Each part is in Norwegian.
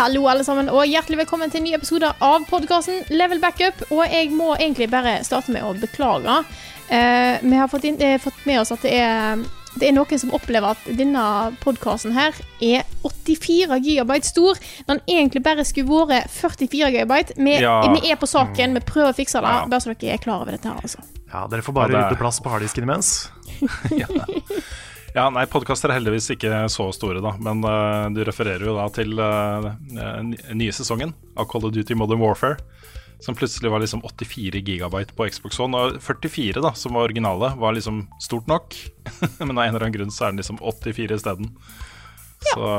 Hallo, alle sammen, og hjertelig velkommen til en ny episode av podkasten Level Backup. Og jeg må egentlig bare starte med å beklage. Eh, vi har fått, inn, eh, fått med oss at det er, det er noen som opplever at denne podkasten her er 84 gigabyte stor. Når den egentlig bare skulle vært 44 gigabyte. Vi, Ja. vi er på saken, vi prøver å fikse det. Ja. Bare så dere er klar over dette her, altså. Ja, dere får bare rydde plass på harddisken imens. Ja, nei, podkaster er heldigvis ikke så store, da. Men uh, du refererer jo da til uh, nye sesongen av Call of Duty Modern Warfare. Som plutselig var liksom 84 gigabyte på Xbox One. Og 44, da, som var originale, var liksom stort nok. Men av en eller annen grunn så er den liksom 84 isteden. Så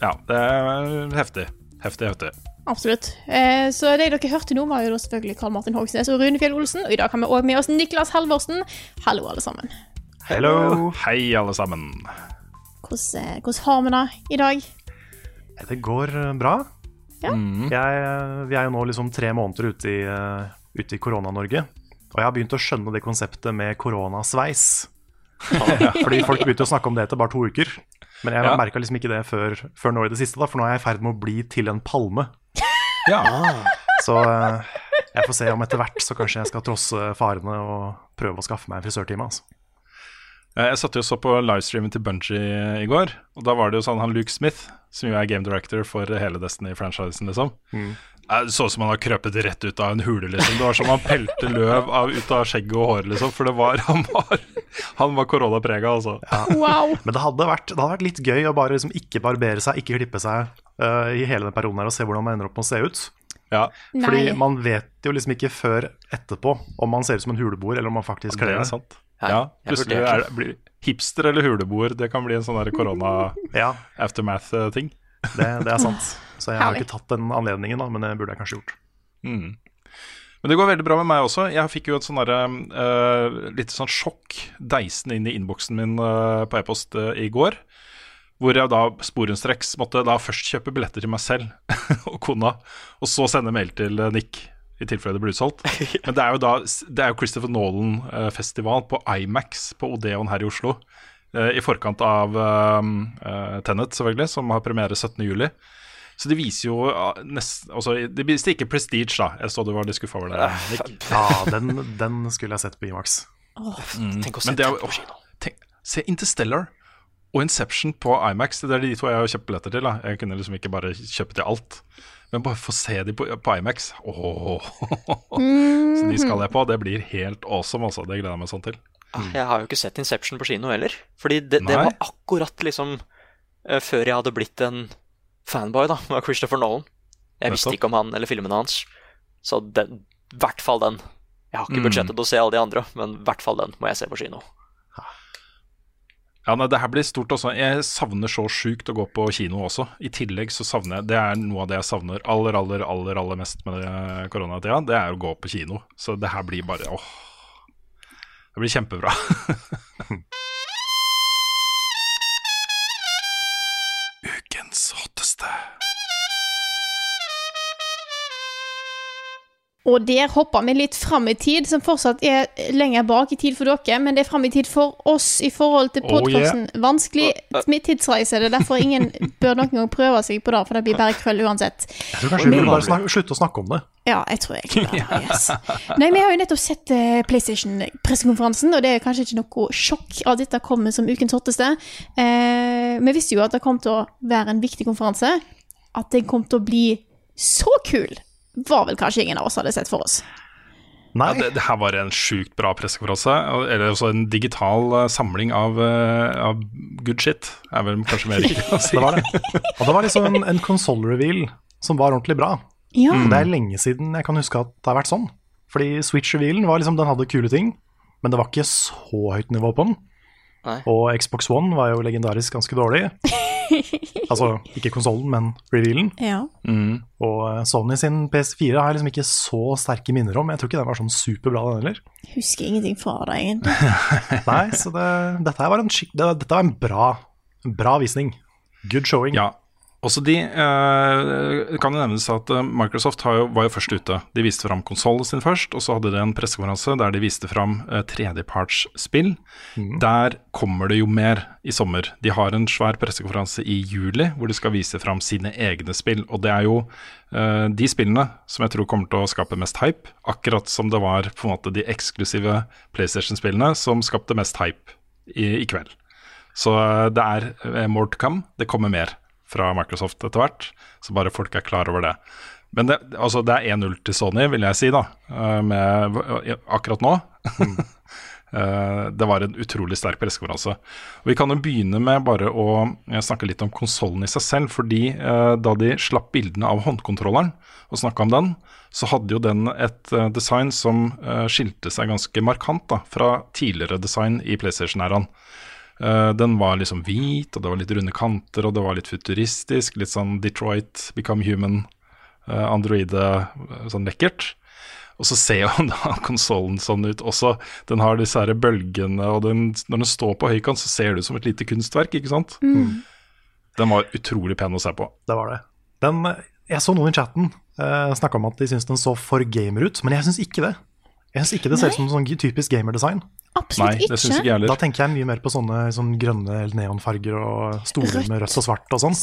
ja, det er heftig. Heftig, heftig. Absolutt. Eh, så det dere hørte nå, var jo selvfølgelig Karl Martin Hogsnes og Rune Fjell Olsen. Og i dag har vi òg med oss Niklas Halvorsen. Hallo, alle sammen. Hello! Hei, alle sammen. Hvordan, eh, hvordan har vi det i dag? Det går eh, bra. Ja. Jeg, eh, vi er jo nå liksom tre måneder ute i, eh, ute i Korona-Norge. Og jeg har begynt å skjønne det konseptet med koronasveis. Fordi folk begynte å snakke om det etter bare to uker. Men jeg Ja. merka liksom ikke det før, før nå i det siste, da, for nå er jeg i ferd med å bli til en palme. Ja. Så eh, jeg får se om etter hvert så kanskje jeg skal trosse farene og prøve å skaffe meg en frisørtime. Altså. Eh, Jeg satt jo og så på livestreamen til Bungie i går, og da var det jo sånn han Luke Smith, som jo er game director for hele Destiny-franchisen, liksom. Mm. Det så ut som han har krøpet rett ut av en hule, liksom. Det var som han pelte løv av, ut av skjegget og håret, liksom. For det var Han var, han var koronaprega, altså. Wow! Men det hadde, vært, det hadde vært litt gøy å bare liksom ikke barbere seg, ikke klippe seg uh, i hele den perioden her og se hvordan man ender opp med å se ut. Ja. Fordi Nei. man vet jo liksom ikke før etterpå om man ser ut som en huleboer, eller om man faktisk Det kler er sant. Ja, plutselig er det, blir hipster eller huleboer. Det kan bli en sånn korona-aftermath-ting. det, det er sant. Så jeg har ikke tatt den anledningen, da, men det burde jeg kanskje gjort. Mm. Men det går veldig bra med meg også. Jeg fikk jo et sånn uh, litt sånn sjokk deisende inn i innboksen min uh, på e-post uh, i går. Hvor jeg da sporenstreks måtte da først kjøpe billetter til meg selv og kona, og så sende mail til Nick i tilfelle det blir utsolgt. Men det er jo da Det er jo Christopher Nolan-festival på Imax på Odeon her i Oslo. eh, I forkant av uh, Tenet, selvfølgelig, som har premiere 17.07. Så de viser jo uh, nest, altså, De viste ikke Prestige, da. Jeg så du var litt skuffa over det. Nick. Ja, den, den skulle jeg sett på Imax. Tenk å se Men det er på kino. tenk, Se Interstellar og Inception på Imax. Det er de to jeg har kjøpt billetter til. Da. Jeg kunne liksom ikke bare kjøpe til alt. Men bare få se de på, på Imax Åh. Så de skal jeg på. Det blir helt awesome, altså. Det gleder jeg meg sånn til. Mm. Jeg har jo ikke sett Inception på kino heller. Fordi det, det var akkurat liksom eh, før jeg hadde blitt en fanboy da, av Christopher Nolan. Jeg visste ikke om han eller filmene hans. Så den, i hvert fall den. Jeg har ikke Mm. budsjettet til å se alle de andre, men i hvert fall den må jeg se på kino. Ja, nei, Det her blir stort også. Jeg savner så sjukt å gå på kino også. I tillegg så savner jeg Det er noe av det jeg savner aller, aller, aller, aller mest med det koronatida. Det er å gå på kino. Så det her blir bare åh. Det blir kjempebra. Og der hopper vi litt fram i tid, som fortsatt er lenger bak i tid for dere, men det er fram i tid for oss i forhold til Oh, yeah. Vanskelig med tidsreise. Det er derfor ingen bør noen gang prøve seg på det, for det blir bare krøll uansett. Jeg tror kanskje vi burde bare slutte å snakke om det. Ja, jeg tror jeg det. Yes. Nei, vi har jo nettopp sett eh, PlayStation-pressekonferansen, og det er kanskje ikke noe sjokk at dette kommer som ukens hotteste. Eh, vi visste jo at det kom til å være en viktig konferanse. At den kom til å bli så kul, var vel kanskje ingen av oss hadde sett for oss. Nei. Ja, det, det her var en sjukt bra pressekonferanse. og- Eller også en digital eh, samling av, uh, av good shit, er vel kanskje mer riktig å si. Det var det. Og det var liksom en, en console-reveal som var ordentlig bra. Ja. Mm. det er lenge siden jeg kan huske at det har vært sånn. Fordi Switch-revealen var liksom, den hadde kule ting, men det var ikke så høyt nivå på den. Nei. Og Xbox One var jo legendarisk ganske dårlig. altså ikke konsollen, men revealen. ja. Mm. Og eh, Sony sin PS4 har jeg liksom ikke så sterke minner om. Jeg tror ikke den var sånn superbra, den heller. Husker ingenting fra det, egentlig. Nei, så det, dette her var en, skik, det, dette var en bra, en bra visning. Good showing. Ja. Også de eh, kan jo nevnes at eh, Microsoft har jo, var jo først ute. De viste fram konsollen sin først, og så hadde de en pressekonferanse der de viste fram eh, tredjepartsspill. Der kommer det jo mer i sommer. De har en svær pressekonferanse i juli hvor de skal vise fram sine egne spill. Og det er jo eh, de spillene som jeg tror kommer til å skape mest hype, akkurat som det var på en måte de eksklusive PlayStation-spillene som skapte mest hype i, i kveld. Så eh, det er eh, more to come. Det kommer mer fra Microsoft etter hvert, så bare folk er klar over det. Men det, altså det er 1-0 til Sony, vil jeg si, da, eh, med, akkurat nå. Mm. det var en utrolig sterk pressekonferanse. Vi kan jo begynne med bare å eh, snakke litt om konsollen i seg selv. fordi eh, da de slapp bildene av håndkontrolleren og snakka om den, så hadde jo den et eh, design som eh, skilte seg ganske markant da, fra tidligere design i PlayStation-æraen. Eh, den var liksom hvit, og det var litt runde kanter, og det var litt futuristisk. Litt sånn Detroit, Become Human, uh, androide, eh, sånn lekkert. Og så ser jo da konsollen sånn ut også. Den har disse her bølgene, og den, når den står på høykant, så ser det ut som et lite kunstverk, ikke sant? Den var utrolig pen å se på. Det var det. Den, jeg så noen i chatten uh, snakke om at de syntes den så for gamer ut, men jeg syns ikke det. Jeg syns ikke det ser ut som sånn typisk gamerdesign. Absolutt Nei, det syns ikke jeg heller. Da tenker jeg mye mer på sånne sånn grønne neonfarger og stoler med rødt og svart og sånn.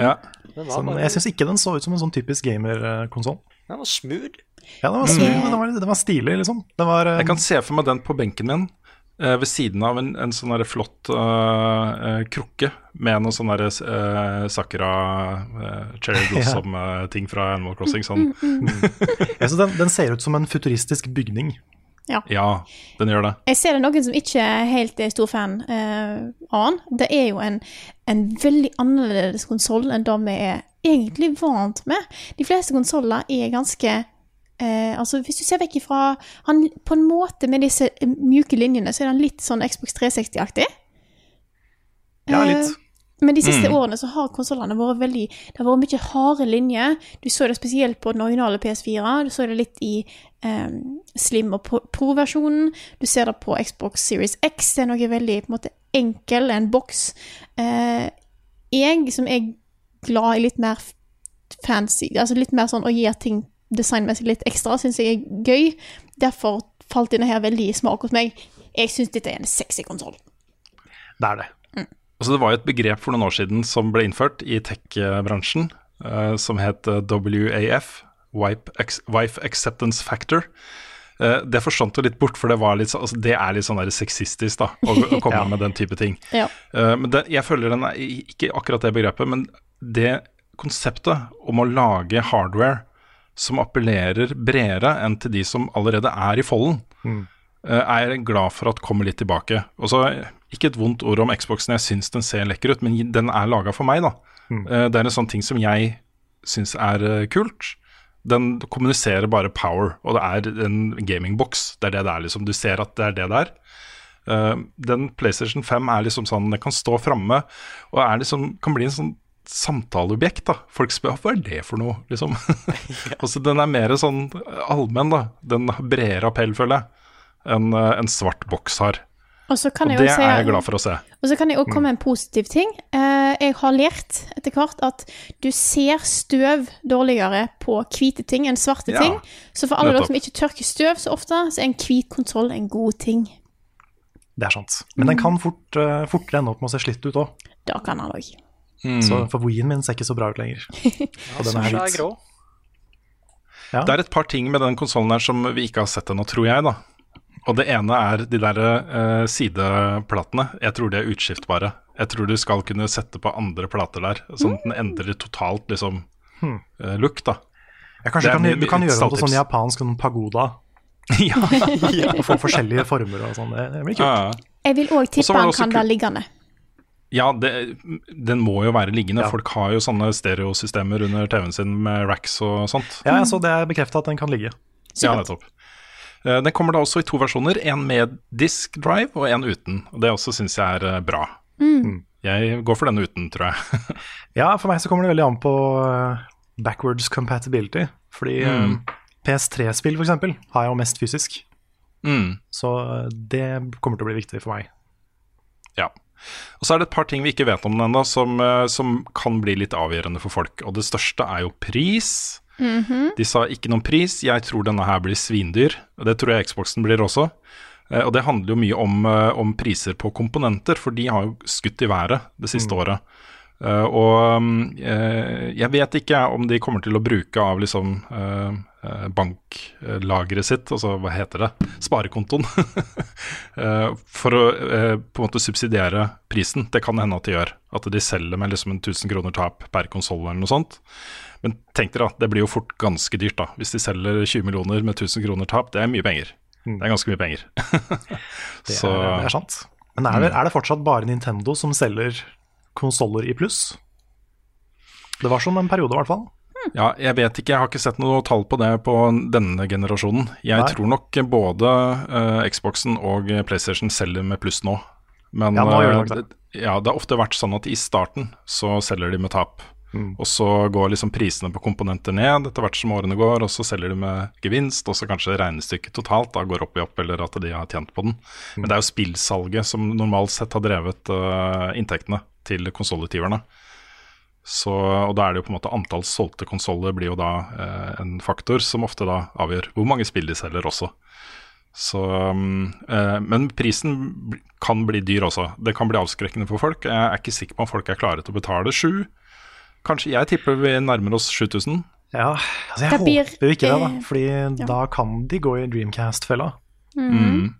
Ja. Den var, Sånn, jeg syns ikke den så ut som en sånn typisk gamerkonsoll. den var smooth. Ja, den var, smooth, den, var, den var stilig, liksom. Den var, eh, Jeg kan se for meg den på benken min. eh, ved siden av en, en sånn flott eh, eh, krukke med noen sånne der, eh, Sakura uh, Cherry Blossom-ting fra Animal Crossing. Sånn. jeg synes den, den ser ut som en futuristisk bygning. Ja, den gjør det. Jeg ser det noen som ikke er helt er stor fan uh, av den. Det er jo en, en veldig annerledes konsoll enn det vi er egentlig vant med. De fleste konsoller er ganske eh, Altså, hvis du ser vekk ifra han, På en måte med disse eh, mjuke linjene, så er han litt sånn Xbox 360-aktig. Ja, Eh, litt. Men de siste årene så har konsollene vært veldig Det har vært mye harde linjer. Du så det spesielt på den originale PS4. Du så det litt i um, Slim og Pro- Pro-versjonen. Du ser det på Xbox Series X. Det er noe veldig på en måte enkel, en boks. Uh, jeg, som er glad i litt mer fancy, altså litt mer sånn å gi ting designmessig litt ekstra, syns jeg er gøy. Derfor falt denne her veldig i smak hos meg. Jeg syns dette er en sexy konsoll. Det er det. Altså, det var jo et begrep for noen år siden som ble innført i tech-bransjen, uh, som het eh, WAF, Wipe, Wife Acceptance Factor. Uh, det forsvant jo litt bort, for det, var litt, altså, det er litt sånn der sexistisk da, å, å komme med den type ting. Ja. Uh, men det, jeg føler den er ikke akkurat det begrepet, men det konseptet om å lage hardware som appellerer bredere enn til de som allerede er i folden, eh, er jeg glad for at kommer litt tilbake. Og så Ikke et vondt ord om Xboxen, jeg syns den ser lekker ut, men den er laga for meg, da. Mm. Det er en sånn ting som jeg syns er eh, kult. Den kommuniserer bare power, og det er en gamingboks. Det er det det er, liksom. Du ser at det er det det er. Eh, den PlayStation 5 er liksom sånn, den kan stå framme og er liksom, kan bli en sånn samtaleobjekt. da Folk spør hva er det for noe, liksom. altså, den er mer sånn allmenn, da. Den har bredere appell, føler jeg, enn eh, en svart boks har. Og så kan Og jeg det si er jeg glad for å se. Og så kan jeg også komme med en positiv ting. Eh, jeg har lært etter hvert at du ser støv dårligere på hvite ting enn svarte Ja, ting. Så for alle dere som ikke tørker støv så ofte, så er en hvit kontroll en god ting. Det er sant. Men den kan fort, uh, fortere ende opp med å se slitt ut òg. Da kan han òg. Så For Wien min ser ikke så bra ut lenger. Og den er er hvit. Ja. Det er et par ting med den konsollen her som vi ikke har sett ennå, tror jeg, da. Og det ene er de der uh, sideplatene. Jeg tror de er utskiftbare. Jeg tror du skal kunne sette på andre plater der, sånn at den endrer totalt liksom eh, look, da. Ja, kanskje kan, du- kan gjøre det på sånn japansk sånn pagoda. ja, ja. Og få forskjellige former og sånn. Det, det blir kult. Ja, ja. Jeg vil òg tippe han kan være liggende. Ja, det, den må jo være liggende. Ja. Folk har jo sånne stereosystemer under TV-en sin med racks og sånt. Ja, så det er bekrefta at den kan ligge. Ja, nettopp. Eh, Den kommer da også i to versjoner. En med disk drive og en uten. Og Det også syns jeg er bra. bra. Jeg går for den uten, tror jeg. Ja, for meg så kommer det veldig an på eh, backwards compatibility. Fordi mm. PS3-spill for eksempel har jeg jo mest fysisk. Mm. Så eh, det kommer til å bli viktig for meg. Ja. Og så er det et par ting vi ikke vet om den ennå, som, eh, som kan bli litt avgjørende for folk. Og det største er jo pris. De sa ikke noen pris. Jeg tror denne her blir svindyr. Og det tror jeg Xboxen blir også. Eh, Og det handler jo mye om, eh, om priser på komponenter, for de har jo skutt i været det siste året. Uh, og mm, eh, jeg vet ikke om de kommer til å bruke av liksom eh, banklageret sitt, altså hva heter det, sparekontoen, for å på en måte subsidiere prisen. Det kan hende at de gjør. At de selger med liksom en 1000 kroner tap per konsoll eller noe sånt. Men tenk dere da, det blir jo fort ganske dyrt, da. Hvis de selger 20 millioner med 1000 kroner tap, det er mye penger. Det er ganske mye penger. Det, er, det er sant. Men er det, er det fortsatt bare Nintendo som selger konsoller i pluss? Det var sånn en periode, i hvert fall. Ja, jeg vet ikke, jeg har ikke sett noe tall på det på denne generasjonen. Jeg Nei. tror nok både uh, Xboxen og PlayStation selger med pluss nå. Men Ja, nå eh, det. det- ja, det har ofte vært sånn at i starten så selger de med tap. Mm. Og så går liksom prisene på komponenter ned etter hvert som årene går, og så selger de med gevinst, og så kanskje regnestykket totalt da går opp i opp, eller at de har tjent på den. Mm. Men det er jo spillsalget som normalt sett har drevet uh, inntektene til konsollutgiverne. Så, og da er det jo på en måte antall solgte konsoller blir jo da eh, en faktor som ofte da avgjør hvor mange spill de selger også. Så, um, eh, men prisen kan bli dyr også. Det kan bli avskrekkende for folk. Jeg er ikke sikker på om folk er klare til å betale sju. Kanskje jeg tipper vi nærmer oss 7000. Ja, altså jeg blir, håper jo ikke det, da. eh, Fordi da kan de gå i Dreamcast-fella. Mm.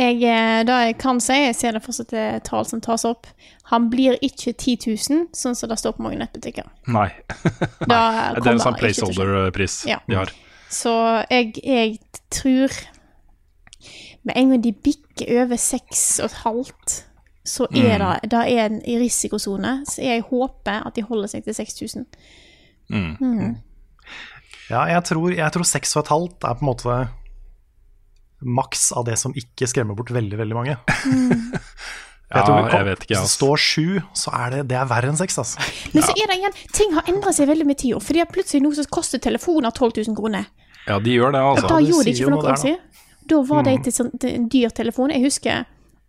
Jeg, da jeg kan si, jeg ser det fortsatt et tall som tas opp, han blir ikke 10 000, sånn som det står på mange nettbutikker. Nei. Da Det er en sånn placeholder-pris Ja. de har. Så jeg, jeg tror Med en gang de bikker over seks og et halvt, så er Mm. det, det er en i risikosone. Så jeg håper at de holder seg til 6000. Ja, jeg tror, jeg tror 6,5 er på en måte maks av det som ikke skremmer bort veldig, veldig mange. jeg tror ja, jeg vet ikke, Hvis det altså. står 7, så er det, det er verre enn 6, altså. Men så er det igjen, ting har endret seg veldig med tida. Fordi plutselig nå så koster telefoner 12 000 kroner. Ja, de gjør det, altså. Da det gjorde de ikke for noen noe år siden. Da var det til sånn, en dyr telefon. Jeg husker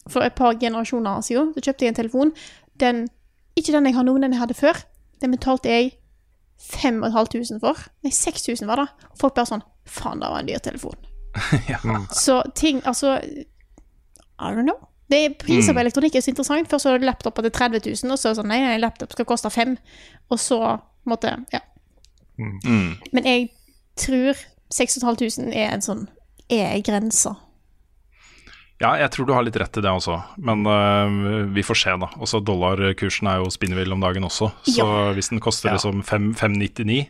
for et par generasjoner siden, så kjøpte jeg en telefon. Den, ikke den jeg har nå, men den jeg hadde før. Den betalte jeg 5500 for. Nei, 6000 var det. Og folk bare sånn Faen, det var en dyr telefon. Så ting Altså I don't know. Det er Priser på elektronikk er så interessant. Først så er det laptoper til 30 000, og så er det sånn Nei, en laptop skal koste fem. Og så måtte Ja. Mm. Men jeg tror 6500 er en sånn er grensa. Ja, jeg tror du har litt rett i det også, men uh, vi får se, da. Også dollarkursen er jo spinnvill om dagen også, så hvis den koster Ja. liksom 599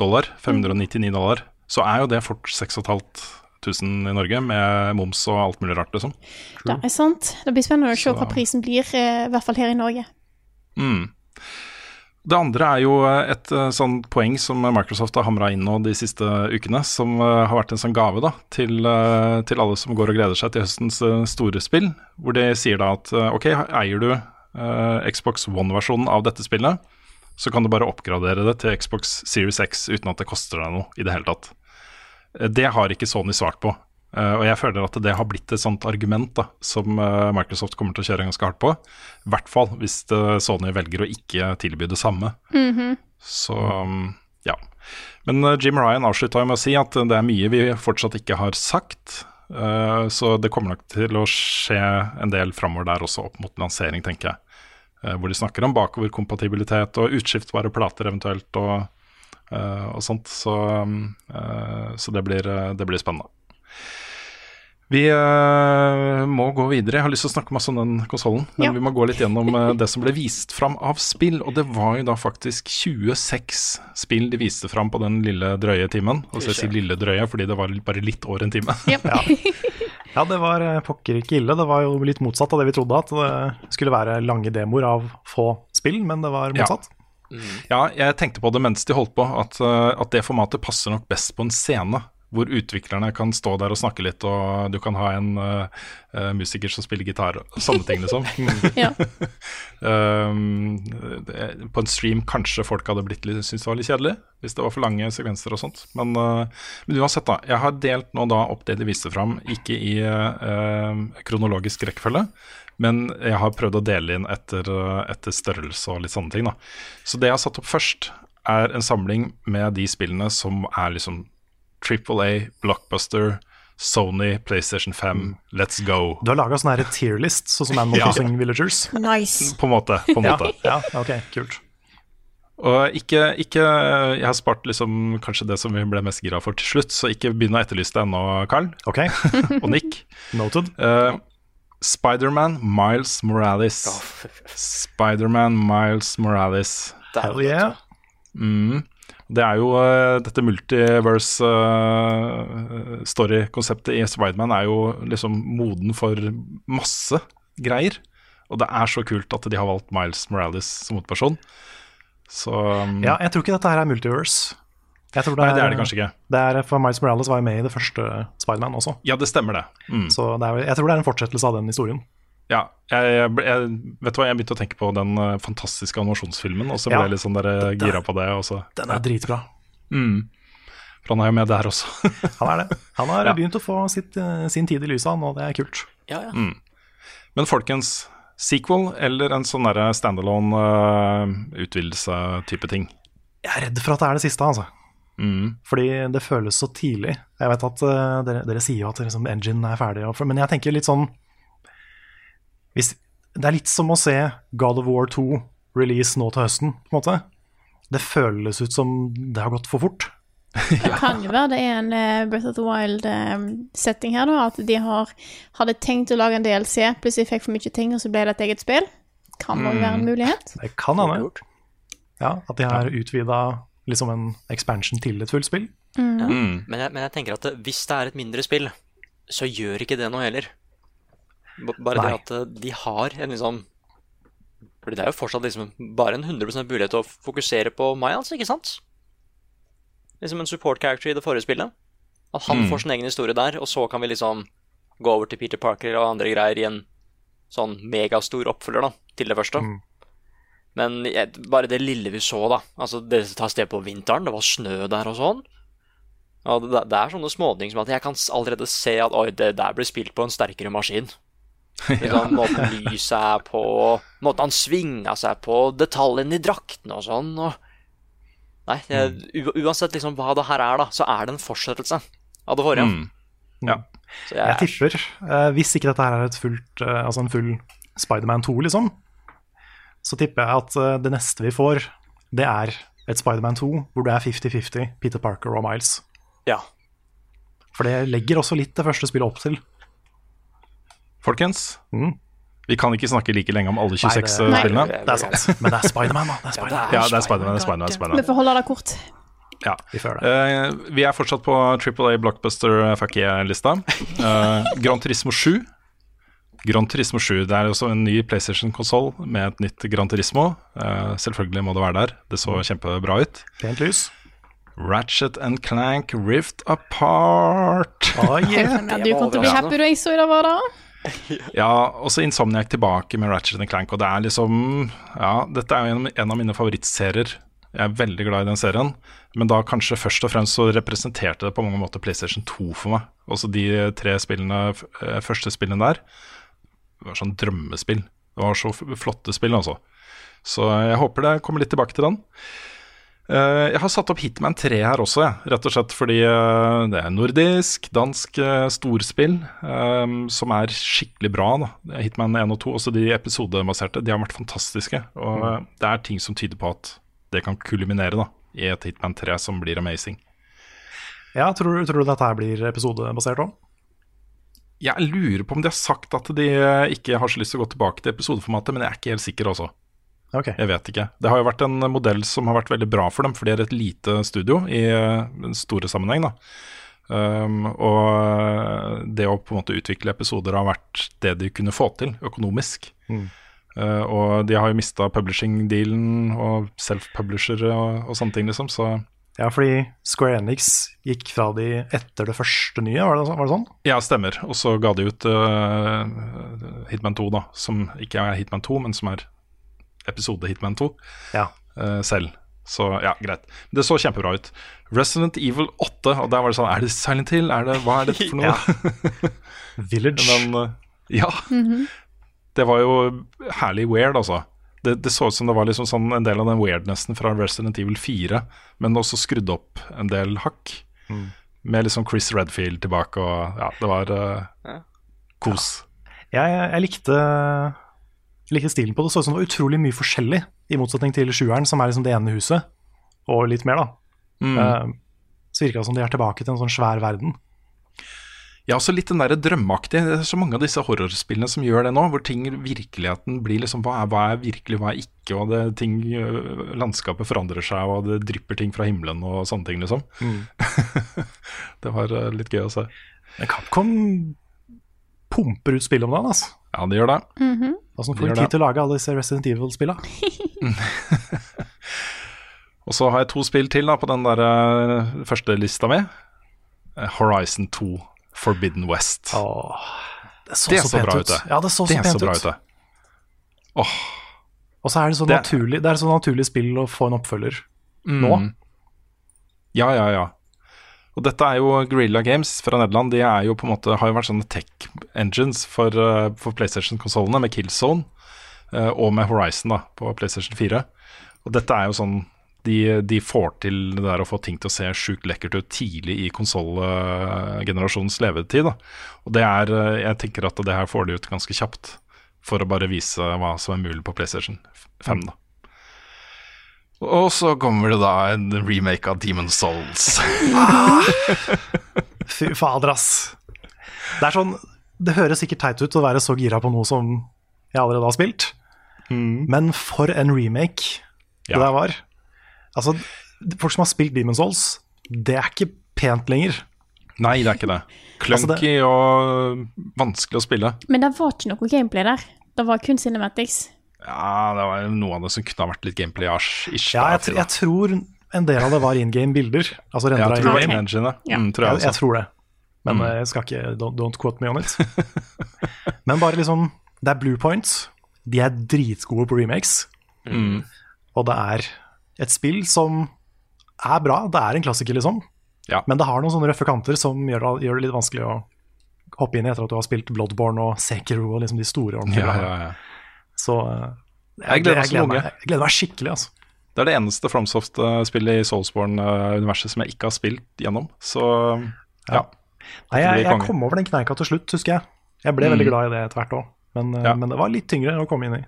dollar, 599 dollar, så er jo det fort 6500 i Norge, med moms og alt mulig rart, liksom. Det er sant. Det blir spennende å se hva prisen blir, eh, i hvert fall her i Norge. Mm. Det andre er jo eh, et eh, sånn poeng som Microsoft har hamra inn nå de siste ukene, som eh, har vært en sånn gave da, til, til alle som går og gleder seg til høstens store spill. Hvor de sier da at ok, eier du Xbox One-versjonen av dette spillet, så kan du bare oppgradere det til Xbox Series X uten at det koster deg noe i det hele tatt. Det har ikke Sony svart på. Eh, og jeg føler at det har blitt et sånt argument da, som uh, Microsoft kommer til å kjøre ganske hardt på. I hvert fall hvis uh, Sony velger å ikke tilby det samme. Så um, ja. Men Jim Ryan avslutta med å si at det er mye vi fortsatt ikke har sagt. Så det kommer nok til å skje en del framover der også, opp mot lansering, tenker jeg. Hvor de snakker om bakoverkompatibilitet og utskiftbare plater eventuelt og, og sånt. Så, um, så det, blir, det blir spennende. Vi uh, må gå videre. Jeg har lyst til å snakke masse om den konsollen. Men Ja. vi må gå litt gjennom uh, det som ble vist fram av spill. Og det var jo da faktisk 26 spill de viste fram på den lille drøye timen. Og så jeg sier lille drøye fordi det var bare litt over en time. Ja. Ja, det var eh, pokker ikke ille. Det var jo litt motsatt av det vi trodde, at det skulle være lange demoer av få spill, men det var Ja. motsatt. Ja, jeg tenkte på det mens de holdt på, at, at det formatet passer nok best på en scene. Hvor utviklerne kan stå der og snakke litt, og du kan ha en eh, musiker som spiller gitar. og Sånne ting, liksom. Um, det, på en stream kanskje folk hadde blitt litt, syntes det var litt kjedelig, hvis det var for lange sekvenser og sånt. Men, uh, men uansett, da. Jeg har delt nå da opp det de viste fram, ikke i uh, kronologisk rekkefølge. Men jeg har prøvd å dele inn etter, uh, etter størrelse og litt sånne ting. da Så det jeg har satt opp først, er en samling med de spillene som er liksom Triple A, Blockbuster, Sony, PlayStation 5, Let's Go. Du har laga sånn tierlist, sånn som Animal Ja. Crossing Villagers. Nice. På en måte. På en måte. ja, ok, kult. Og ikke, ikke Jeg har spart liksom kanskje det som vi ble mest gira for til slutt, så ikke begynn å etterlyse det ennå, Carl Ok, og Nick. noted. Uh, Spiderman Miles Morales. Spiderman Miles Morales. Hell yeah. Mm. Det er jo uh, dette multiverse-story-konseptet i Spiderman er jo liksom moden for masse greier. Og det er så kult at de har valgt Miles Morales som motperson. Så um, Ja, jeg tror ikke dette her er multiverse. Jeg tror Nei, det er det kanskje ikke. Det er, for Miles Morales var jo med i det første Spiderman også. Ja, det stemmer det. Mm. Så det er, jeg tror det er en fortsettelse av den historien. Ja, jeg, jeg, jeg, vet du hva, jeg begynte å tenke på den eh, fantastiske animasjonsfilmen, og så ble Ja. jeg litt sånn der, eh, gira på det. Også. Den er dritbra. mm. For han er jo med der også. Han er det. Han har Ja. begynt å få sitt, eh, sin tid i lyset, han, og det er kult. Ja, ja. Mm. Men folkens, sequel eller en sånn derre standalone uh, ting? Jeg er redd for at det er det siste, altså. Mm. Fordi det føles så tidlig. Jeg vet at uh, dere, dere sier jo at liksom, engine er ferdig, og, men jeg tenker litt sånn hvis, Det er litt som å se God of War 2 release nå til høsten, på en måte. Det føles ut som det har gått for fort. Det kan jo være det er en eh, Breath of the Wild-setting her, da. At de har, hadde tenkt å lage en DLC, plutselig fikk for mye ting, og så ble det et eget spill. Kan òg være en mulighet. Det kan hende. Ja, at de har utvida liksom en expansion til et fullt spill. Mm. Men, jeg, men jeg tenker at hvis det er et mindre spill, så gjør ikke det noe heller. Bare Nei. det at eh, de har en liksom For det er jo fortsatt liksom bare en 100 mulighet til å fokusere på Miles, ikke sant? Liksom en support character i det forrige spillet. At han Mm. får sin egen historie der, og så kan vi liksom gå over til Peter Parker og andre greier i en sånn megastor oppfølger da, til det første. Mm. Men jeg, bare det lille vi så, da. Altså, det tar sted på vinteren, det var snø der og sånn. Og det, det er sånne småting som at jeg kan allerede se at oi, det der blir spilt på en sterkere maskin. Liksom, måten lyset er på, måten han svinga seg på, detaljene i draktene og sånn. Og... Nei, jeg, uansett liksom hva det her er, da, så er det en fortsettelse av det forrige. Mm. Ja. Så Jeg jeg, tipper, eh, hvis ikke dette her er et fullt, eh, altså en full Spiderman 2, liksom, så tipper jeg at eh, det neste vi får, det er et Spiderman 2 hvor det er 50-50 Peter Parker og Miles. ja. For det legger også litt det første spillet opp til. Folkens, Mm. vi kan ikke snakke like lenge om alle 26 Nei, det- Nei. Det er sant. Men det er Spiderman, da. Det er Spiderman. Ja, det er Spiderman. Det Spider Spiderman, er Vi får holde det kort. Ja. Vi. Eh, vi er fortsatt på Triple A Blockbuster fuck yeah-lista. Uh, Gran Turismo 7. Gran Turismo 7 Det er også en ny PlayStation-konsoll med et nytt Gran Turismo. Uh, selvfølgelig må det være der. Det så kjempebra ut. Pent lys. Ratchet and Clank Rift Apart. Oh, yeah. Ja, du kom til å bli happy da jeg så det var da. Ja, og så Insomniac tilbake med Ratchet Clank. Og det er liksom Ja, dette er jo en, en av mine favorittserier. Jeg er veldig glad i den serien. Men da kanskje først og fremst så representerte det på mange måter PlayStation 2 for meg. Også de tre spillene, eh, første spillene der. Det var sånn drømmespill. Det var så flotte spill, altså. Så jeg håper det kommer litt tilbake til den. Eh, Jeg har satt opp Hitman 3 her også, rett og slett fordi eh, det er nordisk, dansk eh, storspill som er skikkelig bra. Da. Hitman 1 og 2, også de episodebaserte, de har vært fantastiske. Og eh, det er ting som tyder på at det kan kuliminere da, i et Hitman 3 som blir amazing. Ja, tror, du- tror du dette her blir episodebasert òg? Jeg lurer på om de har sagt at de ikke har så lyst til å gå tilbake til episodeformatet, men jeg er ikke helt sikker også. Ok. Jeg vet ikke. Det har jo vært en modell som har vært veldig bra for dem, for de er et lite studio i eh, den store sammenheng. da. Um, og det å på en måte utvikle episoder har vært det de kunne få til økonomisk. Mm. Uh, og de har jo mista publishing-dealen og self-publishere og, og sånne ting, liksom. Så Ja, fordi Square Enix gikk fra de etter det første nye, var det, var det sånn? ja, stemmer. Og så ga de ut uh, Hitman 2, da, som ikke er Hitman 2, men som er episode Hitman 2 Ja. uh, selv. Så ja, greit. Det så kjempebra ut. Resident Evil 8, og der var det sånn Er det Silent Hill? Er det, hva er dette for noe? Village. Men uh, ja. Det var jo herlig weird, altså. Det, det så ut som det var liksom sånn en del av den weirdnessen fra Resident Evil 4, men også skrudd opp en del hakk. Med liksom Chris Redfield tilbake og Ja, det var uh, kos. Jeg, jeg likte, likte stilen på det. Så ut som det var utrolig mye forskjellig, i motsetning til sjueren, som er liksom det ene huset, og litt mer, da. Mm. Uh, så virka det som de er tilbake til en sånn svær verden. Ja, også litt den der drømmeaktige. Det er så mange av disse horrorspillene som gjør det nå, hvor ting virkeligheten blir liksom Hva er, hva er virkelig, hva er ikke? Og det, ting, øh, landskapet forandrer seg, og det drypper ting fra himmelen og sånne ting, liksom. det var øh, litt gøy å se. Men Capcom pumper ut spill om dagen, altså. Ja, det gjør det. Altså, De får du tid det. til å lage alle disse Resident Evil-spilla. Og så har jeg to spill til da på den der øh, første lista mi. Eh, Horizon 2 Forbidden West. Det så Det så så pent bra ut. ut, det. Ja, det så så det er pent bra ut. ut, det. Og så er det så Det- naturlig Det er så naturlig spill å få en oppfølger nå. Mm. Ja, ja, ja. Og dette er jo Guerrilla Games fra Nederland. De jo måte, har jo vært sånne tech engines for, eh, for PlayStation-konsollene, med Killzone eh, og med Horizon da, på PlayStation 4. Og dette er jo sånn de, de får til det der å få ting til å se sjukt lekkert ut tidlig i konsollgenerasjonens levetid. Da. Og det er, eh, jeg tenker at det her får de ut ganske kjapt, for å bare vise hva som er mulig på PlayStation 5. da. Og så kommer det da en remake av Demon Souls. Fy fader, ass. Det er sånn Det høres sikkert teit ut å være så gira på noe som jeg allerede har spilt, men for en remake det Ja. der var. Altså, folk som har spilt Demon's Souls, det er ikke pent lenger. Nei, det er ikke det. Altså, det- og vanskelig å spille. Men det var ikke noe gameplay der. Det var kun cinematics. Ja, det var noe av det som kunne ha vært litt gameplay-ish. Ja, jeg, jeg tror en del av det var in game-bilder. Altså rendra det in game. in-engine. Ja. Mm, tror jeg Jeg, jeg tror det. Men Mm. eh, jeg skal ikke don't, don't quote me on it. Men bare liksom Det er blue points. De er dritgode på remakes. Mm. Og det er et spill som er bra. Det er en klassiker, liksom. Ja. Men det har noen sånne røffe kanter som gjør, gjør det litt vanskelig å hoppe inn i etter at du har spilt Bloodborne og Sekiro og liksom de store ordentlige. Ja, ja, ja. Så jeg, Jeg gleder meg gleder, meg, jeg gleder meg skikkelig, altså. Det er det eneste FromSoft-spillet i Soulsborne-universet som jeg ikke har spilt gjennom. Så ja. Nei, jeg, jeg kom over den kneika til slutt, husker jeg. Jeg ble veldig glad i det etter hvert òg, men, eh, Ja. men det var litt tyngre å komme inn i.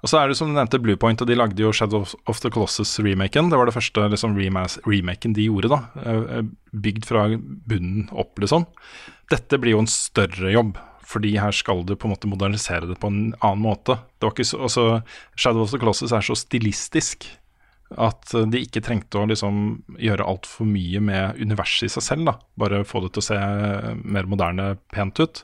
Og så er det som du nevnte Bluepoint, og de lagde jo Shadow of the Colossus-remaken. Det var det første liksom, remaken de gjorde, da. Eh, eh, Bygd fra bunnen opp, liksom. Dette blir jo en større jobb, fordi her skal du på en måte modernisere det på en annen måte. Det var ikke så, altså, Shadow of the Colossus er så stilistisk at eh, de ikke trengte å liksom gjøre altfor mye med universet i seg selv. da Bare få det til å se eh, mer moderne, pent ut.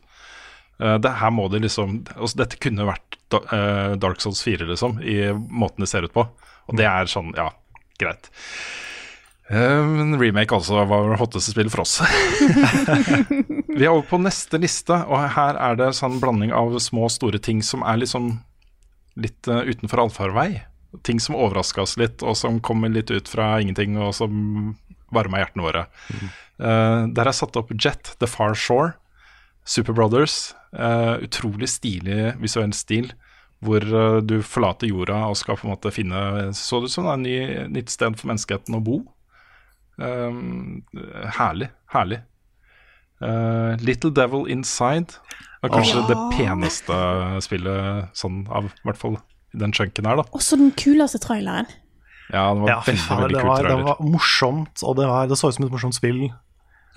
Eh, det her må det liksom altså Dette kunne vært Dark Souls 4, liksom, i måten det ser ut på. Og det er sånn, ja, greit. Men remake altså var det hotteste spillet for oss. Vi er over på neste liste, og her er det sånn blanding av små og store ting som er liksom litt uh, utenfor allfarvei. Ting som overraska oss litt, og som kommer litt ut fra ingenting, og som varma hjertene våre. Eh, der er satt opp Jet, The Far Shore. Super Brothers. Uh, utrolig stilig visuell stil, hvor du forlater jorda og skal på en måte finne Så det ut som et ny, nytt sted for menneskeheten å bo. Herlig. Herlig. Eh, Little Devil Inside var kanskje oh. det peneste spillet sånn av I hvert fall den chunken her, da. Også den kuleste traileren. Ja, den var Ja, veldig, faen, veldig det, kult var, det trailer. var morsomt, og det, var, det så ut som et morsomt spill.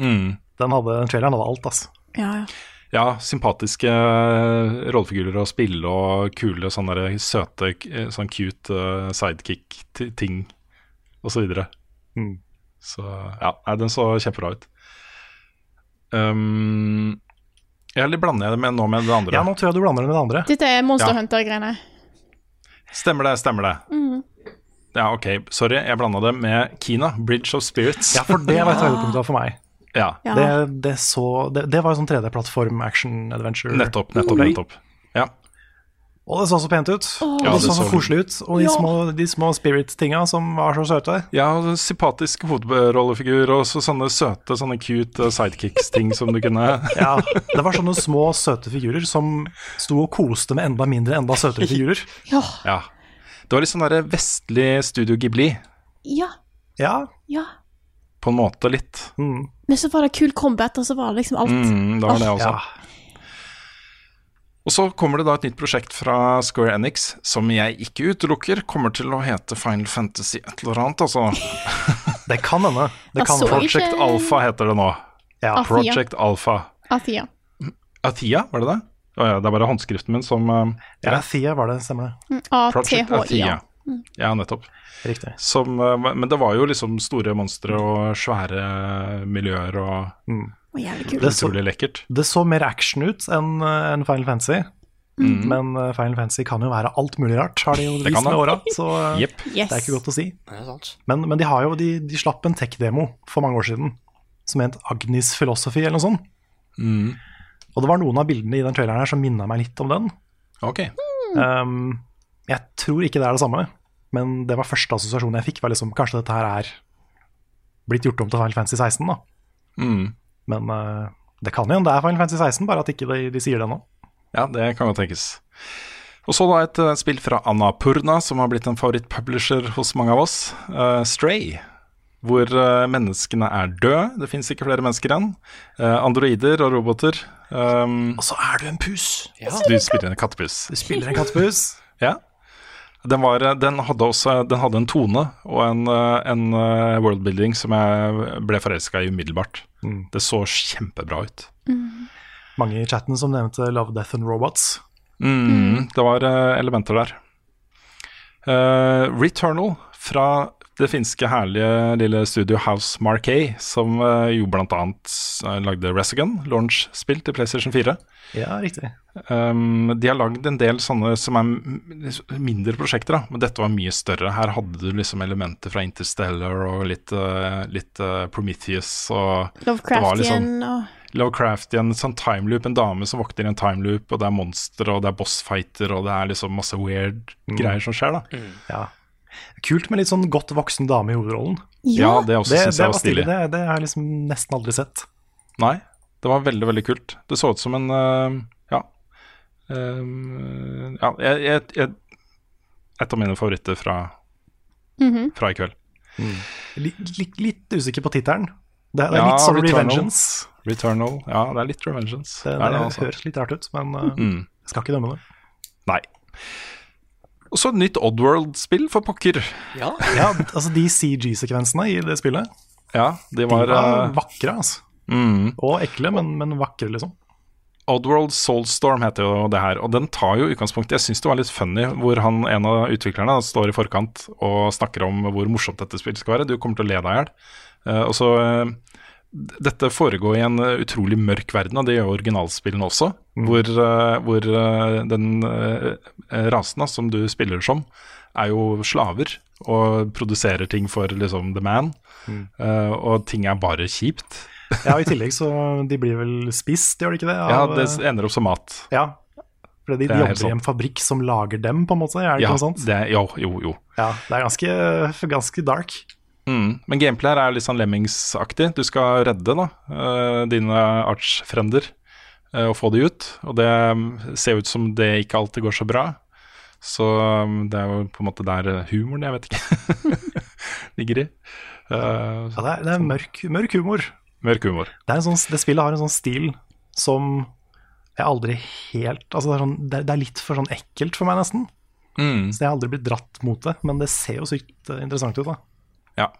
Mm. Den, hadde, den traileren hadde alt, altså. Ja, ja. Ja, sympatiske eh, rollefigurer å spille og kule sånne der søte, eh, sånn cute sidekick-ting og så videre. Mm. Så ja, den så kjempebra ut. Um, eller blander jeg det med nå med det andre? Ja, nå tror jeg du blander det med det andre. Dette er Monster Ja. Hunter-greiene. Stemmer det, stemmer det. Mm. Ja, ok, sorry, jeg blanda det med Kina, Bridge of Spirits. Ja, for det var et høydepunkt for meg. Ja, Ja. Det, det, så, det, det var jo sånn 3D-plattform action adventure. nettopp, nettopp, nettopp. Og det så så pent ut. og Ja, det det så så så- koselig ut. Og de Ja. små, de små spirit-tinga som var så søte. ja og sympatisk hovedrollefigur og så sånne søte, sånne cute eh, sidekicks-ting som du kunne Ja, Det var sånne små, søte figurer som sto og koste med enda mindre, enda søtere figurer. Ja. Ja. Det var litt sånn der vestlig Studio Ghibli, ja. Ja, Ja. på en måte litt. mm, Men så var det kul combat, og så var det liksom alt. Mm, det var det også. ja. Og så kommer det da et nytt prosjekt fra Square Enix som jeg ikke utelukker kommer til å hete Final Fantasy et eller annet, altså. Det kan hende. Det kan hende. ikke- Project Alpha heter det nå. Ja. Athia. Project Alpha. Athia. Athia, var det det? Å ja, det er bare håndskriften min som uh, Ja, Athia var det, stemmer det. Mm, Project A-T-H-I-A. Athia. Ja, nettopp. Riktig. Som, uh, men det var jo liksom store monstre og svære miljøer og kult. Det så, utrolig lekkert. det så mer action ut enn en Final Fantasy. Mm. Men eh, Final Fantasy kan jo være alt mulig rart, har de jo vist med åra. Så yep. Yes. det er ikke godt å si. Men, men de har jo, de, de slapp en tech-demo for mange år siden som het Agnis Philosophy eller noe sånt. Mm. Og det var noen av bildene i den traileren her som minna meg litt om den. Ok. Um, jeg tror ikke det er det samme, men det var første assosiasjonen jeg fikk. var liksom, Kanskje dette her er blitt gjort om til Final Fantasy 16, da. Mm. Men uh, det kan jo hende det er Final Fantasy 16, bare at ikke de, de sier det nå. Ja, det kan jo tenkes. Og så da et eh, spill fra Annapurna, som har blitt en favorittpublisher hos mange av oss. uh, Stray. Hvor uh, menneskene er døde. Det fins ikke flere mennesker igjen. Uh, androider og roboter. Um, Og så er du en pus! Du spiller en kattepus. Du spiller en kattepus. Ja. Den, var, eh, den, hadde også, den hadde en tone og en, eh, en eh, worldbuilding som jeg ble forelska i umiddelbart. Mm. Det så kjempebra ut. Mange i chatten som nevnte Love, Death and Robots. Mm, Det var elementer der. Uh, Returnal fra det finske herlige lille studio House Marquet, som eh, jo blant annet eh, lagde Resogun, launch-spill til PlayStation 4. Ja, riktig. Um, de har lagd en del sånne som er mindre prosjekter, da, men dette var mye større. Her hadde du liksom elementer fra Interstellar og litt, eh, litt Prometheus og det var Lovecraftian liksom- og Lovecraftian, sånn timeloop, en dame som våkner i en timeloop, og det er monstre, og det er bossfighter, og det er liksom masse weird greier som skjer, da. Ja. Kult med litt sånn godt voksen dame i hovedrollen. Ja, det også Det, syns det jeg var stilig. Det, det har jeg liksom nesten aldri sett. Nei, det var veldig, veldig kult. Det så ut som en uh, Ja. Um, ja, jeg, jeg, jeg Et av mine favoritter fra, Mhm. fra i kveld. Litt, litt, litt usikker på tittelen. Det, det er Ja, litt sånn Returnal. Revengeance. Returnal. Ja, det er litt Revengeance. Det, Det det, det, altså. høres litt rart ut, men uh, Mm. jeg skal ikke dømme det. Nei. Og så et nytt Oddworld-spill, for pokker. Ja. Ja, altså De CG-sekvensene i det spillet, Ja, de var, de var, eh, vakre, altså. mm. Og ekle, men, men vakre, liksom. Oddworld Soulstorm heter jo det her, og den tar jo utgangspunkt Jeg syns det var litt funny hvor han, en av utviklerne står i forkant og snakker om hvor morsomt dette spillet skal være. Du kommer til å le deg i hjel. Uh, og så d- Dette foregår i en eh, utrolig mørk verden, og det gjør originalspillene også. Hvor, eh, hvor eh, den rasen som du spiller som, er jo slaver og produserer ting for liksom the man. Eh, og ting er bare kjipt. Ja, og I tillegg så de blir vel spist, gjør de ikke det? Ja, det ender opp som mat. ja. Fordi de, de er jobber i en fabrikk som lager dem, på en måte? Er det Ja, ikke noe sånt? det, jo, jo, jo. Ja, det er ganske, ganske dark. Mm. Men gameplay er litt sånn Lemmings-aktig. Du skal redde da, eh, dine artsfrender eh, og få de ut. Og det mm, ser ut som det ikke alltid går så bra. Så mm, det er jo på en måte der eh, humoren, jeg vet ikke, ligger i. Uh, Ja, det er, det er mørk, mørk humor. mørk humor. Det, sånn, det spillet har en sånn stil som jeg aldri helt Altså det er, sånn, det, er litt for sånn ekkelt for meg, nesten. Mm. Så jeg har aldri blitt dratt mot det. Men det ser jo sykt interessant ut, da. Ja.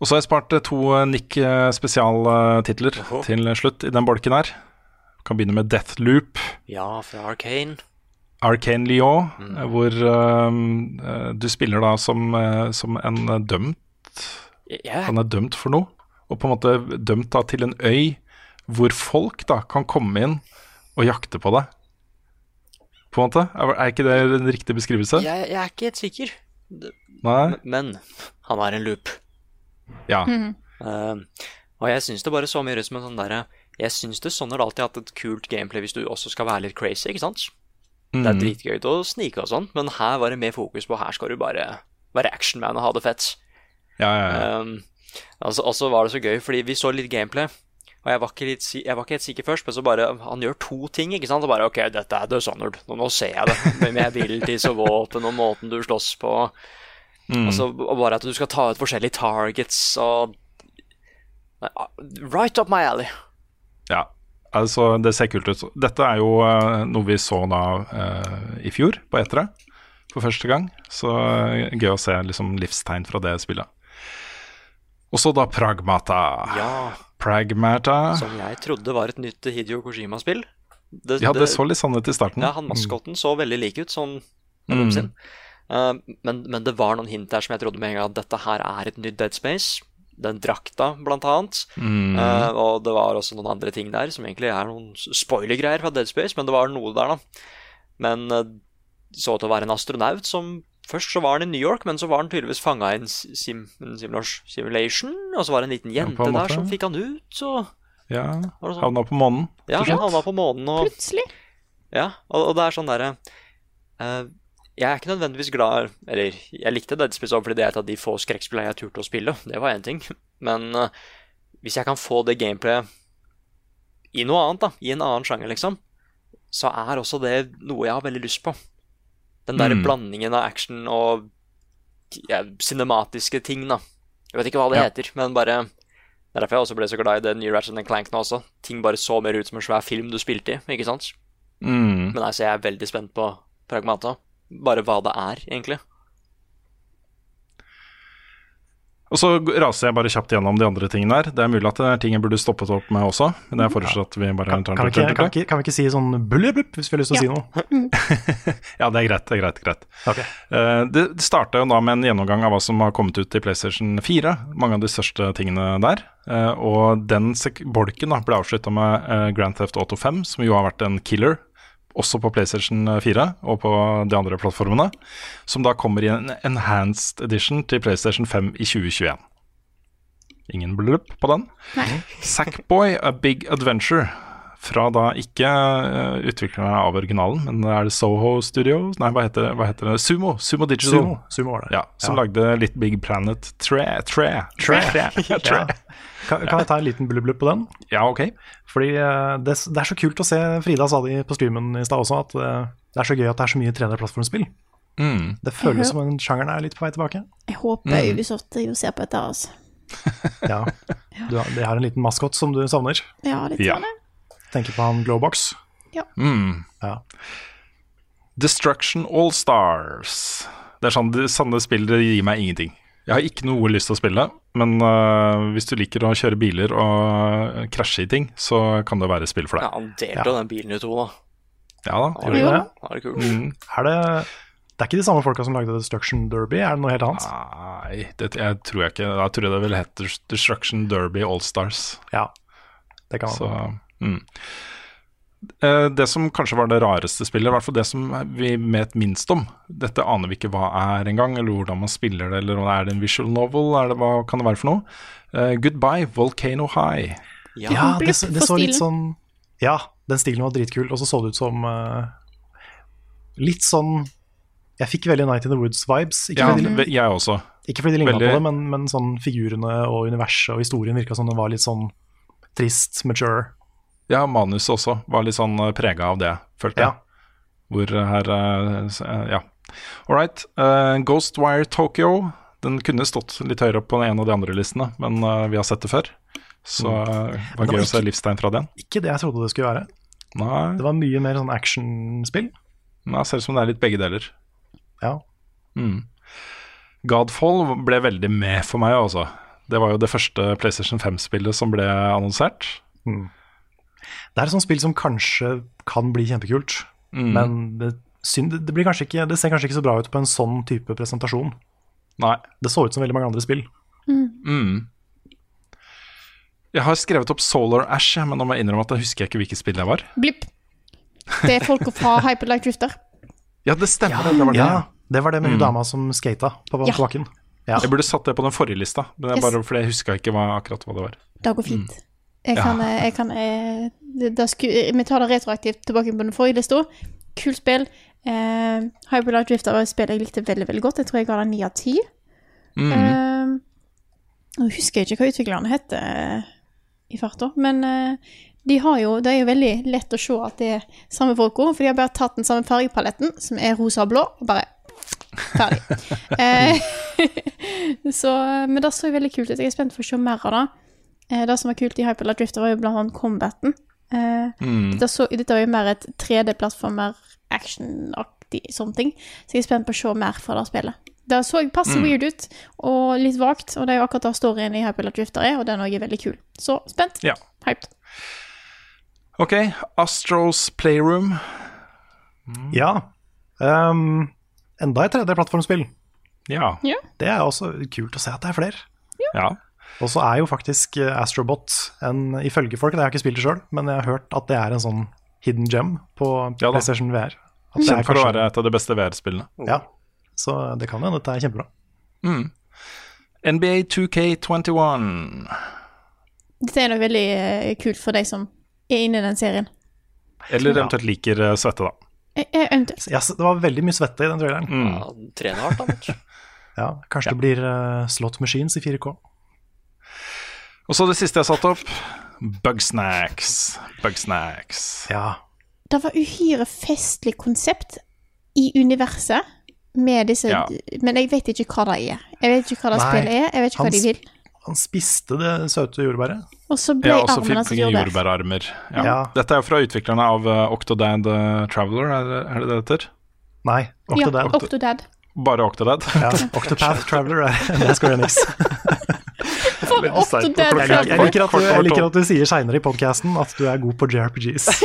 Og så har jeg spart eh, to eh, Nick-spesialtitler Oho. til slutt i den bolken her. Kan begynne med Deathloop. Ja, fra Arcane. Arcane Lyon, mm. hvor eh, eh, du spiller da som, eh, som en eh, dømt yeah. Han er dømt for noe, og på en måte dømt da til en øy hvor folk da kan komme inn og jakte på deg. På en måte. Er, er ikke det en riktig beskrivelse? jeg, jeg er ikke helt sikker. Nei? Men han er en loop. Ja. Eh, og jeg syns det bare så mye ut som en sånn derre Jeg syns det sånn har alltid hatt et kult gameplay hvis du også skal være litt crazy, ikke sant? Det er dritgøy å snike og sånt, men her var det mer fokus på her skal du bare være actionman og ha det fett. Ja, ja, ja. Um, altså, og så var det så gøy, fordi vi så litt gameplay. Og jeg var, ikke litt, jeg var ikke helt sikker først, men så bare Han gjør to ting, ikke sant? Og bare OK, dette er Dishonored. Nå, nå ser jeg det. Men jeg vil så våpen og måten du slåss på. Og så og bare at du skal ta ut forskjellige targets og Right up my alley. ja. Altså, det ser kult ut. Dette er jo eh, noe vi så da uh, i fjor, på etere, for første gang. Så eh, gøy å se liksom livstegn fra det spillet. Og så da Pragmata. Ja, Pragmata. som jeg trodde var et nytt Hidio Kojima-spill. Det, Ja, det så litt sånn ut i starten. Ja, han maskotten så veldig lik ut, sånn mm. sin. Uh, men, men det var noen hint der som jeg trodde med en gang at dette her er et nytt Dead Space. Den drakta, blant annet. Eh, og det var også noen andre ting der som egentlig er noen spoiler-greier fra Dead Space, men det var noe der, da. Men uh, så til å være en astronaut som Først så var han i New York, men så var han tydeligvis fanga i en sim, simulation. Og så var det en liten jente ja, en der som fikk han ut, så Ja, Var sånn? havna på månen. Ja, han havna på månen og Plutselig. Ja, og, og det er sånn derre uh, Jeg er ikke nødvendigvis glad Eller jeg likte Dead Space fordi det er et av de få skrekkspillene jeg turte å spille. Det var én ting. Men uh, hvis jeg kan få det gameplayet i noe annet, da, i en annen sjanger, liksom, så er også det noe jeg har veldig lyst på. Den derre Mm. blandingen av action og ja, cinematiske ting, da. Jeg vet ikke hva det Ja. heter, men bare Det er derfor jeg også ble så glad i det nye Ratchet Clank nå også. Ting bare så mer ut som en svær film du spilte i, ikke sant? Mm. Men altså, jeg er veldig spent på Pragmata. Bare hva det er, egentlig. Og så raser jeg bare kjapt gjennom de andre tingene her. Det er mulig at det er ting jeg burde stoppet opp med også, men jeg foreslår at vi bare Kan, tar kan, vi en ikke, kan, vi ikke, kan vi ikke si sånn blubb hvis vi har lyst til å si noe? Ja, det er greit. det er greit, greit. Okay. Uh, det starta jo da med en gjennomgang av hva som har kommet ut i PlayStation 4. Mange av de største tingene der. Uh, og den sek bolken da ble avslutta med uh, Grand Theft Auto 5, som jo har vært en killer. Også på PlayStation 4 og på de andre plattformene. Som da kommer i en enhanced edition til PlayStation 5 i 2021. Ingen blubb på den. Sackboy A Big Adventure. Fra da ikke uh, utviklerne av originalen, men er det Soho Studios? Nei, hva heter, hva heter det? Sumo. Sumo Digital. Sumo, Sumo var det. Ja, som lagde litt Big Planet Tre. Tre. Tre. Tre. Ja. Kan, kan jeg ta en liten blubb på den? Ja, ok. Fordi eh, det, det er så kult å se Frida sa det på streamen i stad også, at eh, det er så gøy at det er så mye 3D-plattformspill. Mm. Det føles som en sjangeren er litt på vei tilbake. Jeg håper Ubisoft driver og ser på dette. Altså. Ja. Du har, de har en liten maskot som du savner. Ja, litt Ja. ja. Tenker på han Glowbox. Mm. Ja. Destruction All Stars. Det er sånn, det, sanne spill det gir meg ingenting. Jeg har ikke noe lyst til å spille, men uh, hvis du liker å kjøre biler og øh, krasje i ting, så kan det være spill for deg. Ja, han delte jo den bilen i to, da. Ja da. Ja, det. det? Ja, det er kult. Mm. Er det Det er ikke de samme folka som lagde Destruction Derby, er det noe helt annet? Nei, det jeg tror jeg ikke. Da tror jeg det ville hett Destruction Derby All Stars. Ja. Det kan Så, man. mm. Eh, Det som kanskje var det rareste spillet, i hvert fall det som vi vet minst om Dette aner vi ikke hva er engang, eller hvordan man spiller det, eller er det en visual novel, er det, hva kan det være for noe? Uh, Goodbye, Volcano High. Ja, Ja, det, det så litt sånn Ja, den stilen var dritkul, og så så det ut som uh, Litt sånn Jeg fikk veldig Night in the Woods-vibes. Ikke, Ja, de- ve- jeg også. ikke fordi de ligna veldig- på det, men, men sånn figurene og universet og historien virka som den var litt sånn trist, mature. Ja, manuset også var litt sånn prega av det, følte jeg. Ja. Hvor her eh, s- eh, Ja. All right. Uh, Ghostwire Tokyo. Den kunne stått litt høyere opp på en av de andre listene, men uh, vi har sett det før. Så mm. det var det var gøy å se livstegn fra den. Ikke det jeg trodde det skulle være. Nei, Det var mye mer sånn actionspill. nei ser ut som det er litt begge deler. Ja. Mm. Godfall ble veldig med for meg, altså. Det var jo det første PlayStation 5-spillet som ble annonsert. Det er et sånt spill som kanskje kan bli kjempekult, Mm. men det, synd, det, blir kanskje ikke, det ser kanskje ikke så bra ut på en sånn type presentasjon. Nei. Det så ut som veldig mange andre spill. Mm. Jeg har skrevet opp Solar Ash, men nå må jeg innrømme at jeg husker jeg ikke hvilket spill det var. Blipp. Det er folka fra Hyperlight Drifter. Ja, det stemmer. det, det var det. Ja, det var det med hun Mm. dama som skata på, bakken. Ja. Jeg burde satt det på den forrige lista, men det er Yes. bare fordi jeg huska ikke hva, akkurat hva det var. Det går fint. Jeg kan, ja. jeg kan jeg, sku, Vi tar det retroaktivt tilbake på den forrige lista. Kult spill. Eh, Hyperlight Drifter var et spill jeg likte veldig veldig godt. Jeg tror jeg ga det ni av ti. Mm. Eh, Nå husker jeg ikke hva utviklerne heter eh, i farta, men eh, de har jo, det er jo veldig lett å se at det er samme folka, for de har bare tatt den samme fargepaletten, som er rosa og blå, og bare ferdig. eh, så, men det så veldig kult ut. Jeg er spent for å se mer av det. Eh, det som var kult i Hyperlight Drifter, var jo blant annet combaten. Eh, Mm. dette, så, dette var jo mer et 3D-plattformer, action-aktig sånne ting, så jeg er spent på å se mer fra det spillet. Det så passe Mm. weird ut, og litt vagt, og det er jo akkurat det storyen i Hyperlight Drifter er, og den er også veldig kul. Så spent. Ja. Hyped. Ok, Astros Playroom. Ja. Um, enda et 3D-plattformspill. Ja. Det er også kult å se at det er flere. ja. Og så er jo faktisk eh, Astrobot en, ifølge folk, det har jeg ikke spilt det sjøl, men jeg har hørt at det er en sånn hidden gem på Ja. PlayStation VR. At det er Kjent for å være et av de beste VR-spillene. Ja, så det kan hende dette er kjempebra. Mm. NBA 2K21. Dette er nok veldig eh, kult for de som er inne i den serien. Eller eventuelt liker eh, svette, da. Jeg, jeg, eventuelt. Ja, det var veldig mye svette i den traileren. Mm. Ja, trener hardt, da. ja, kanskje Ja, det blir slot machines i 4K. Og så det siste jeg satte opp. Bugsnacks. Bugsnacks. Ja. Det var uhyre festlig konsept i universet med disse Ja. Men jeg vet ikke hva det er. Jeg vet ikke hva det Nei, spillet er, jeg vet ikke hva han de vil. Han spiste det søte jordbæret. Og så ble Ja, også armen hans jordbær. jordbærarmer. Ja. Ja. Dette er jo fra utviklerne av uh, Octodad eh, Traveler, er det er det det heter? Nei, Ja, Octodad. Octodad. Bare Octodad? Ja, Octopath Traveler er det Square Enix. For Jeg, jeg, liker at du, jeg liker at du sier seinere i podkasten at du er god på JRPGs.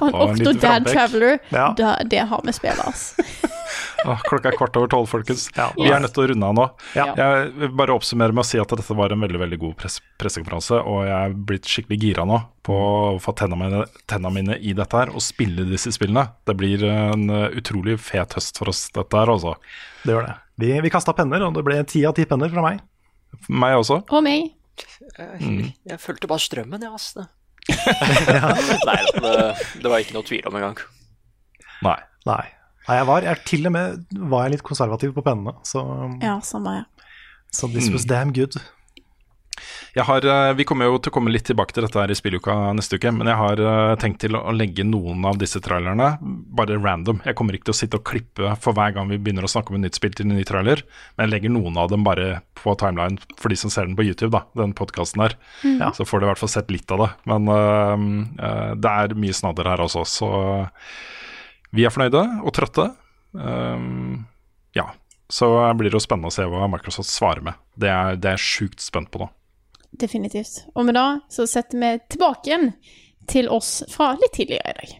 For en Og en Octodad. Traveler, Ja. det, det har vi spilt, altså. Klokka er kvart over tolv, folkens. Ja. Vi er nødt til å runde av nå. Ja. Jeg vil bare oppsummere med å si at dette var en veldig veldig god press pressekonferanse, og jeg er blitt skikkelig gira nå på å få tenna mine, tenna mine i dette her og spille disse spillene. Det blir en utrolig fet høst for oss, dette her, altså. Det gjør det. Vi, vi kasta penner, og det ble ti av ti penner fra meg. Meg også. Og meg. Jeg, jeg fulgte bare strømmen, jeg, ass. Det. Nei, det, det var ikke noe tvil om engang. Nei. Nei. Nei, jeg var jeg, Til og med var jeg litt konservativ på pennene, så, Ja, samme jeg. så this was damn good. Jeg har, eh, vi kommer jo til å komme litt tilbake til dette her i spilluka neste uke, men jeg har eh, tenkt til å legge noen av disse trailerne bare random. Jeg kommer ikke til å sitte og klippe for hver gang vi begynner å snakke om et nytt spill til en ny trailer, men jeg legger noen av dem bare på timeline for de som ser den på YouTube, da, den podkasten her. Ja. Så får de i hvert fall sett litt av det. Men uh, eh, det er mye snadder her også, så vi er fornøyde og trøtte. Um, ja. Så blir det jo spennende å se hva Microsoft svarer med. Det er, det er jeg sjukt spent på nå. Definitivt. Og med det så setter vi tilbake igjen til oss fra litt tidligere i dag.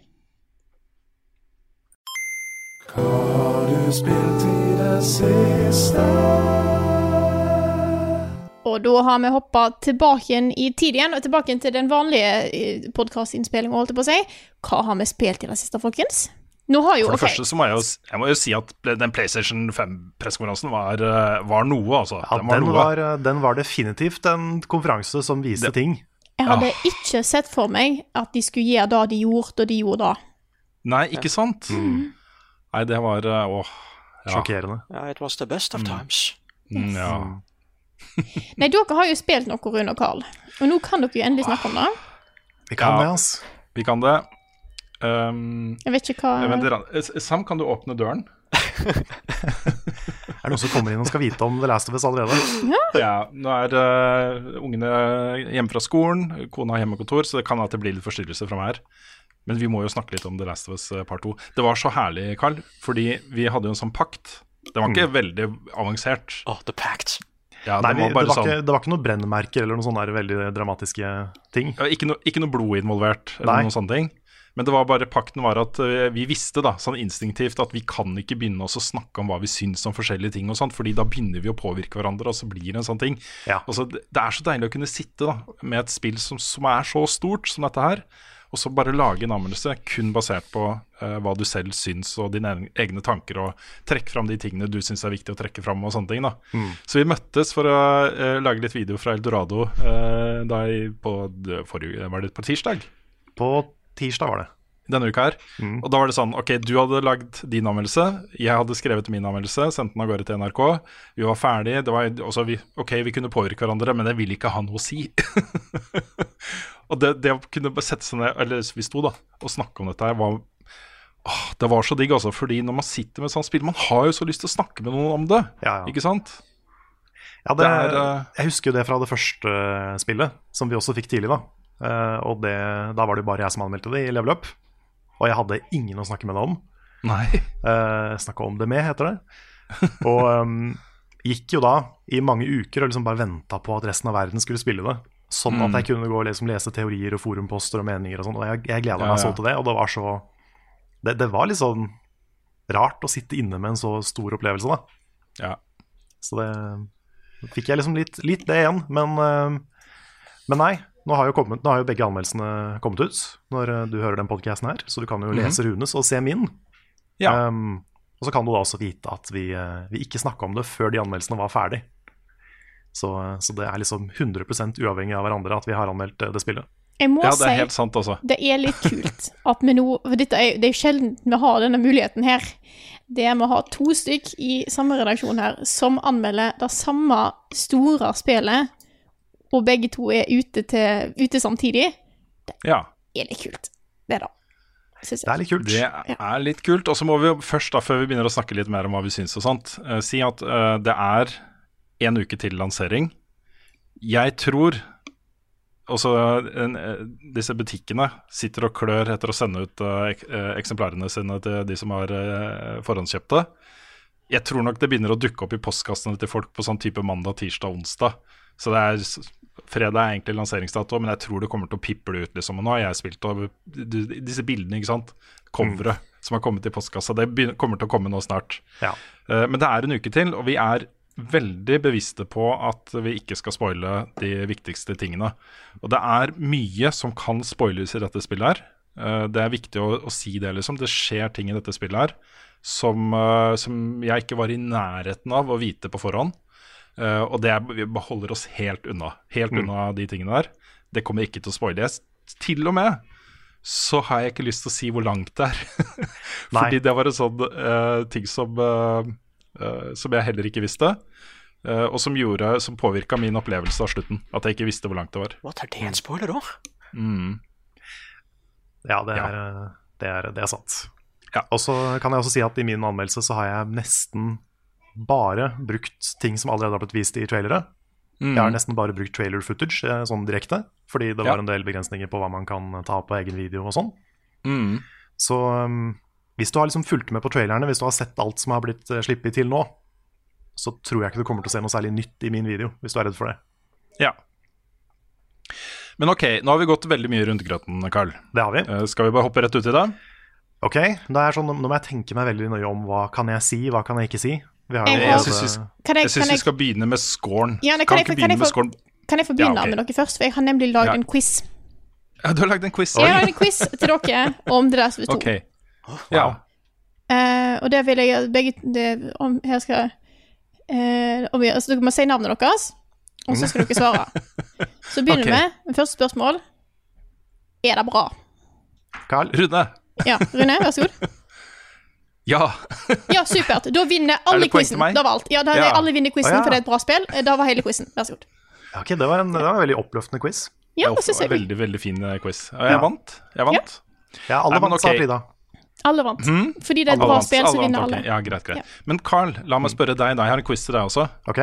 Og da har vi hoppa tilbake igjen i tid igjen, og tilbake igjen til den vanlige podkastinnspillinga, holdt jeg på å si. Hva har vi spilt i det siste, folkens? Nå har jo For det okay. første så må jeg jo, jeg må jo si at den PlayStation 5-pressekonferansen var, eh, var noe, altså. Ja, den var den, noe. var, den var definitivt en konferanse som viste Det- ting. Jeg hadde Ah. ikke sett for meg at de skulle gjøre det de gjorde, og de gjorde det. Nei, ikke sant? Nei, det var eh, Åh. Ja. Sjokkerende. Ja, it was the best of times. Mm, ja. Nei, dere har jo spilt noe, Rune og Carl, og nå kan dere jo endelig snakke om det. Vi kan Ja. det, altså. Vi kan det. Um, Jeg vet ikke hva eh, Sam, kan du åpne døren? Er det noen som kommer inn og skal vite om The Last of Us allerede? Ja, nå er uh, ungene hjemme fra skolen, kona har hjemmekontor, så det kan at det blir litt forstyrrelser fra meg her. Men vi må jo snakke litt om The Last of Us eh, part 2. Det var så herlig, Carl, fordi vi hadde jo en sånn pakt. Det var ikke veldig avansert. Oh, the pact. Ja, Nei, det var det, var sånn ikke, det var ikke noen brennmerker eller noen sånne veldig dramatiske ting. Ja, ikke, noe, ikke noe blod involvert, eller Nei. noen sånne ting. Men det var bare pakten var at eh, vi visste da, sånn instinktivt at vi kan ikke begynne å snakke om hva vi syns om forskjellige ting, og sånt, fordi da begynner vi å påvirke hverandre, og så blir det en sånn ting. Ja. Altså, det er så deilig å kunne sitte da, med et spill som, som er så stort som dette her, og så bare lage en anmeldelse kun basert på uh, hva du selv syns, og dine egne- tanker, og trekke fram de tingene du syns er viktig å trekke fram, og sånne ting. da. Så vi møttes for å uh, lage litt video fra Eldorado uh, da i, på, forrige, var det på tirsdag? På tirsdag var det. denne uka her. Og da var det sånn, ok, du hadde lagd din anmeldelse, jeg hadde skrevet min anmeldelse, sendt den av gårde til NRK. Vi var ferdige, det var også vi, ok, vi kunne påvirke hverandre, men det ville ikke ha noe å si. og det, det å kunne sette seg ned, eller vi sto da, og snakke om dette her, var, åh, det var så digg altså, fordi når man sitter med et sånt spill, man har jo så lyst til å snakke med noen om det, Ja, ja. ikke sant? Ja, det, Det er, eh, jeg husker jo det fra det første spillet, som vi også fikk tidlig. da Og det, da var det jo bare jeg som anmeldte det i Level Up. Og jeg hadde ingen å snakke med det om. Nei. Uh, Snakka om det med, heter det. Og um, gikk jo da i mange uker og liksom bare venta på at resten av verden skulle spille det. Sånn Mm. at jeg kunne gå og liksom lese teorier og forumposter og meninger og sånn. Og jeg, jeg gleda Ja, meg sånn til det, og det var så det, det var litt sånn rart å sitte inne med en så stor opplevelse, da. Ja. Så det fikk jeg liksom litt, litt det igjen. Men, eh, men nei, nå har, jo kommet, nå har jo begge anmeldelsene kommet ut når eh, du hører den podkasten her, så du kan jo lese Runes og se min. Ja. Um, og så kan du da også vite at vi, eh, vi ikke snakka om det før de anmeldelsene var ferdig. Så, så det er liksom 100% uavhengig av hverandre at vi har anmeldt eh, det spillet. Jeg må ja, det er helt sant også. det er litt kult at vi nå For dette er, det er jo sjelden vi har denne muligheten her. Det er med å ha to stykk i samme redaksjon her som anmelder det samme store spillet, og begge to er ute, til, ute samtidig. Ja. Det er litt kult. Det det. Synes Det er litt kult. Det er litt kult. Og så må vi først, da, før vi begynner å snakke litt mer om hva vi syns og sånt, uh, si at uh, det er en uke til lansering. Jeg tror også en, eh, disse butikkene sitter og klør etter å sende ut uh, ek, eksemplarene sine til de som har uh, forhåndskjøpte. Jeg tror nok det begynner å dukke opp i postkassene til folk på sånn type mandag, tirsdag, onsdag. Så det er Fredag er egentlig lanseringsdato, men jeg tror det kommer til å piple ut. liksom. Og nå har jeg spilt over disse bildene, ikke sant. Coveret som har kommet i postkassa. Det begynner, kommer til å komme nå snart. Ja. Uh, Men det er en uke til, og vi er veldig bevisste på at vi ikke skal spoile de viktigste tingene. Og det er mye som kan spoiles i dette spillet her. Uh, Det er viktig å, å si det, liksom. Det skjer ting i dette spillet her som, uh, som jeg ikke var i nærheten av å vite på forhånd. Eh, og det er, vi beholder oss helt unna. Helt unna de tingene der. Det kommer ikke til å spoile. Til og med så har jeg ikke lyst til å si hvor langt det er. Fordi det var en sånn uh, ting som, uh, som jeg heller ikke visste. og som, gjorde, som påvirka min opplevelse av slutten. At jeg ikke visste hvor langt det var. What, er det en spoiler òg? Ja, det er, ja. Det, er, det er sant. Ja. Og så kan jeg også si at i min anmeldelse så har jeg nesten bare brukt ting som allerede har blitt vist i trailere. Jeg har nesten bare brukt trailer footage eh, sånn direkte, fordi det Ja. var en del begrensninger på hva man kan ta på egen video og sånn. Mm. Så um, hvis du har liksom fulgt med på trailerne, hvis du har sett alt som har blitt uh, sluppet til nå, så tror jeg ikke du kommer til å se noe særlig nytt i min video, hvis du er redd for det. Ja. Men ok, nå har vi gått veldig mye rundt grøten, Carl. Det har vi. Eh, skal vi bare hoppe rett ut i det? Ok, da er sånn, Nå må jeg tenke meg veldig nøye om hva kan jeg si, hva kan jeg ikke si. Vi har Jeg Jeg syns vi, Kan jeg, jeg synes vi skal begynne med scoren. Ja, kan kan jeg- ikke kan begynne med få- scoren? kan jeg få begynne Ja, okay. med dere først? For jeg har nemlig lagd Ja. en quiz. Ja, du har lagd en quiz. Jeg har lagd en quiz til dere om det der som vi tok. Ok. Ja. Uh, og det vil jeg begge det, om, Her skal uh, om, altså, Dere må si navnet deres, og så skal dere svare. Så begynner vi okay. med med første spørsmål. Er det bra? Carl, Rune. Ja, Rune, vær så god. Ja. Ja, supert. Da vinner Er alle quizen. Det var alt. Ja, da Ja. alle vinner quizen, ah, ja. for det er et bra spill. Eh, Da var hele quizen. Vær så god. ok, det var, en, det var en veldig oppløftende quiz. Ja, Det syns var jeg. en veldig, veldig fin eh, quiz. Og jeg Ja. vant. Jeg vant. Ja, alle Nei, vant, vant, sa. Frida. Alle vant. Fordi det er et Alle bra vant. spill, så vinner alle. Okay. Ja, greit, greit. Ja. Men Carl, la meg spørre deg, da. Jeg har en quiz til deg også. Ok,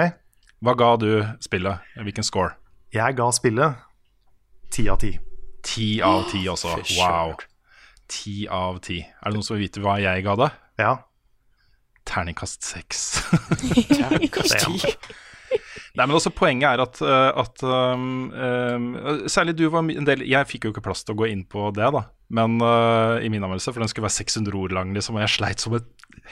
Hva ga du spillet? Hvilken score? jeg ga spillet ti av ti. Ti av ti, også. Wow. Ti av ti. Er det noen som vil vite hva jeg ga det? Ja, Terningkast seks. Terningkast ti. Nei, men også Poenget er at, uh, at um, um, Særlig du var en del Jeg fikk jo ikke plass til å gå inn på det, da. Men uh, i min anmeldelse, for den skulle være 600 ord lang, liksom, og jeg sleit som et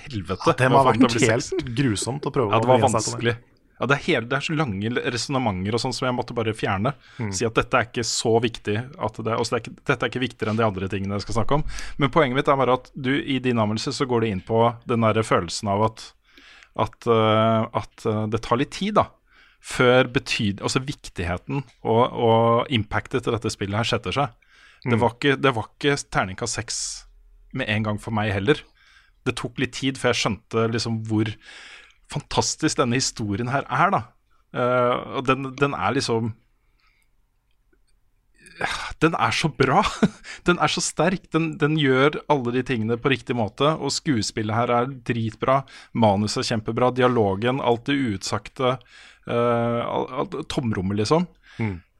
helvete. Ja, det må ha vært helt grusomt å prøve Ja, å det var vanskelig. Ja, det, er hele, det er så lange resonnementer og sånn som jeg måtte bare fjerne. Mm. Si at dette er ikke så viktig. At det, også det er ikke, dette er ikke viktigere enn de andre tingene jeg skal snakke om. Men poenget mitt er bare at du i din anmeldelse så går du inn på den derre følelsen av at, at, øh, at øh, det tar litt tid, da. Før betyd, altså viktigheten og, og impactet til dette spillet her setter seg. Det Mm. var ikke, det var ikke terningkast seks med en gang for meg heller. Det tok litt tid før jeg skjønte liksom hvor fantastisk denne historien her er, da. Uh, og den, den er liksom Den er så bra! Den er så sterk. Den, den gjør alle de tingene på riktig måte. Og skuespillet her er dritbra. Manuset er kjempebra. Dialogen, alt det uutsagte. Uh, alt, tomrommet, liksom.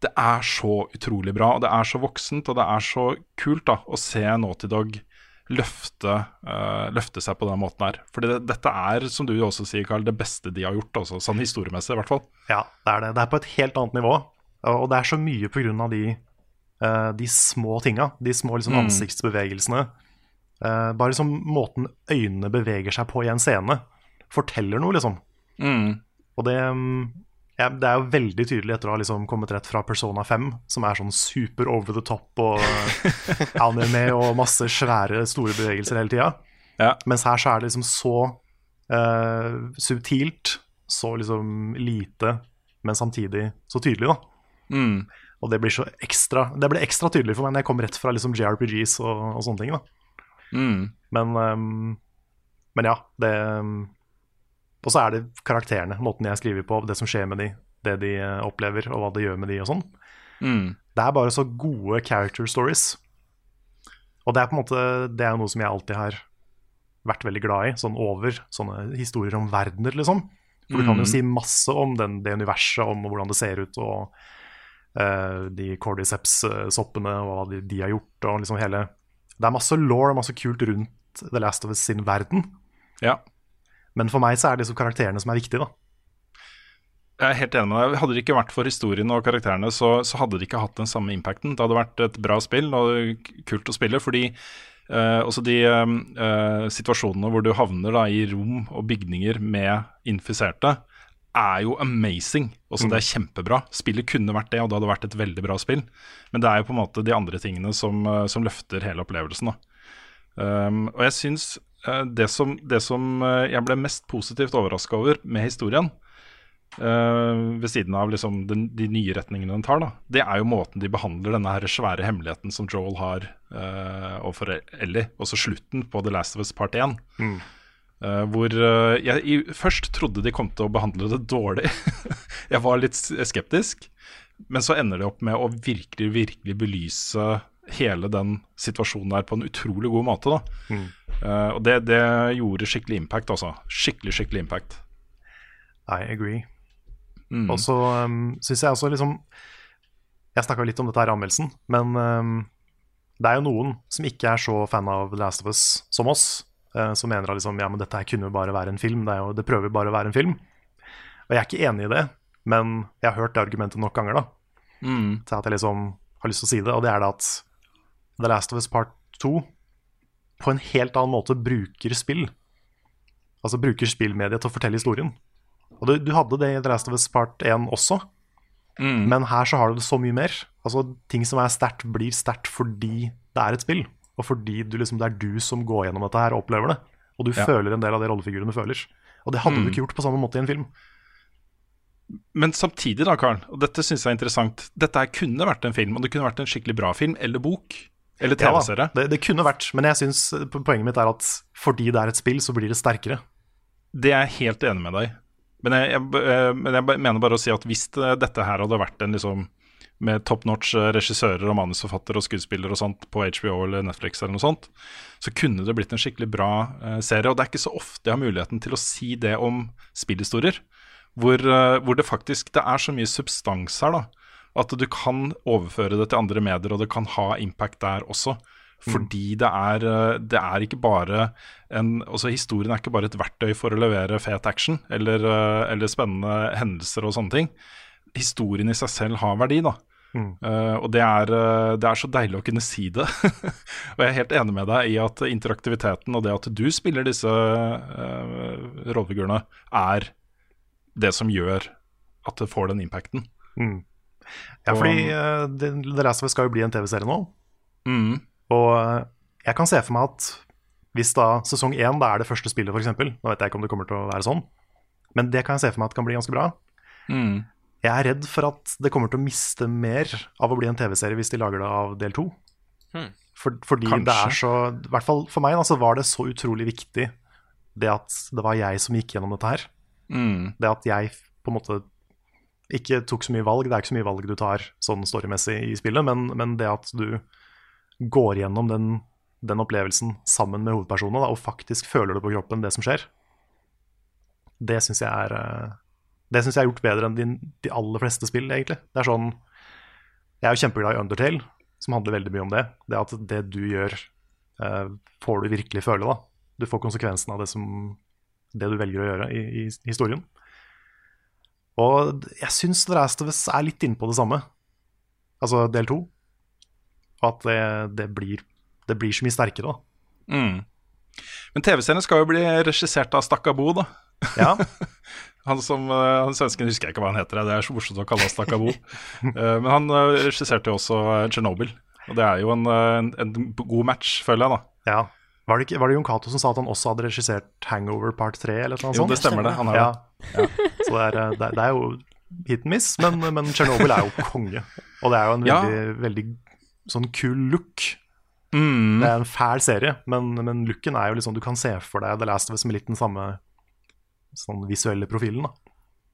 Det er så utrolig bra, og det er så voksent, og det er så kult da å se Naughty Dog løfte, uh, løfte seg på den måten her. Fordi det, dette er, som du også sier, Carl, det beste de har gjort, også, sånn historiemessig i hvert fall. Ja, det er det. Det er på et helt annet nivå. Og det er så mye av de, uh, de små tinga. De små liksom, Mm. ansiktsbevegelsene. Uh, bare liksom måten øynene beveger seg på i en scene, forteller noe, liksom. Og det, mm, ja, det er jo veldig tydelig etter å ha liksom kommet rett fra Persona 5, som er sånn super over the top og anime og masse svære, store bevegelser hele tida. Mens her så er det liksom så uh, subtilt, så liksom lite, men samtidig så tydelig, da. Mm. Og det blir så ekstra Det ble ekstra tydelig for meg når jeg kom rett fra liksom JRPGs og, og sånne ting. da Mm. Men, um, men ja, det Og så er det karakterene, måten jeg skriver på, det som skjer med de, det de eh, opplever, og hva det gjør med de og sånn. Mm. Det er bare så gode character stories. Og det er på en måte Det er noe som jeg alltid har vært veldig glad i, sånn over sånne historier om verdener, liksom. For du kan jo Mm. si masse om den, det universet, om hvordan det ser ut, og uh, de cordyceps-soppene, og hva de, de har gjort, og liksom hele Det er masse law og masse kult rundt The Last of Us sin verden. Ja. Men for meg så er det liksom karakterene som er viktige, da. Jeg er helt enig med deg. Hadde det ikke vært for historien og karakterene, så, så hadde det ikke hatt den samme impacten. Det hadde vært et bra spill og kult å spille, fordi eh, også de eh, situasjonene hvor du havner da, i rom og bygninger med infiserte, er jo amazing. Også Det er kjempebra. Spillet kunne vært det, og det hadde vært et veldig bra spill. Men det er jo på en måte de andre tingene som, eh, som løfter hele opplevelsen. da. Um, og jeg syns det, som, det som eh, jeg ble mest positivt overraska over med historien, Uh, ved siden av liksom den, de nye retningene den tar, da, det er jo måten de behandler denne her svære hemmeligheten som Joel har uh, overfor Ellie. Også slutten på The Last of Us Part 1. Mm. Uh, hvor eh, jeg i, først trodde de kom til å behandle det dårlig. jeg var litt skeptisk. Men så ender det opp med å virkelig, virkelig belyse hele den situasjonen der på en utrolig god måte. da. Mm. Uh, og det, det gjorde skikkelig impact, altså. Skikkelig, skikkelig impact. I agree. Mm. Og så um, syns jeg også liksom Jeg snakka litt om dette her i anmeldelsen, men um, det er jo noen som ikke er så fan av The Last of Us som oss, uh, som mener at liksom, ja, men dette her kunne jo bare være en film. Det, jo, det prøver bare å være en film. Og jeg er ikke enig i det, men jeg har hørt det argumentet nok ganger da, Mm. til at jeg liksom har lyst til å si det, og det er det at The Last of Us Part 2 på en helt annen måte bruker spill. Altså bruker spillmediet til å fortelle historien. Og du, du hadde det i The Last of Us Part 1 også, Mm. men her så har du det så mye mer. Altså Ting som er sterkt, blir sterkt fordi det er et spill. Og fordi du liksom, det er du som går gjennom dette her og opplever det. Og du Ja. føler en del av det rollefigurene føler. Og det hadde Mm. du ikke gjort på samme måte i en film. Men samtidig, da, Karl, og dette syns jeg er interessant Dette kunne vært en film, og det kunne vært en skikkelig bra film, eller bok. Eller Ja TV-serie. det, det kunne vært, men jeg synes, poenget mitt er at fordi det er et spill, så blir det sterkere. Det er jeg helt enig med deg. Men jeg, jeg, eh, men jeg mener bare å si at hvis dette her hadde vært en liksom med top notch eh, regissører og manusforfattere og skuespillere og sånt på HBO eller Netflix eller noe sånt, så kunne det blitt en skikkelig bra uh, serie. Og det er ikke så ofte jeg har muligheten til å si det om spillhistorier. Hvor, uh, hvor det faktisk det er så mye substans her, da. At du kan overføre det til andre medier, og det kan ha impact der også. Fordi det er, eh, det er ikke bare en altså Historien er ikke bare et verktøy for å levere fet action eller, eh, eller spennende hendelser og sånne ting. Historien i seg selv har verdi, da. Mm. Uh, og det er, det er så deilig å kunne si det. og jeg er helt enig med deg i at interaktiviteten og det at du spiller disse uh, rollefigurene, er det som gjør at det får den impacten. Mm. Ja, fordi uh, The Last of Us skal jo bli en TV-serie nå. Mm. Og uh, jeg kan se for meg at hvis da sesong én da er det første spillet, f.eks. Nå vet jeg ikke om det kommer til å være sånn, men det kan jeg se for meg at kan bli ganske bra. Mm. Jeg er redd for at det kommer til å miste mer av å bli en TV-serie hvis de lager det av del to. Mm. For, fordi Kanskje. det er så I hvert fall for meg altså, var det så utrolig viktig det at det var jeg som gikk gjennom dette her. Mm. Det at jeg på en måte ikke tok så mye valg. Det er ikke så mye valg du tar sånn storymessig i spillet, men, men det at du går gjennom den, den opplevelsen sammen med hovedpersonene da, og faktisk føler det på kroppen, det som skjer, det syns jeg er eh, Det synes jeg er gjort bedre enn de, de aller fleste spill, egentlig. Det er sånn Jeg er jo kjempeglad i Undertale, som handler veldig mye om det. Det at det du gjør, eh, får du virkelig føle, da. Du får konsekvensen av det, som, det du velger å gjøre i, i historien. Og jeg syns The Last of Us er litt inne på det samme, altså del to. At det, det, blir, det blir så mye sterkere, da. Mm. Men TV-serien skal jo bli regissert av Stakkabo, da. Ja, Han som, eh, han svensken husker jeg ikke hva han heter, det er så morsomt å kalle han Stakkabo. Eh, Men han eh, regisserte jo også Tsjernobyl, Chernobyl, og det er jo en, en, en god match, føler jeg, da. ja. Var det, ikke, var det Jon Cato som sa at han også hadde regissert Hangover part 3? Eller noe Jo, sånt? det stemmer det. Han har Ja. det. Så det er, eh, det, er, det er jo hit and miss, men, men Chernobyl er jo konge. Og det er jo en Ja. veldig, veldig sånn kul look. Mm. Det er en fæl serie, men, men looken er jo liksom Du kan se for deg The Last of Us med litt den samme sånn visuelle profilen. da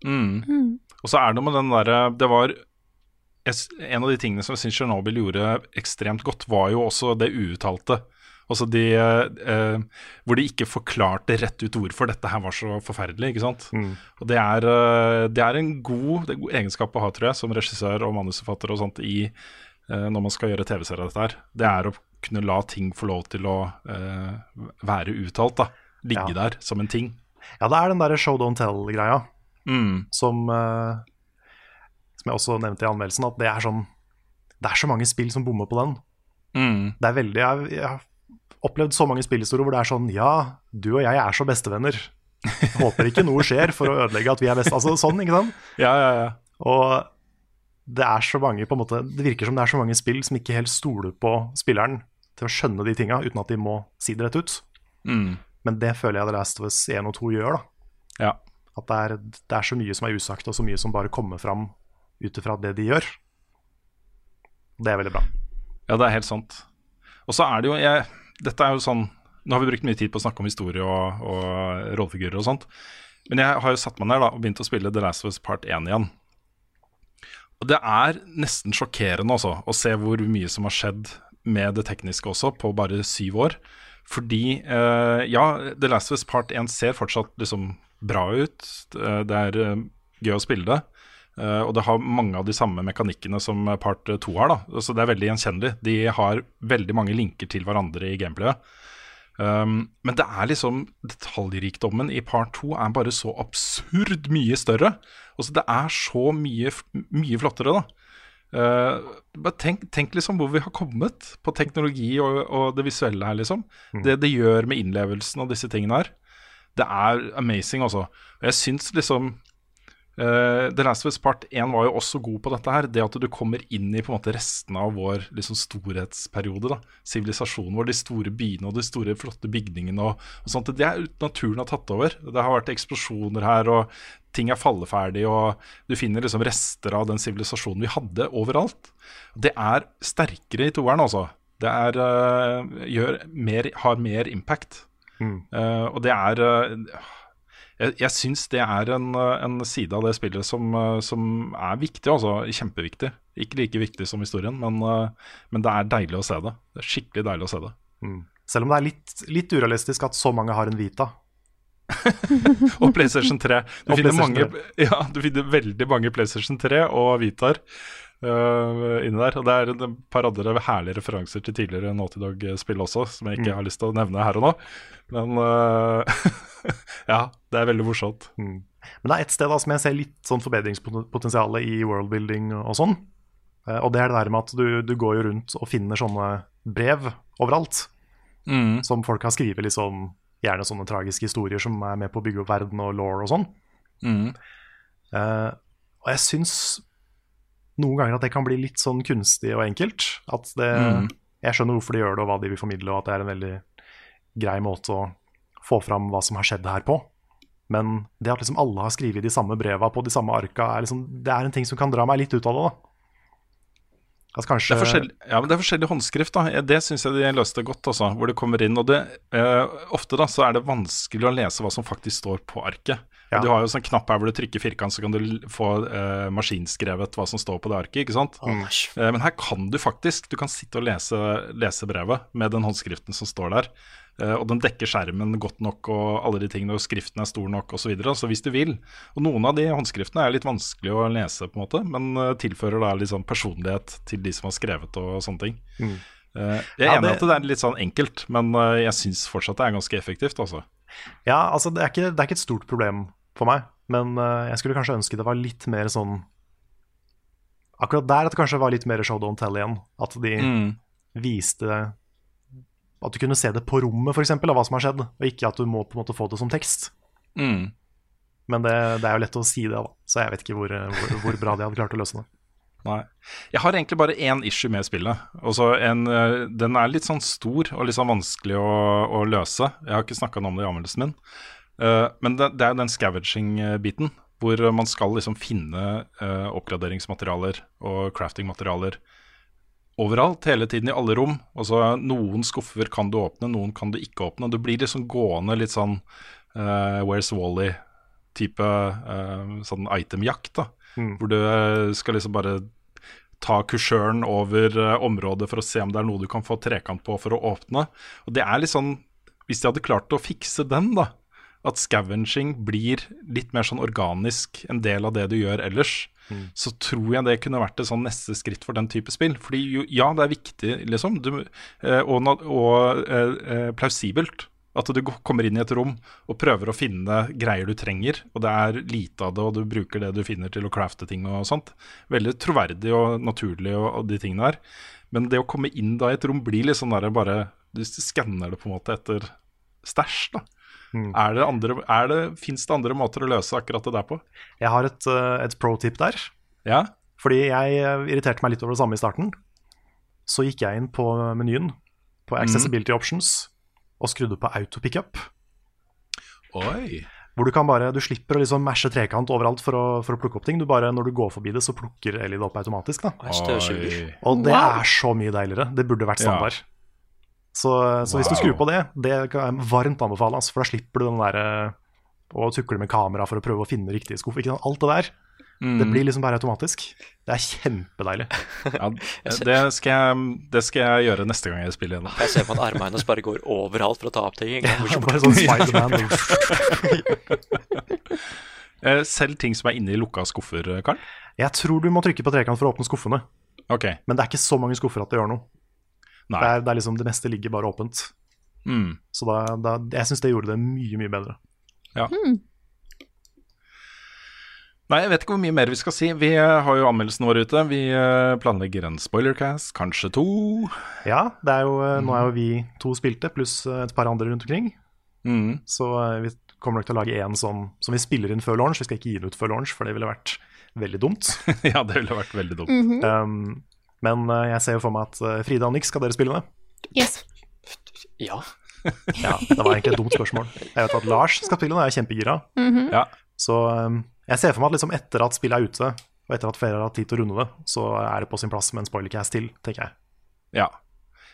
Mm. Og så er det med den derre Det var En av de tingene som jeg syns Tsjernobyl gjorde ekstremt godt, var jo også det uuttalte. Altså de eh, Hvor de ikke forklarte rett ut hvorfor dette her var så forferdelig. ikke sant? Mm. Og det er, eh, det er en god, er en god egenskap å ha, tror jeg, som regissør og manusforfatter og sånt i eh, når man skal gjøre TV-serier av dette her. Det er å kunne la ting få lov til å eh, være uttalt. da Ligge Ja. der som en ting. Ja, det er den derre show don't tell-greia Mm. som eh, Som jeg også nevnte i anmeldelsen, at det er sånn Det er så mange spill som bommer på den. Mm. Det er veldig Jeg, jeg opplevd så mange spillhistorier hvor det er sånn Ja, du og jeg er så bestevenner. Håper ikke noe skjer for å ødelegge at vi er best. Altså sånn, ikke sant? Ja, ja, ja. Og det er så mange på en måte Det virker som det er så mange spill som ikke helt stoler på spilleren til å skjønne de tinga uten at de må si det rett ut. Mm. Men det føler jeg The Last of Us 1 og 2 gjør. da ja. At det er, det er så mye som er usagt, og så mye som bare kommer fram ut ifra det de gjør. Det er veldig bra. Ja, det er helt sant. Og så er det jo jeg, Dette er jo sånn Nå har vi brukt mye tid på å snakke om historie og, og rollefigurer og sånt. Men jeg har jo satt meg ned da, og begynt å spille The Last of Us Part 1 igjen. Og det er nesten sjokkerende også, å se hvor mye som har skjedd med det tekniske også, på bare syv år. Fordi eh, ja, The Last of Us Part 1 ser fortsatt liksom bra ut. Det det er eh, gøy å spille det. Eh, og det har mange av de samme mekanikkene som Part 2 har. da Så det er veldig gjenkjennelig. De har veldig mange linker til hverandre i gameplayet. Um, men det er liksom detaljrikdommen i part 2 er bare så absurd mye større. Altså Det er så mye, mye flottere, da. Uh, bare tenk, tenk liksom hvor vi har kommet på teknologi og, og det visuelle her, liksom. Det det gjør med innlevelsen og disse tingene her. Det er amazing, altså. Og jeg syns liksom eh, The Last of Us Part 1 var jo også god på dette her. Det at du kommer inn i på en måte restene av vår liksom, storhetsperiode. da Sivilisasjonen vår, de store byene og de store, flotte bygningene og, og sånt. Det er naturen har tatt over. Det har vært eksplosjoner her, og ting er falleferdig, og du finner liksom rester av den sivilisasjonen vi hadde overalt. Det er sterkere i toeren, altså. Det er, uh, gjør mer, har mer impact. Eh, og det er eh, Jeg, jeg syns det er en, eh, en side av det spillet som, eh, som er viktig, altså kjempeviktig. Ikke like viktig som historien, men, eh, men det er deilig å se det. Det er skikkelig deilig å se det. Selv om det er litt, litt urealistisk at så mange har en Vita. Og PlayStation 3. Du, Og finner, PlayStation mange, ja, du finner veldig mange PlayStation 3 og Vitar. Eh, inni der. Og det er et par andre herlige referanser til tidligere Naughty Dog-spill også, som jeg ikke Mm. har lyst til å nevne her og nå. Men uh, ja, det er veldig morsomt. Mm. Men det er ett sted da som jeg ser litt sånn forbedringspotensial i worldbuilding og sånn. Eh, Og det er det der med at du, du går jo rundt og finner sånne brev overalt. Mm. Som folk har skrevet liksom, gjerne sånne tragiske historier som er med på å bygge opp verden og law og sånn. Mm. Uh, og jeg syns noen ganger at det kan bli litt sånn kunstig og enkelt. At det, Mm. Jeg skjønner hvorfor de gjør det, og hva de vil formidle, og at det er en veldig grei måte å få fram hva som har skjedd her på. Men det at liksom alle har skrevet de samme breva på de samme arka, er liksom, det er en ting som kan dra meg litt ut av det. da. Altså Det er, ja, men det er forskjellig håndskrift. da Det syns jeg de løste godt. Også, hvor det kommer inn og det, eh, Ofte da så er det vanskelig å lese hva som faktisk står på arket. Ja. Du har jo sånn knapp her hvor du trykker firkant, så kan du få uh, maskinskrevet hva som står på det arket. ikke sant? Mm. Eh, men her kan du faktisk Du kan sitte og lese, lese brevet med den håndskriften som står der. Uh, og den dekker skjermen godt nok, og alle de tingene, og skriften er stor nok osv. Så, videre. så hvis du vil Og noen av de håndskriftene er litt vanskelig å lese, på en måte, men uh, tilfører da litt sånn personlighet til de som har skrevet og sånne ting. Mm. Uh, jeg er Ja, enig i det- at det er litt sånn enkelt, men jeg syns fortsatt det er ganske effektivt. altså. Ja, altså det er, ikke, det er ikke et stort problem for meg, men eh, jeg skulle kanskje ønske det var litt mer sånn Akkurat der at det kanskje var litt mer show don't tell igjen. At de Mm. viste At du kunne se det på rommet, f.eks., av hva som har skjedd, og ikke at du må på en måte få det som tekst. Mm. Men det, det er jo lett å si det, da. så jeg vet ikke hvor, hvor, hvor bra de hadde klart å løse det. Nei. Jeg har egentlig bare én issue med spillet. En, eh, den er litt sånn stor og litt sånn vanskelig å, å løse. Jeg har ikke snakka om det i anmeldelsen min. Eh, men det, det er jo den scavenging-biten, hvor man skal liksom finne eh, oppgraderingsmaterialer og crafting-materialer overalt, hele tiden i alle rom. Altså, Noen skuffer kan du åpne, noen kan du ikke åpne. Du blir liksom gående litt sånn uh, Where's Wally-type uh, sånn itemjakt, da. Mm. Hvor du skal liksom bare ta kursøren over uh, området for å se om det er noe du kan få trekant på for å åpne. Og det er litt sånn Hvis de hadde klart å fikse den, da, at scavenging blir litt mer sånn organisk en del av det du gjør ellers, så tror jeg det kunne vært et sånn neste skritt for den type spill. Fordi jo, ja, det er viktig, liksom, du, eh, og, og eh, eh, plausibelt. At du kommer inn i et rom og prøver å finne greier du trenger, og det er lite av det, og du bruker det du finner til å crafte ting og sånt. Veldig troverdig og naturlig og, og de tingene der. Men det å komme inn da i et rom blir litt sånn der bare Du skanner det på en måte etter stæsj, da. Mm. Er det andre, er det, Fins det andre måter å løse akkurat det der på? Jeg har et, eh, et pro-tip der. Ja? Fordi jeg eh, irriterte meg litt over det samme i starten. Så gikk jeg inn på menyen, på Accessibility Options, og skrudde på auto pickup. Oi. Hvor du kan bare, du slipper å liksom mashe trekant overalt for å, for å plukke opp ting. Du bare, Når du går forbi det, så plukker Ellie det opp automatisk. da. Oi. Og det er så mye deiligere. Det burde vært Ja. Standard. Så, wow. hvis du skrur på det, det kan jeg varmt anbefale. Altså, for da slipper du den der å tukle med kamera for å prøve å finne riktige skuff. Ikke sant? Alt det der. Det blir liksom bare automatisk. Det er kjempedeilig. Ja, det, skal jeg, det skal jeg gjøre neste gang jeg spiller igjen. Jeg ser på at armene hennes bare går overalt for å ta opp ting. Ja, bare sånn Spiderman. Eh, Selv ting som er inne i lukka skuffer, Karl? Jeg tror du må trykke på trekant for å åpne skuffene. Okay. Men det er ikke så mange skuffer at det gjør noe. Nei. Det, er, det, er liksom, det meste ligger bare åpent. Mm. Så da, da, jeg syns det gjorde det mye, mye bedre. Ja Nei, jeg vet ikke hvor mye mer vi skal si. Vi eh, har jo anmeldelsen vår ute. Vi eh, planlegger en spoilercast, kanskje to. Ja, det er jo, eh, nå er jo vi to spilte, pluss et par andre rundt omkring. Mm. Så vi kommer nok til å lage en sånn som vi spiller inn før launch. Vi skal ikke gi den ut før launch, for det ville vært veldig dumt. ja, det ville vært veldig dumt. Um, men eh, jeg ser jo for meg at eh, Frida og Nix, skal dere spille det? Yes. Ja. Ja, det var egentlig et dumt spørsmål. Jeg vet at Lars skal spille det, jeg er kjempegira. Ja. Så um, jeg ser for meg at liksom etter at spillet er ute, og etter at flere har hatt tid til å runde det, så er det på sin plass med en spoilercast til, tenker jeg. ja.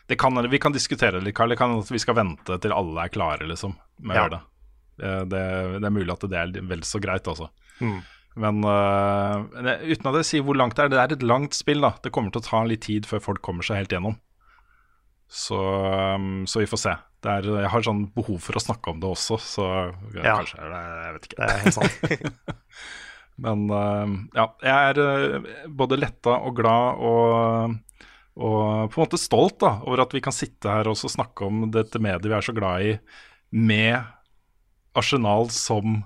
Det kan, vi kan diskutere det litt, Karl. Det kan at vi skal vente til alle er klare, liksom, med å Ja. gjøre det. Eh, det. Det er mulig at det er vel så greit, altså. Mm. Men uh, uten at jeg sier hvor langt det er, det er et langt spill, da. Det kommer til å ta litt tid før folk kommer seg helt gjennom. Så, um, så vi får se. Det er, jeg har sånn behov for å snakke om det også, så Ja. kanskje det Jeg vet ikke. Det er helt sant. Men uh, ja, jeg er eh, både letta og glad og, og på en måte stolt da, over at vi kan sitte her og snakke om dette mediet vi er så glad i, med arsenal som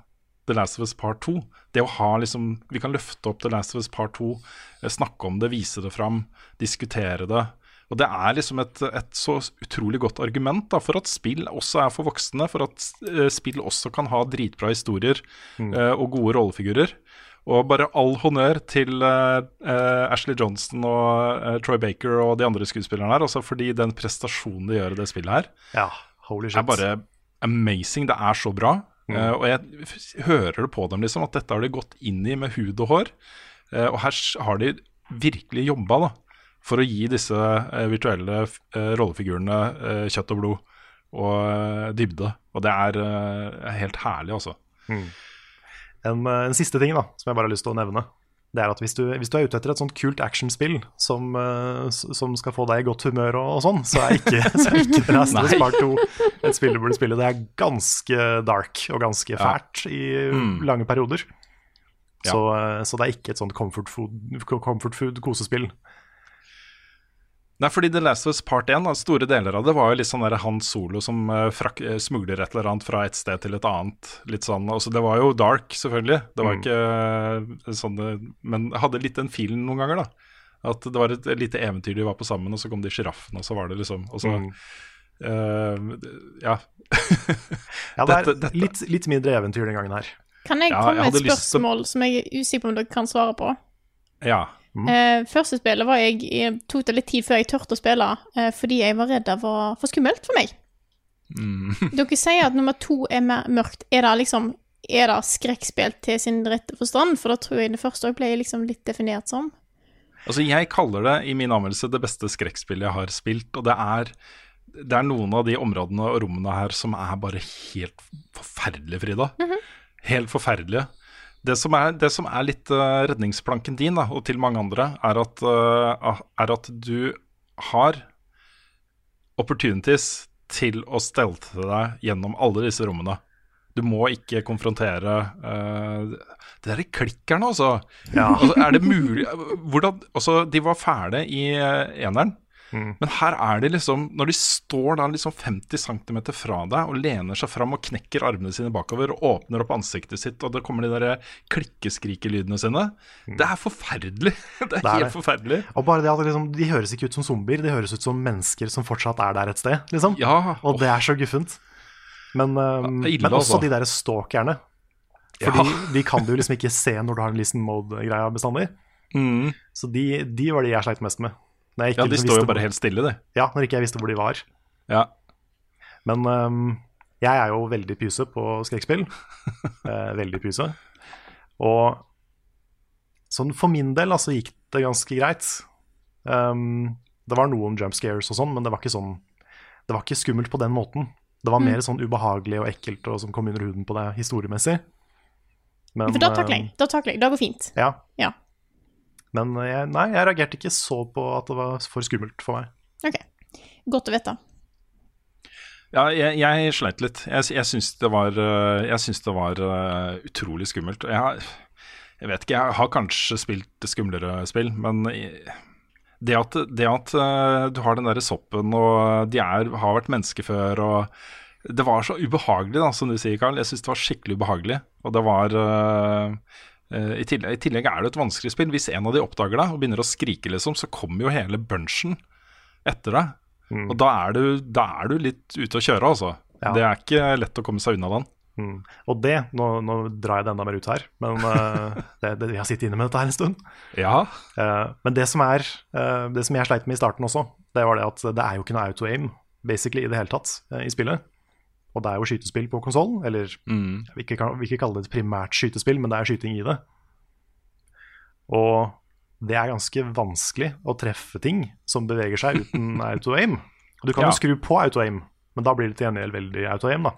The Last of Us Part 2. Det å ha liksom Vi kan løfte opp The Last of Us Part 2, eh, snakke om det, vise det fram, diskutere det. Og det er liksom et, et så utrolig godt argument da, for at spill også er for voksne. For at eh, spill også kan ha dritbra historier eh, og gode rollefigurer. Og bare all honnør til uh, Ashley Johnson og uh, Troy Baker og de andre skuespillerne her. Altså fordi den prestasjonen de gjør i det spillet her, Ja, holy shit. er bare amazing. Det er så bra. Eh, og jeg hører det på dem, liksom, at dette har de gått inn i med hud og hår. Uh, og her har de virkelig jobba da, for å gi disse uh, virtuelle rollefigurene kjøtt og blod og dybde. Og det er helt herlig, altså. En, eh, en siste ting da, som jeg bare har lyst til å nevne. Det er at hvis du, hvis du er ute etter et sånt kult actionspill som, eh, som skal få deg i godt humør og, og sånn, så er ikke, så er ikke The Last of Us. Part 2 et spill du burde spille. Det er ganske dark og ganske fælt i lange perioder. Ja. Så, eh, så det er ikke et sånt comfort food, comfort food. Nei, fordi The Last of Us Part 1, da, store deler av det var jo litt sånn der Han Solo som eh, frak, eh, smugler et eller annet fra et sted til et annet. Litt sånn, altså Det var jo dark, selvfølgelig. Det var ikke eh, sånn Men hadde litt den filen noen ganger, da. At det var et lite eventyr de var på sammen, og så kom de sjiraffene, og så var det liksom og så, eh, Ja. Ja, det er Dette- dette- Litt, litt mindre eventyr den gangen her. Kan jeg Ja, komme jeg med et spørsmål til- som jeg er usikker på om dere kan svare på? ja. Eh, første spillet var jeg, jeg tok det litt tid før jeg turte å spille, eh, fordi jeg var redd det var for skummelt for meg. Dere sier at nummer to er mer mørkt. Er det liksom Er det skrekkspill til sin rette forstand? For da tror jeg det første òg ble liksom litt definert som. Altså, jeg kaller det i min anmeldelse det beste skrekkspillet jeg har spilt, og det er det er noen av de områdene og rommene her som er bare helt forferdelige, Frida. Helt forferdelige. Det som er, det som er litt uh, redningsplanken din, da, og til mange andre, er at, uh, er at du har opportunities til å stelte deg gjennom alle disse rommene. Du må ikke konfrontere uh, Det derre klikkerne, altså. altså. Er det mulig Hvordan Altså, de var fæle i eh, eneren. Men her er de liksom Når de står da liksom 50 cm fra deg og lener seg fram og knekker armene sine bakover og åpner opp ansiktet sitt, og det kommer de der klikkeskrikelydene sine Det er forferdelig! Det er, Det er helt det. forferdelig. Og bare det at liksom, De høres ikke ut som zombier, de høres ut som mennesker som fortsatt er der et sted. liksom. Ja, Og det er så guffent. Men, um, det er ille, men også altså. de der stalkerne. Fordi de kan du liksom ikke se når du har en listen mode-greia bestandig. Mm. Så de, de var de jeg sleit mest med. Når jeg ikke Ja, de står jo bare hvor- helt stille, det. Ja, når ikke jeg visste hvor de var. Ja. Men um, jeg er jo veldig pyse på skrekkspill. eh, veldig pyse. Og sånn for min del altså, gikk det ganske greit. Um, det var noen jump scares og sånn, men det var ikke sånn Det var ikke skummelt på den måten. Det var mer sånn ubehagelig og ekkelt og som kom under huden på det historiemessig. Men, For da takler um, jeg. Da takler jeg. Det går fint. Ja. Ja. Men eh, jeg, nei, jeg reagerte ikke så på at det var for skummelt for meg. OK. Godt å vite. Ja, jeg, jeg sleit litt. Jeg, jeg syns det var, jeg syns det var uh, utrolig skummelt. Jeg, jeg vet ikke, jeg har kanskje spilt skumlere spill, men det at, det at uh, du har den derre soppen, og de er, har vært mennesker før, og det var så ubehagelig, da, som du sier, Carl. Jeg syns det var skikkelig ubehagelig. Og det var øh, i, tillegg, I tillegg er det et vanskelig spill. Hvis en av de oppdager deg og begynner å skrike, liksom, så kommer jo hele bunchen etter deg. Og da er, du, da er du litt ute å kjøre, altså. Ja. Det er ikke lett å komme seg unna den. Mm. Og det, nå, nå drar jeg det enda mer ut her, men eh, det, det, jeg har sittet inne med dette her en stund. Ja, Uh, men det som er uh, Det som jeg sleit med i starten også, det var det at det er jo ikke noe auto-aim basically i det hele tatt eh, i spillet. Og det er jo skytespill på konsollen, eller Mm. jeg vil ikke, vil ikke kalle det et primært skytespill, men det er skyting i det. Og det er ganske vanskelig å treffe ting som beveger seg uten auto-aim. Du kan Ja. jo skru på auto-aim, men da blir det til gjengjeld veldig auto-aim, da.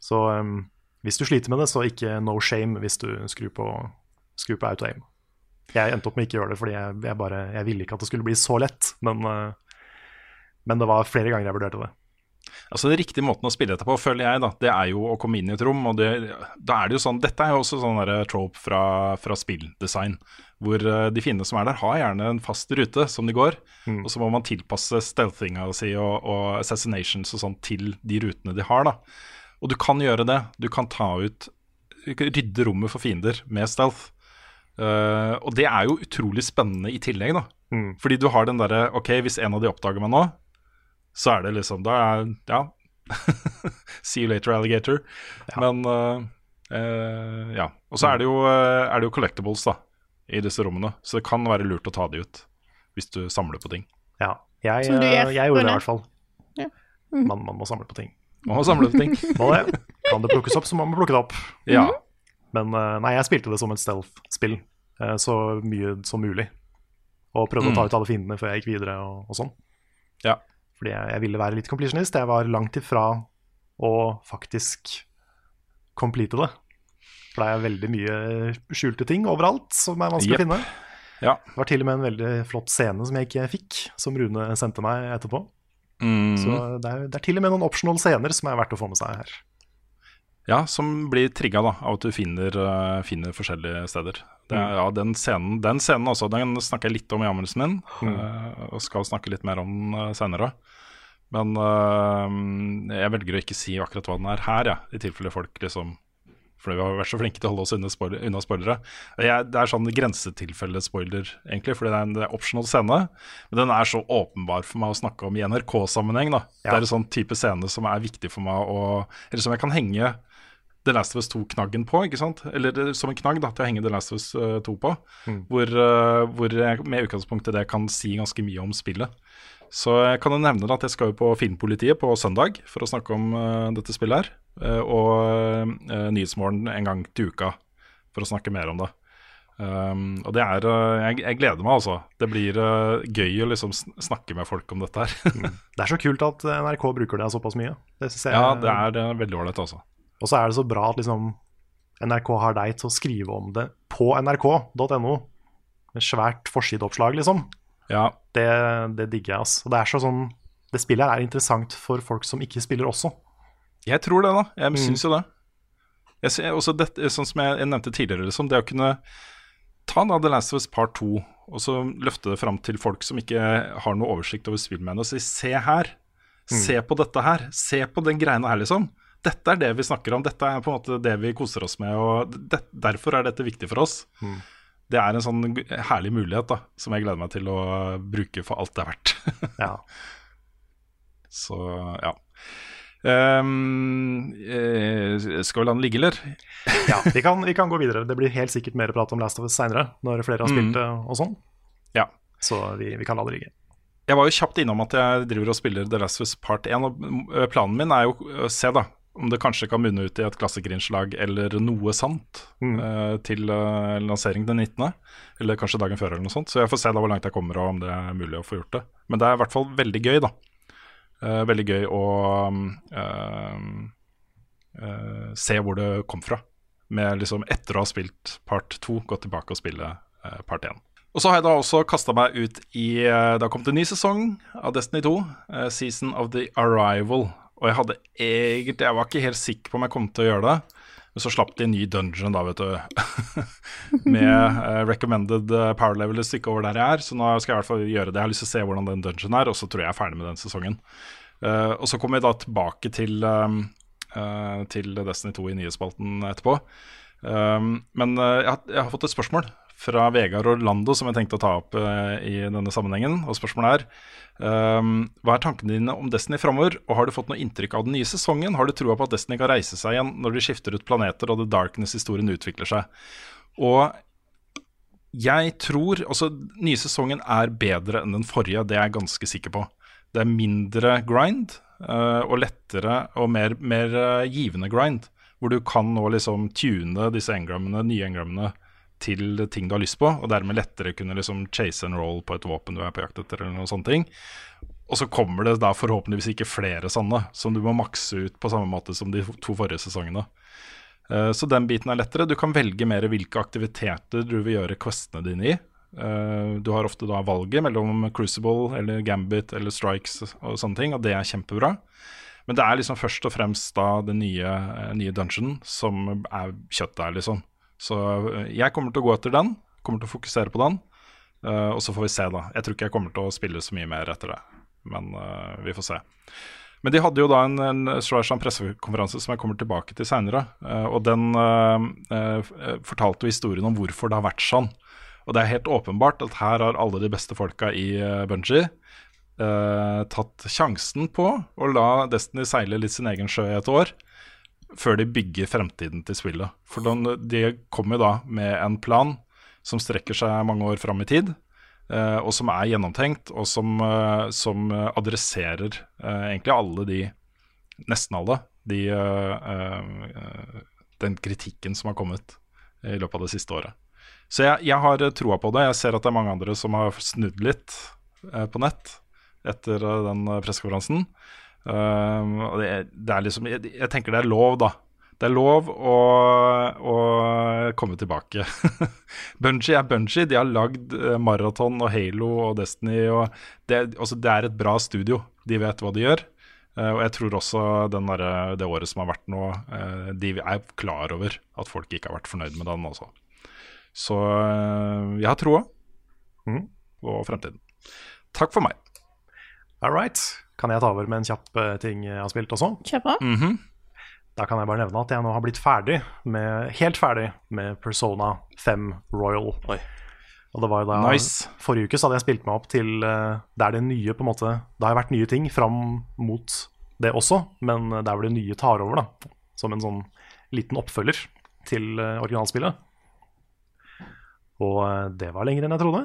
Så um, hvis du sliter med det, så ikke no shame hvis du skrur på, skru på auto-aim. Jeg endte opp med ikke å gjøre det, fordi jeg, jeg, bare, jeg ville ikke at det skulle bli så lett. Men, uh, men det var flere ganger jeg vurderte det. Altså Den riktige måten å spille dette på, føler jeg, da, det er jo å komme inn i et rom. og det, da er det jo sånn, Dette er jo også sånn der trope fra, fra spilldesign. Hvor uh, de fine som er der, har gjerne en fast rute som de går. Mm. Og så må man tilpasse stealthinga si og, og assassinations og sånn til de rutene de har. da. Og du kan gjøre det. Du kan ta ut Rydde rommet for fiender med stealth. Uh, og det er jo utrolig spennende i tillegg, da. Mm. Fordi du har den derre Ok, hvis en av de oppdager meg nå, så er det liksom Da er Ja. See you later, alligator. Men uh, uh, Ja. Og så er det, jo, uh, er det jo collectibles da i disse rommene, så det kan være lurt å ta de ut hvis du samler på ting. Ja. Jeg, Som du gjør, jeg gjorde det i hvert fall. Ja. Mm. Man, man må samle på ting. Man må samle på ting. Det. Kan det plukkes opp, så man må plukke det opp. Ja. Men eh, nei, jeg spilte det som et stealth-spill eh, så mye som mulig. Og prøvde å ta Mm. ut alle fiendene før jeg gikk videre og, og sånn. Ja. Fordi jeg, jeg ville være litt completionist. Jeg var langt ifra å faktisk complete det. For det er veldig mye skjulte ting overalt som er vanskelig yep. å finne. Ja. Det var til og med en veldig flott scene som jeg ikke fikk, som Rune sendte meg etterpå. Mm. Så det er, det er til og med noen optional scener som er verdt å få med seg her. Ja, som blir trigga da, av at du finner, eh, finner forskjellige steder. Det mm. ja, den scenen, den scenen også, den snakker jeg litt om i anmeldelsen min, eh, og skal snakke litt mer om den uh, senere. Men eh, jeg velger å ikke si akkurat hva den er her, ja, i tilfelle folk liksom For vi har vært så flinke til å holde oss unna, spoiler, unna spoilere. Jeg, det er sånn grensetilfelle-spoiler, egentlig, fordi det er en det er optional scene. Men den er så åpenbar for meg å snakke om i NRK-sammenheng. da Det er en sånn type scene som er viktig for meg å Eller som jeg kan henge The Last of Us 2-knaggen på, ikke sant? Eller som en knagg da, til å henge The Last of Us eh, 2 på. Hvor, eh, hvor jeg med utgangspunkt i det kan si ganske mye om spillet. Så jeg kan jo nevne at jeg skal jo på Filmpolitiet på søndag for å snakke om uh, dette spillet her. Uh, og uh, Nyhetsmorgen en gang til uka for å snakke mer om det. Um, og det er eh, jeg, jeg gleder meg, altså. Det blir uh, gøy å liksom snakke med folk om dette her. Det er så kult at NRK bruker det såpass mye. Det jeg, ja, det er eh, veldig ålreit, altså. Og så er det så bra at liksom NRK har deg til å skrive om det på nrk.no. Med svært forsideoppslag, liksom. Ja. Det, det digger jeg, ass. Og det er så sånn Det spillet er interessant for folk som ikke spiller også. Jeg tror det, da. Jeg Mm. syns jo det. Jeg ser også dette, sånn som jeg, jeg nevnte tidligere, liksom, det å kunne ta da The Last of Us Part 2 og så løfte det fram til folk som ikke har noe oversikt over spillmennene, og si se her, Mm. se på dette her, se på den greiene her, liksom. Dette er det vi snakker om, dette er på en måte det vi koser oss med, og det, derfor er dette viktig for oss. Mm. Det er en sånn herlig mulighet da, som jeg gleder meg til å bruke for alt det er verdt. Ja. Så ja. Um, eh, skal vi la den ligge, eller? ja vi, kan, vi kan gå videre. Det blir helt sikkert mer prat om Last of Us seinere, når flere har spilt Mm. og sånn. Ja. Så vi, vi kan la det ligge. Jeg var jo kjapt innom at jeg driver og spiller The Last of Us Part 1. Og planen min er jo å se da om det kanskje kan munne ut i et klassikerinnslag eller noe sant Mm. uh, til uh, lansering den 19., eller kanskje dagen før, eller noe sånt. Så jeg får se da hvor langt jeg kommer, og om det er mulig å få gjort det. Men det er i hvert fall veldig gøy, da. Uh, veldig gøy å se hvor det kom fra. Med liksom etter å ha spilt part 2, gå tilbake og spille part 1. Og så har jeg da også kasta meg ut i Det har kommet en ny sesong av Destiny 2, eh, Season of the Arrival. Og jeg hadde egentlig Jeg var ikke helt sikker på om jeg kom til å gjøre det. Men så slapp de en ny dungeon, da, vet du. Med uh, recommended eh, power level et stykke over der jeg er. Så nå skal jeg i hvert fall gjøre det. Jeg har lyst til å se hvordan den dungeon er, og så tror jeg jeg er ferdig med den sesongen. Uh, og så kommer vi da tilbake til, um, uh, til Destiny 2 i nyhetsspalten etterpå. Um, men jeg, har, jeg har fått et spørsmål fra Vegard Orlando som jeg tenkte å ta opp uh, i denne sammenhengen. Og spørsmålet er um, Hva er tankene dine om Destiny framover? Og har du fått noe inntrykk av den nye sesongen? Har du troa på at Destiny kan reise seg igjen når de skifter ut planeter og The Darkness-historien utvikler seg? Og jeg tror Altså, nye sesongen er bedre enn den forrige, det er jeg ganske sikker på. Det er mindre grind uh, og lettere og mer, mer uh, givende grind. Hvor du kan nå liksom tune disse engrammene, nye engrammene til ting du har lyst på, og dermed lettere kunne liksom chase and roll på et våpen du er på jakt etter, eller noen sånne ting. Og så kommer det da forhåpentligvis ikke flere sånne, som du må makse ut på samme måte som de to forrige sesongene. Eh, Så den biten er lettere. Du kan velge mer hvilke aktiviteter du vil gjøre questene dine i. Eh, Du har ofte da valget mellom Crucible eller Gambit eller Strikes og sånne ting, og det er kjempebra. Men det er liksom først og fremst da den nye, eh, nye dungeon som er kjøttet her, liksom. Så eh, jeg kommer til å gå etter den. Kommer til å fokusere på den. Eh, og så får vi se, da. Jeg tror ikke jeg kommer til å spille så mye mer etter det. Men eh, vi får se. Men de hadde jo da en, en sånn pressekonferanse som jeg kommer tilbake til seinere. og den fortalte jo historien om hvorfor det har vært sånn. Og det er helt åpenbart at her har alle de beste folka i Bungie eh, tatt sjansen på å la Destiny seile litt sin egen sjø i et år, før de bygger fremtiden til spillet. For de, kommer da med en plan som strekker seg mange år fram i tid, eh, og som er gjennomtenkt, og som, eh, som adresserer eh, egentlig alle de Nesten alle de Den kritikken som har kommet i løpet av det siste året. Så jeg, jeg har troa på det. Jeg ser at det er mange andre som har snudd litt på nett etter den pressekonferansen. Um, og det, det er liksom jeg, jeg tenker det er lov, da. Det er lov å, å komme tilbake. Bungie er Bungie. De har lagd eh, Marathon og Halo og Destiny. Og det, altså, det er et bra studio. De vet hva de gjør. Uh, og jeg tror også derre- det året som har vært nå, uh, de er klar over at folk ikke har vært fornøyd med den også. Så uh, jeg har troa mm, på fremtiden. Takk for meg. All right. Kan jeg ta over med en kjapp eh, ting jeg har spilt også? Kjør på. -hmm. Da kan jeg bare nevne at jeg nå har blitt ferdig med, helt ferdig med Persona 5 Royal. Oi. Og det var jo da Nice. Forrige uke så hadde jeg spilt meg opp til eh, der det nye på en måte Det har vært nye ting fram mot det også, men der hvor det nye tar over, da. Som en sånn liten oppfølger til eh, originalspillet. Og eh, det var lenger enn jeg trodde.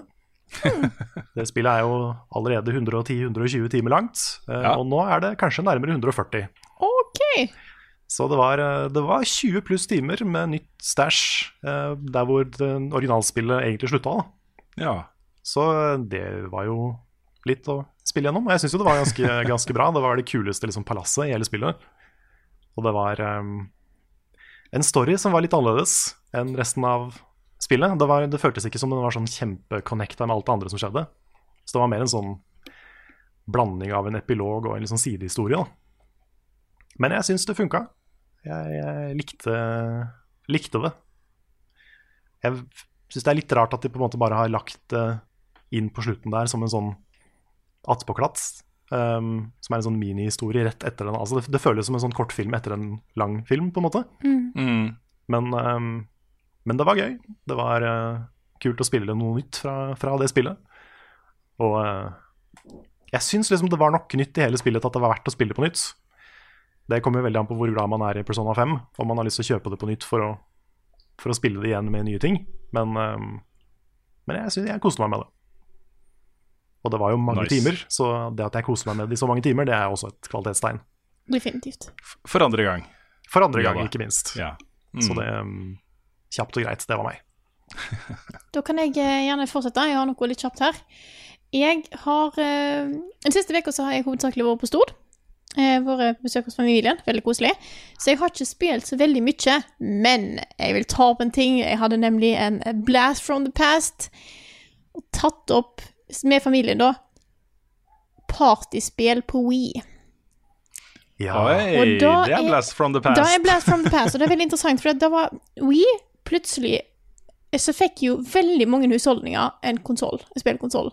det spillet er jo allerede 110-120 timer langt, eh, Ja. og nå er det kanskje nærmere 140. OK. Så det var, eh, det var 20 pluss timer med nytt stæsj eh, der hvor det originalspillet egentlig slutta. da. Ja. Så det var jo litt å spille gjennom. Og jeg syns jo det var ganske, ganske bra. Det var det kuleste liksom, palasset i hele spillet. Og det var um, en story som var litt annerledes enn resten av spillet. Det, var, det føltes ikke som den var sånn kjempeconnecta med alt det andre som skjedde. Så det var mer en sånn blanding av en epilog og en sånn sidehistorie. da. Men jeg syns det funka. Jeg, jeg likte, likte det. Jeg syns det er litt rart at de på en måte bare har lagt det inn på slutten der som en sånn attpåklats. Um, som er en sånn minihistorie rett etter den. Altså det, det føles som en sånn kortfilm etter en lang film, på en måte. Mm. Men, um, men det var gøy. Det var uh, kult å spille noe nytt fra, fra det spillet. Og uh, jeg syns liksom det var nok nytt i hele spillet til at det var verdt å spille på nytt. Det kommer jo veldig an på hvor glad man er i Persona 5, om man har lyst til å kjøpe det på nytt for å, for å spille det igjen med nye ting. Men, uh, men jeg, synes, jeg koste meg med det. Og det var jo mange Nice. timer, så det at jeg koste meg med det i så mange timer, det er også et kvalitetstegn. Definitivt. For andre gang. For andre gang, ikke minst. Ja. Så Mm. det um, Kjapt og greit, det var meg. Da kan jeg eh, gjerne fortsette. Jeg har noe litt kjapt her. Jeg har eh, Den siste uka så har jeg hovedsakelig vært på Stord. Eh, vært på besøk hos familien. Veldig koselig. Så jeg har ikke spilt så veldig mye. Men jeg vil ta opp en ting. Jeg hadde nemlig en blast from the past. Og tatt opp med familien, da, partyspill på Wii. Ja. Oi, Og da det er er- blast from the past. Da er Blast from the Past, og det er veldig interessant, for da var Wii plutselig Så fikk jo veldig mange husholdninger en konsoll, en spillkonsoll,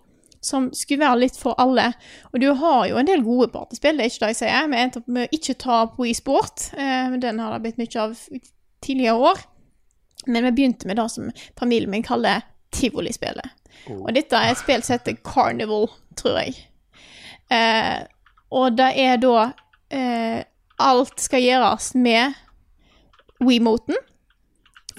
som skulle være litt for alle. Og du har jo en del gode partyspill, det er ikke det jeg sier. Vi endte opp med å ikke ta Wii Sport, eh, men den har det blitt mye av tidligere år. Men vi begynte med det som familien min kaller tivolispillet. Og dette er et spill som heter Carnival, tror jeg. Eh, og det er da eh, Alt skal gjøres med Wii-moten.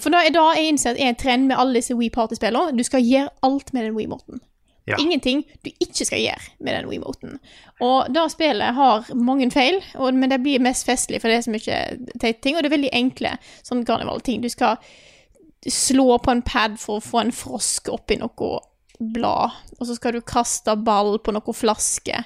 For da er da jeg innsett er en trend med alle disse Wii Party-spillene. Du skal gjøre alt med den Wii-moten. Ja. Ingenting du ikke skal gjøre med den Wii-moten. Og det spillet har mange feil, og, men det blir mest festlig, for det er så mye teite ting, og det er veldig enkle sånn karnevalting. Du skal slå på en pad for å få en frosk oppi noe blad, og så skal du kaste ball på noe flaske.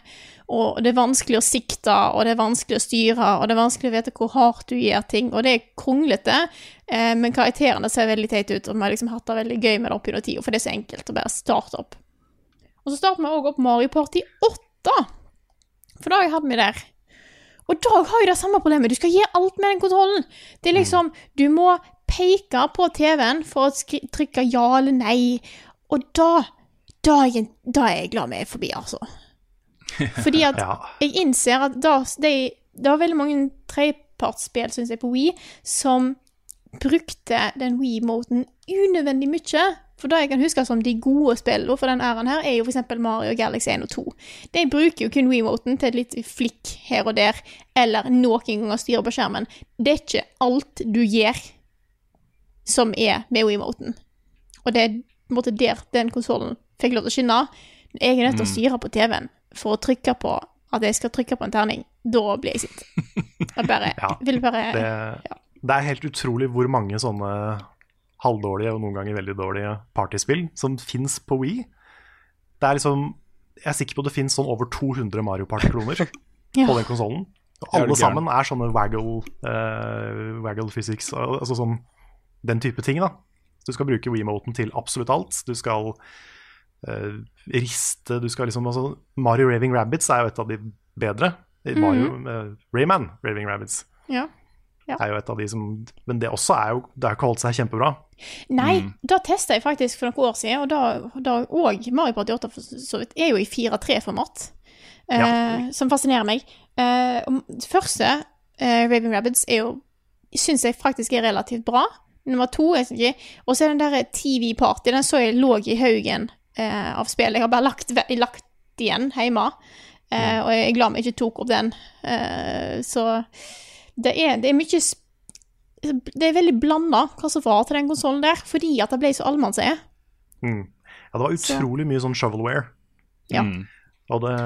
Og det er vanskelig å sikte, og det er vanskelig å styre, og det er vanskelig å vite hvor hardt du gjør ting. Og det er kronglete, eh, men karakterene ser veldig teite ut, og vi har liksom hatt det veldig gøy med det opp gjennom tida, for det er så enkelt å bare starte opp. Og så starter vi òg opp Mario Party 8, for da har jeg hatt meg der. Og Dag har jo det samme problemet. Du skal gjøre alt med den kontrollen. Det er liksom Du må peke på TV-en for å trykke ja eller nei, og da da er, jeg, da er jeg glad vi er forbi, altså. Fordi at Ja. jeg innser at da, det, det var veldig mange trepartsspill, syns jeg, på Wii, som brukte den Wii-moten unødvendig mye. For det jeg kan huske som de gode spillene for den æren her, er jo f.eks. Mario Galaxy 1 og 2. De bruker jo kun Wii-moten til et litt flikk her og der, eller noen ganger styre på skjermen. Det er ikke alt du gjør som er med Wii-moten. Og det er på en måte der den konsollen fikk lov til å skinne. Jeg er nødt til å styre på TV-en for å trykke på at jeg skal trykke på en terning. Da blir jeg sint. Jeg bare, Ja, vil bare Det, det er helt utrolig hvor mange sånne halvdårlige og noen ganger veldig dårlige partyspill som fins på Wii. Det er liksom Jeg er sikker på det fins sånn over 200 Mario Party-kloner Ja. på den konsollen. Og alle sammen er sånne waggle, uh, waggle physics, altså sånn den type ting, da. Du skal bruke WeMoten til absolutt alt. Du skal riste, du skal liksom altså, Mario Raving Rabbits er jo et av de bedre. Mario, eh, Rayman Raving Rabbits Ja. er jo et av de som Men det også er jo Det har ikke holdt seg kjempebra. Nei, Mm. da testa jeg faktisk for noen år siden, og da, da og Mario Party 8 for så vidt er jo i 4-3-format, eh, Ja. som fascinerer meg. Uh, første, uh, Raving Rabbits, er jo syns jeg faktisk er relativt bra. Nummer to er ikke Og så er den der TV Party, den så jeg lå i haugen eh, av spill. Jeg har bare lagt, lagt igjen hjemme, eh, og jeg er glad vi ikke tok opp den. Eh, så det er, det er mye sp det er veldig blanda hva som var til den konsollen der, fordi at det ble så allmannseie. Mm. Ja, det var utrolig mye sånn shovelware. Ja. Mm. Og det,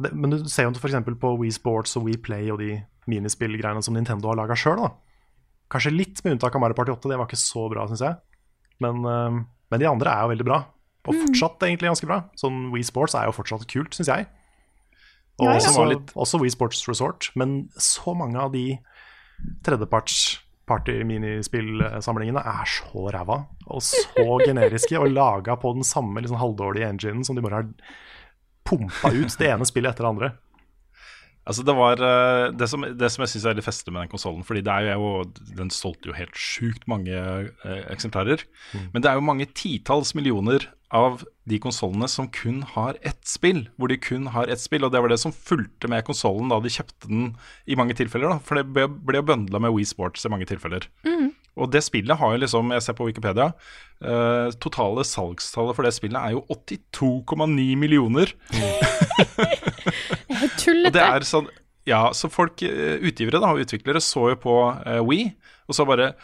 det, men du ser jo f.eks. på Wii Sports og Wii Play og de minispillgreiene som Nintendo har laga sjøl. Kanskje litt med unntak av Mario Party 8, det var ikke så bra, syns jeg. Men, eh, men de andre er jo veldig bra. Og Mm. fortsatt egentlig ganske bra. Sånn Wii Sports er jo fortsatt kult, syns jeg. Og Ja, ja. også, litt- også Wii Sports Resort. Men så mange av de tredjeparts party-minispillsamlingene er så ræva og så generiske og laga på den samme liksom, halvdårlige enginen som de bare har pumpa ut det ene spillet etter det andre. Altså Det var eh, det som, det som jeg syns er litt festlig med den konsollen, fordi det er jo, den solgte jo helt sjukt mange eh, eksemplarer. Men det er jo mange titalls millioner av de konsollene som kun har ett spill. Hvor de kun har ett spill, og det var det som fulgte med konsollen da de kjøpte den i mange tilfeller. da For det ble, ble jo bøndla med Wii Sports i mange tilfeller. Og det spillet har jo liksom, jeg ser på Wikipedia, eh, totale salgstallet for det spillet er jo 82,9 millioner. Helt Og det er sånn Ja, så folk, eh, utgivere da, og utviklere så jo på uh, Wii, og så bare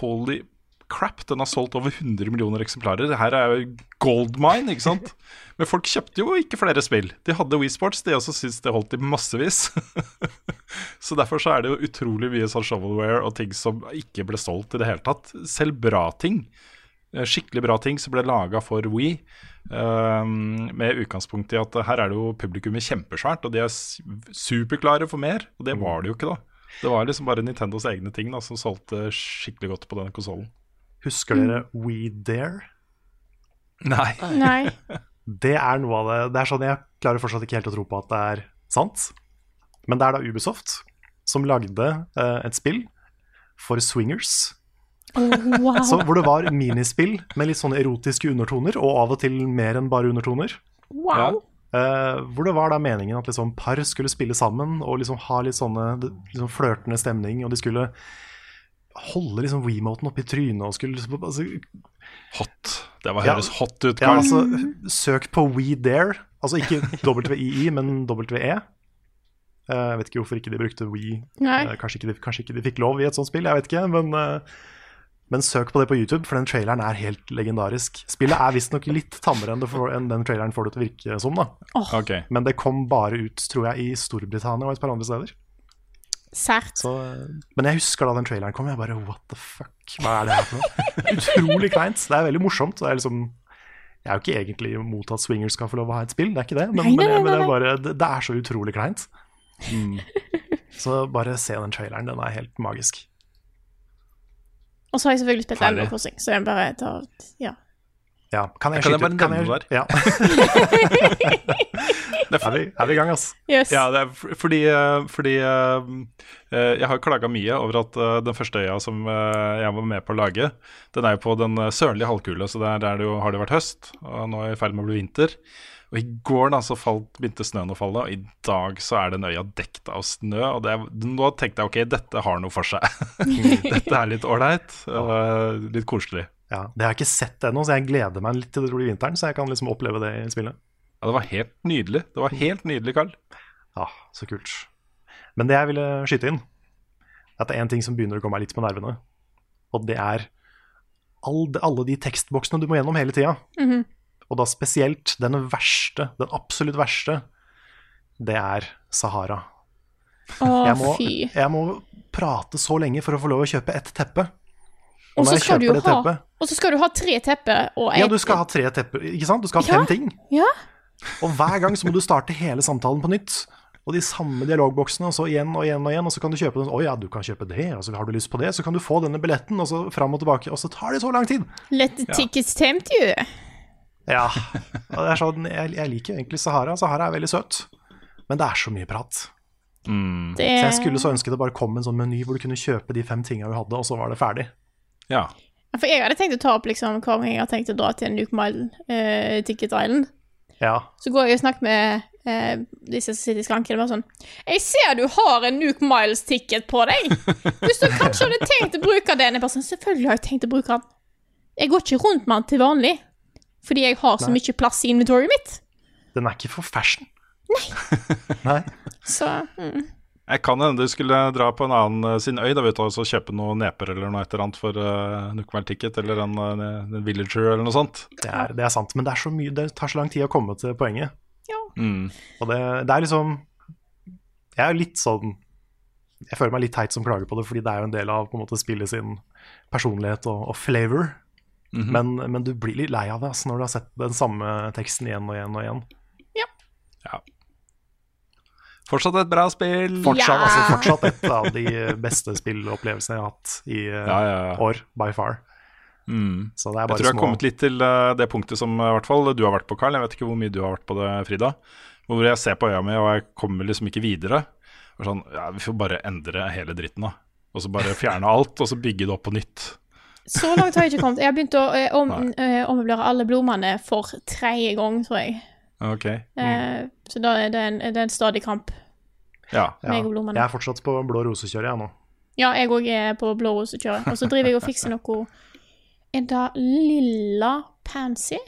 Holy crap, den har solgt over 100 millioner eksemplarer. Her er jo gold mine, ikke sant? Men folk kjøpte jo ikke flere spill. De hadde Wii Sports, de også syntes det holdt i massevis. så derfor så er det jo utrolig mye sånn shovelware og ting som ikke ble solgt i det hele tatt. Selv bra ting. eh, Skikkelig bra ting som ble laga for Wii. Um, med utgangspunkt i at her er det jo publikummet kjempesvært, og de er superklare for mer. Og det var det jo ikke, da. Det var liksom bare Nintendos egne ting da som solgte skikkelig godt på denne konsollen. Husker dere We Dare? Nei. Nei. Det er noe av det Det er sånn jeg klarer fortsatt ikke helt å tro på at det er sant. Men det er da Ubisoft som lagde uh, et spill for swingers. Wow. Så, hvor det var minispill med litt sånne erotiske undertoner, og av og til mer enn bare undertoner. wow. Eh, hvor det var da meningen at liksom par skulle spille sammen og liksom ha litt sånne liksom flørtende stemning, og de skulle holde liksom Wiimoten oppi trynet og skulle liksom, altså, Hot. Det var, Ja. høres hot ut. Ja, altså, søk på WeDare. Altså ikke WII, men WE. Eh, Jeg vet ikke hvorfor ikke de brukte We. Eh, Kanskje ikke, de, kanskje ikke de fikk lov i et sånt spill, jeg vet ikke. Men, eh, men søk på det på YouTube, for den traileren er helt legendarisk. Spillet er visstnok litt tammere enn, det får, enn den traileren får det til å virke som. da. Okay. Men det kom bare ut, tror jeg, i Storbritannia og et par andre steder. Sært. Så, eh, men jeg husker da den traileren kom, jeg bare what the fuck, hva er det her for noe? Utrolig kleint. Det er veldig morsomt. Det er liksom, jeg er jo ikke egentlig imot at swingers skal få lov å ha et spill, det er ikke det. Men, Nei, nei, nei, men det, er bare, det, det er så utrolig kleint. Mm. Så bare se den traileren, den er helt magisk. Og så har jeg selvfølgelig spilt Crossing, så jeg bare tar Ja. Ja, kan jeg jeg skyte ut kan der? jeg- det Ja. er, vi, er vi i gang, altså? Yes. Ja, det er fordi, eh, fordi eh, eh, jeg har klaga mye over at den første øya som jeg var med på å lage, den er jo på den sørlige halvkule, så der, der det jo, har det vært høst, og nå er det i ferd med å bli vinter. Og i går da så falt, begynte snøen å falle, og i dag så er den øya dekt av snø. Og det nå tenkte jeg ok, dette har noe for seg. dette er litt ålreit, litt koselig. Ja, Det har jeg ikke sett ennå, så jeg gleder meg litt til det blir vinteren, så jeg kan liksom oppleve det i spillet. Ja, det var helt nydelig. Det var helt nydelig, Karl. Ja, så kult. Men det jeg ville skyte inn, er at det er en ting som begynner å komme meg litt på nervene. Og det er all, alle de tekstboksene du må gjennom hele tida. Mhm. Og da spesielt den verste, den absolutt verste, det er Sahara. Å, Jeg må, fy. jeg må prate så lenge for å få lov å kjøpe ett teppe. Og og, så skal, du ha, teppet- og så skal du ha tre tepper og Ja, du skal ha tre tepper, ikke sant? Du skal ha Ja. fem ting. Ja. Og hver gang så må du starte hele samtalen på nytt. Og de samme dialogboksene, og så igjen og igjen og igjen. Og så kan du kjøpe den. Å ja, du kan kjøpe det, og så har du lyst på det. Så kan du få denne billetten, og så fram og tilbake. Og så tar det så lang tid. Let the tickets tempt you. Ja. Og det er sånn, jeg, jeg liker jo egentlig Sahara. Sahara er veldig søt. Men det er så mye prat. Det Så jeg skulle så ønske det bare kom en sånn meny hvor du kunne kjøpe de fem tinga du hadde, og så var det ferdig. Ja. For jeg hadde tenkt å ta opp liksom hva jeg har tenkt å dra til Nuke Mile uh, Ticket Island. Ja. Så går jeg og snakker med uh, disse som sitter i skranken. og bare sånn Jeg ser du har en Nuke Miles-ticket på deg! Hvis du kanskje hadde tenkt å bruke den Jeg bare sånn, Selvfølgelig har jeg tenkt å bruke den. Jeg går ikke rundt med den til vanlig. Fordi jeg har så Nei. mye plass i inventoriet mitt. Den er ikke for fashion. Nei. Så mm. Jeg kan hende du skulle dra på en annen eh, sin øy da, vet du, og kjøpe noen neper eller noe et eller annet for uh, Nukmal Ticket eller en, en, en Villager eller noe sånt. Det er, det er sant, men det, er så mye, det tar så lang tid å komme til poenget. Mm. Og det, det er liksom Jeg er litt sånn Jeg føler meg litt teit som klager på det, fordi det er jo en del av på en måte spillet sin personlighet og, og flavor. Mhm. men, men du blir litt lei av det altså, når du har sett den samme teksten igjen og igjen og igjen. Fortsatt et bra spill. Fortsatt, Ja! altså, fortsatt et av de beste spillopplevelsene jeg har hatt i uh, Ja, ja, ja. år, by far. Mm. Så det er Jeg tror jeg har små kommet litt til uh, det punktet som uh, hvert fall du har vært på, Carl. Jeg vet ikke hvor mye du har vært på det, Frida. Hvor jeg ser på øya mi, og jeg kommer liksom ikke videre. Og sånn, ja, Vi får bare endre hele dritten, da. Og så bare fjerne alt, og så bygge det opp på nytt. Så langt har jeg ikke kommet. Jeg har begynt å eh, om, eh, ommøblere alle blommene for tredje gang, tror jeg. Ok. Eh, så da er det en, det er en stadig kamp. Ja. ja, meg og blommene. Jeg er fortsatt på blå rosekjøret, jeg nå. Ja, jeg òg er på blå rosekjøret. Og så driver jeg og fikser noe Er det lilla pansy?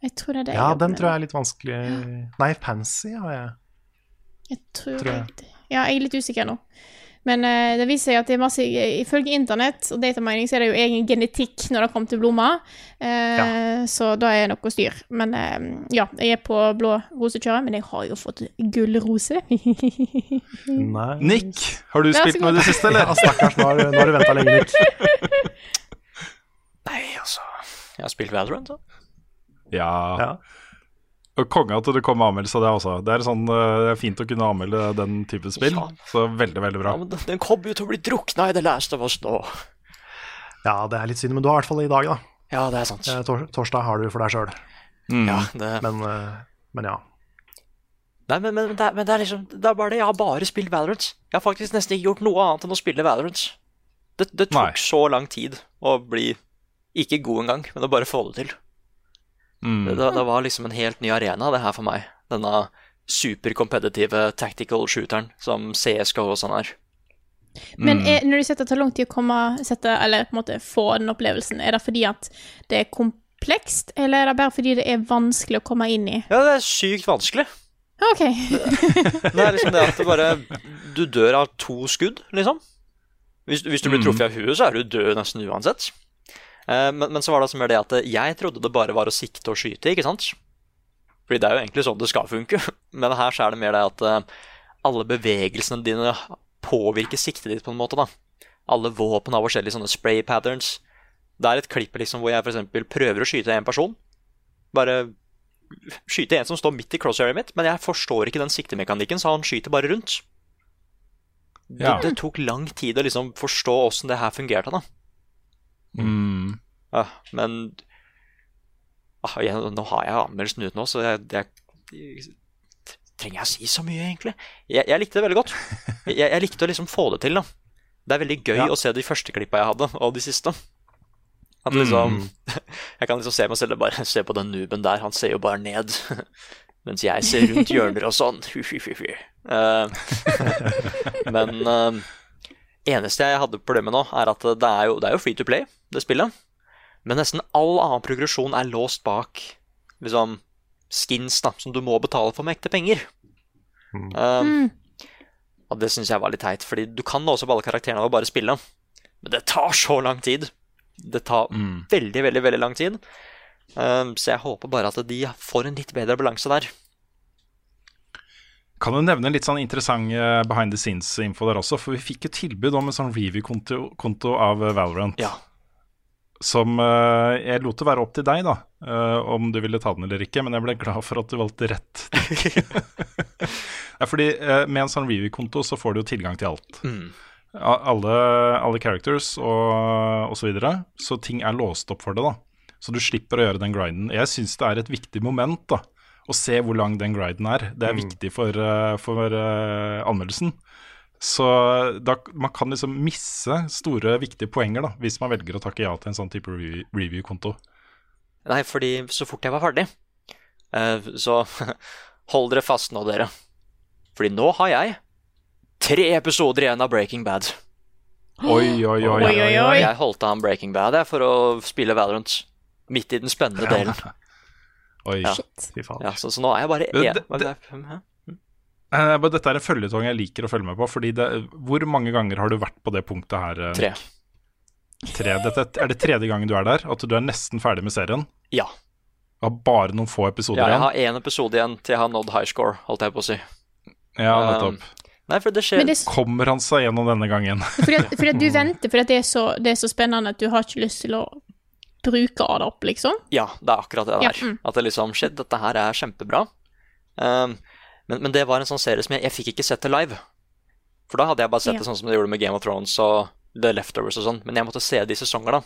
Jeg tror det er det. Ja, den tror jeg er litt vanskelig Nei, Pansy har jeg. Jeg tror, tror jeg. Ja, jeg er litt usikker nå. Men uh, det viser seg at det er masse Ifølge internett og datamining så er det jo egen genetikk når det kommer til blomster. Eh, Så da er det noe styr. Men uh, ja, jeg er på blå rosekjøret, men jeg har jo fått gullrose. nice. Nick, har du spilt noe i det siste, eller? Ja, stakkars, nå har du- nå har du venta lenge, Nick. Nei, altså Jeg har spilt Valorant, da. Ja. Ja. Konge at det kom anmeldelse av det også. Det er, sånn, eh, det er fint å kunne anmelde den type spill. Ja. Så veldig, veldig bra. Ja, men den- kom kommer jo til å bli drukna i det Last of oss nå. ja, det er litt synd, men du har i hvert fall det i dag, da. Ja, det er sant. Eh, Tor torsdag har du for deg sjøl. Mm. Ja, det, Men, eh, men ja. nei, men, men, det er, men det er liksom Det er bare det. Jeg har bare spilt Valorant. Jeg har faktisk nesten ikke gjort noe annet enn å spille Valorant. Det, det tok Nei. så lang tid å bli ikke god engang, men å bare få det til. Mm. Det, det, var liksom en helt ny arena, det her for meg. Denne superkompetitive tactical shooteren som CSGO og sånn er. Men Mm. er, når du sier at det tar lang tid å komme sette, Eller på en måte få den opplevelsen, er det fordi at det er komplekst, eller er det bare fordi det er vanskelig å komme inn i? Ja, det er sykt vanskelig. OK. Det er liksom det at det bare Du dør av to skudd, liksom. Hvis, hvis du blir Mm. truffet av huet, så er du død nesten uansett. Eh, men, men så var det altså mer det at jeg trodde det bare var å sikte og skyte, ikke sant? Fordi det er jo egentlig sånn det skal funke. Men her så er det mer det at eh, alle bevegelsene dine påvirker siktet ditt på en måte, da. Alle våpen har forskjellige sånne spray patterns. Det er et klipp liksom hvor jeg f.eks. prøver å skyte en person. Bare skyte en som står midt i crosshair'et mitt, men jeg forstår ikke den siktemekanikken, så han skyter bare rundt. Det, det tok lang tid å liksom forstå åssen det her fungerte, da. Mm. Ja, men ah, jeg, Nå har jeg anmeldelsen ut nå, så jeg, jeg, Trenger jeg å si så mye, egentlig? Jeg, jeg likte det veldig godt. Jeg, likte å liksom få det til, da. Det er veldig gøy Ja. å se de første klippa jeg hadde, og de siste. At liksom Jeg kan liksom se meg selv bare se på den nuben der, han ser jo bare ned. Mens jeg ser rundt hjørner og sånn. uh, men eh, eneste jeg hadde problemet nå, er at det er jo, det er jo free to play, det spillet. Men nesten all annen progresjon er låst bak liksom skins da, som du må betale for med ekte penger. Um, Og det syns jeg var litt teit, fordi du kan også på alle karakterene å bare spille. Men det tar så lang tid. Det tar veldig, veldig veldig lang tid. Um, så jeg håper bare at de får en litt bedre balanse der. Kan du nevne litt sånn interessant eh, behind the scenes-info der også? For vi fikk jo tilbud om en sånn review-konto av eh, Valorant. Ja. Som eh, jeg lot det være opp til deg, da, om du ville ta den eller ikke. Men jeg ble glad for at du valgte rett. ja, fordi med en sånn review-konto så får du jo tilgang til alt. Mm. Alle, alle characters og, og så videre. Så ting er låst opp for det, da. Så du slipper å gjøre den grinden. Jeg syns det er et viktig moment, da. Å se hvor lang den griden er. Det er viktig for, eh, for eh, anmeldelsen. Så da, man kan liksom misse store, viktige poenger da, hvis man velger å takke ja til en sånn type review- review-konto. Nei, fordi så fort jeg var ferdig, eh, så hold dere fast nå, dere. Fordi nå har jeg tre episoder igjen av Breaking Bad. Oi, oi, oi. Oi, oi, oi. Jeg holdt an Breaking Bad jeg, for å spille Valorant. Midt i den spennende delen. Oi. Ja. Fy faen. Ja, så, så nå er jeg bare én. det- det-? Eh, Dette er en føljetong jeg liker å følge med på. Fordi det, Hvor mange ganger har du vært på det punktet her? eh, Tre. Tre. Dette er det tredje gangen du er der? At du er nesten ferdig med serien? Ja. Du har bare noen få episoder ja. Jeg har én episode igjen til jeg har nådd high score, holdt jeg på å si. Ja, Um. Nei, for det skjer det, er Kommer han seg gjennom denne gangen? fordi, at, fordi at du venter, fordi det er, så, det er så spennende at du har ikke lyst til å bruke av det opp, liksom. Ja, det er akkurat det Ja, der. mm. At det liksom Shit, dette her er kjempebra. Um, men, men det var en sånn serie som jeg, jeg fikk ikke sett det live. For da hadde jeg bare sett Ja. det sånn som det gjorde med Game of Thrones og The Leftovers og sånn. Men jeg måtte se det i sesonger, da.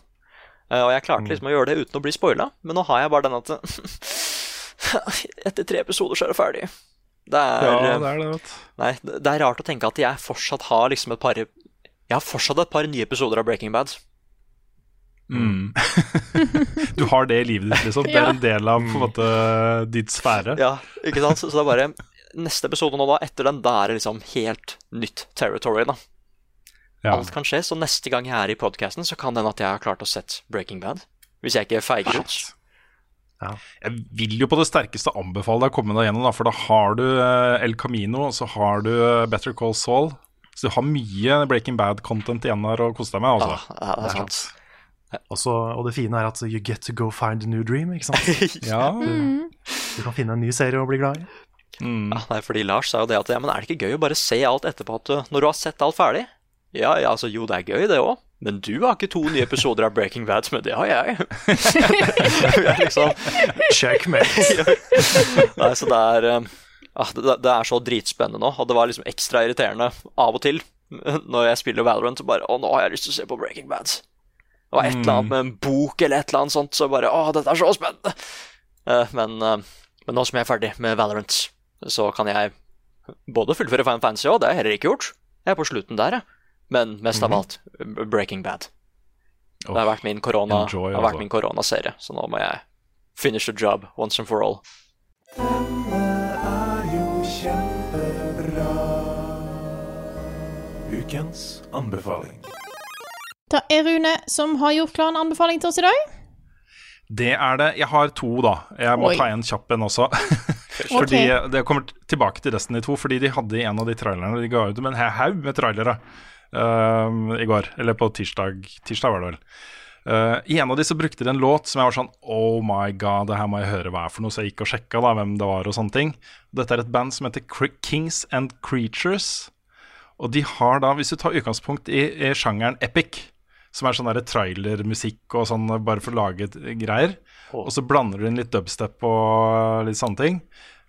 Uh, og jeg klarte liksom å gjøre det uten å bli spoila. Men nå har jeg bare den at Etter tre episoder så er det ferdig. Det er, Ja, det er det, vet. Nei, det det er rart å tenke at jeg fortsatt har liksom et par Jeg har fortsatt et par nye episoder av Breaking Bad. Mm. du har det i livet ditt, liksom. Det er en del av på en måte ditt sfære. Ja, ikke sant? Så, det er bare neste episode nå, da, etter den, da er det liksom helt nytt territory, da. Ja. Alt kan skje, så neste gang jeg er i podcasten, så kan det hende at jeg har klart å sett Breaking Bad. Hvis jeg ikke feiger ut. Ja. Jeg vil jo på det sterkeste anbefale deg å komme deg gjennom, da, for da har du eh, El Camino, og så har du eh, Better Call Saul. Så du har mye Breaking Bad-content igjen her å kose deg med. Altså. ja, det er sant. Også, og det fine er at you get to go find a new dream, ikke sant? Ja. Du kan finne en ny serie å bli glad i. Mm. Ja, nei, fordi Lars sa jo det at ja, men er det ikke gøy å bare se alt etterpå at du, når du har sett alt ferdig? Ja, ja, altså jo, det er gøy, det òg. Men du har ikke to nye episoder av Breaking Bad, men det har jeg. Jeg liksom Checkmate. Nei, så det er eh, ah, det, det er så dritspennende nå, og det var liksom ekstra irriterende av og til når jeg spiller Valorant og bare Å, nå har jeg lyst til å se på Breaking Bad. Det var et eller annet med en bok eller et eller annet sånt, så bare Å, dette er så spennende! Eh, men, eh, men nå som jeg er ferdig med Valorant, så kan jeg både fullføre Final Fantasy òg, det har jeg heller ikke gjort. Jeg er på slutten der, jeg. Men mest av alt Breaking Bad. Det har vært min korona enjoy, har vært altså. min koronaserie, så nå må jeg finish the job once and for all. Ukens anbefaling. Det er Rune som har gjort klar en anbefaling til oss i dag. Det er det. Jeg har to, da. Jeg må Oi. ta en kjapp en også. fordi Det kommer tilbake til resten de to, fordi de hadde i en av de trailerne De ga ut med en haug med trailere uh, i går. Eller på tirsdag. Tirsdag var det vel. Uh, I en av de så brukte de en låt som jeg var sånn Oh my god, det her må jeg høre hva er for noe. Så jeg gikk og sjekka da hvem det var og sånne ting. Dette er et band som heter Kings and Creatures. Og de har da, hvis du tar utgangspunkt i, i sjangeren epic, som er sånn trailermusikk og sånn bare for å lage greier, og så blander du inn litt dubstep og litt sånne ting,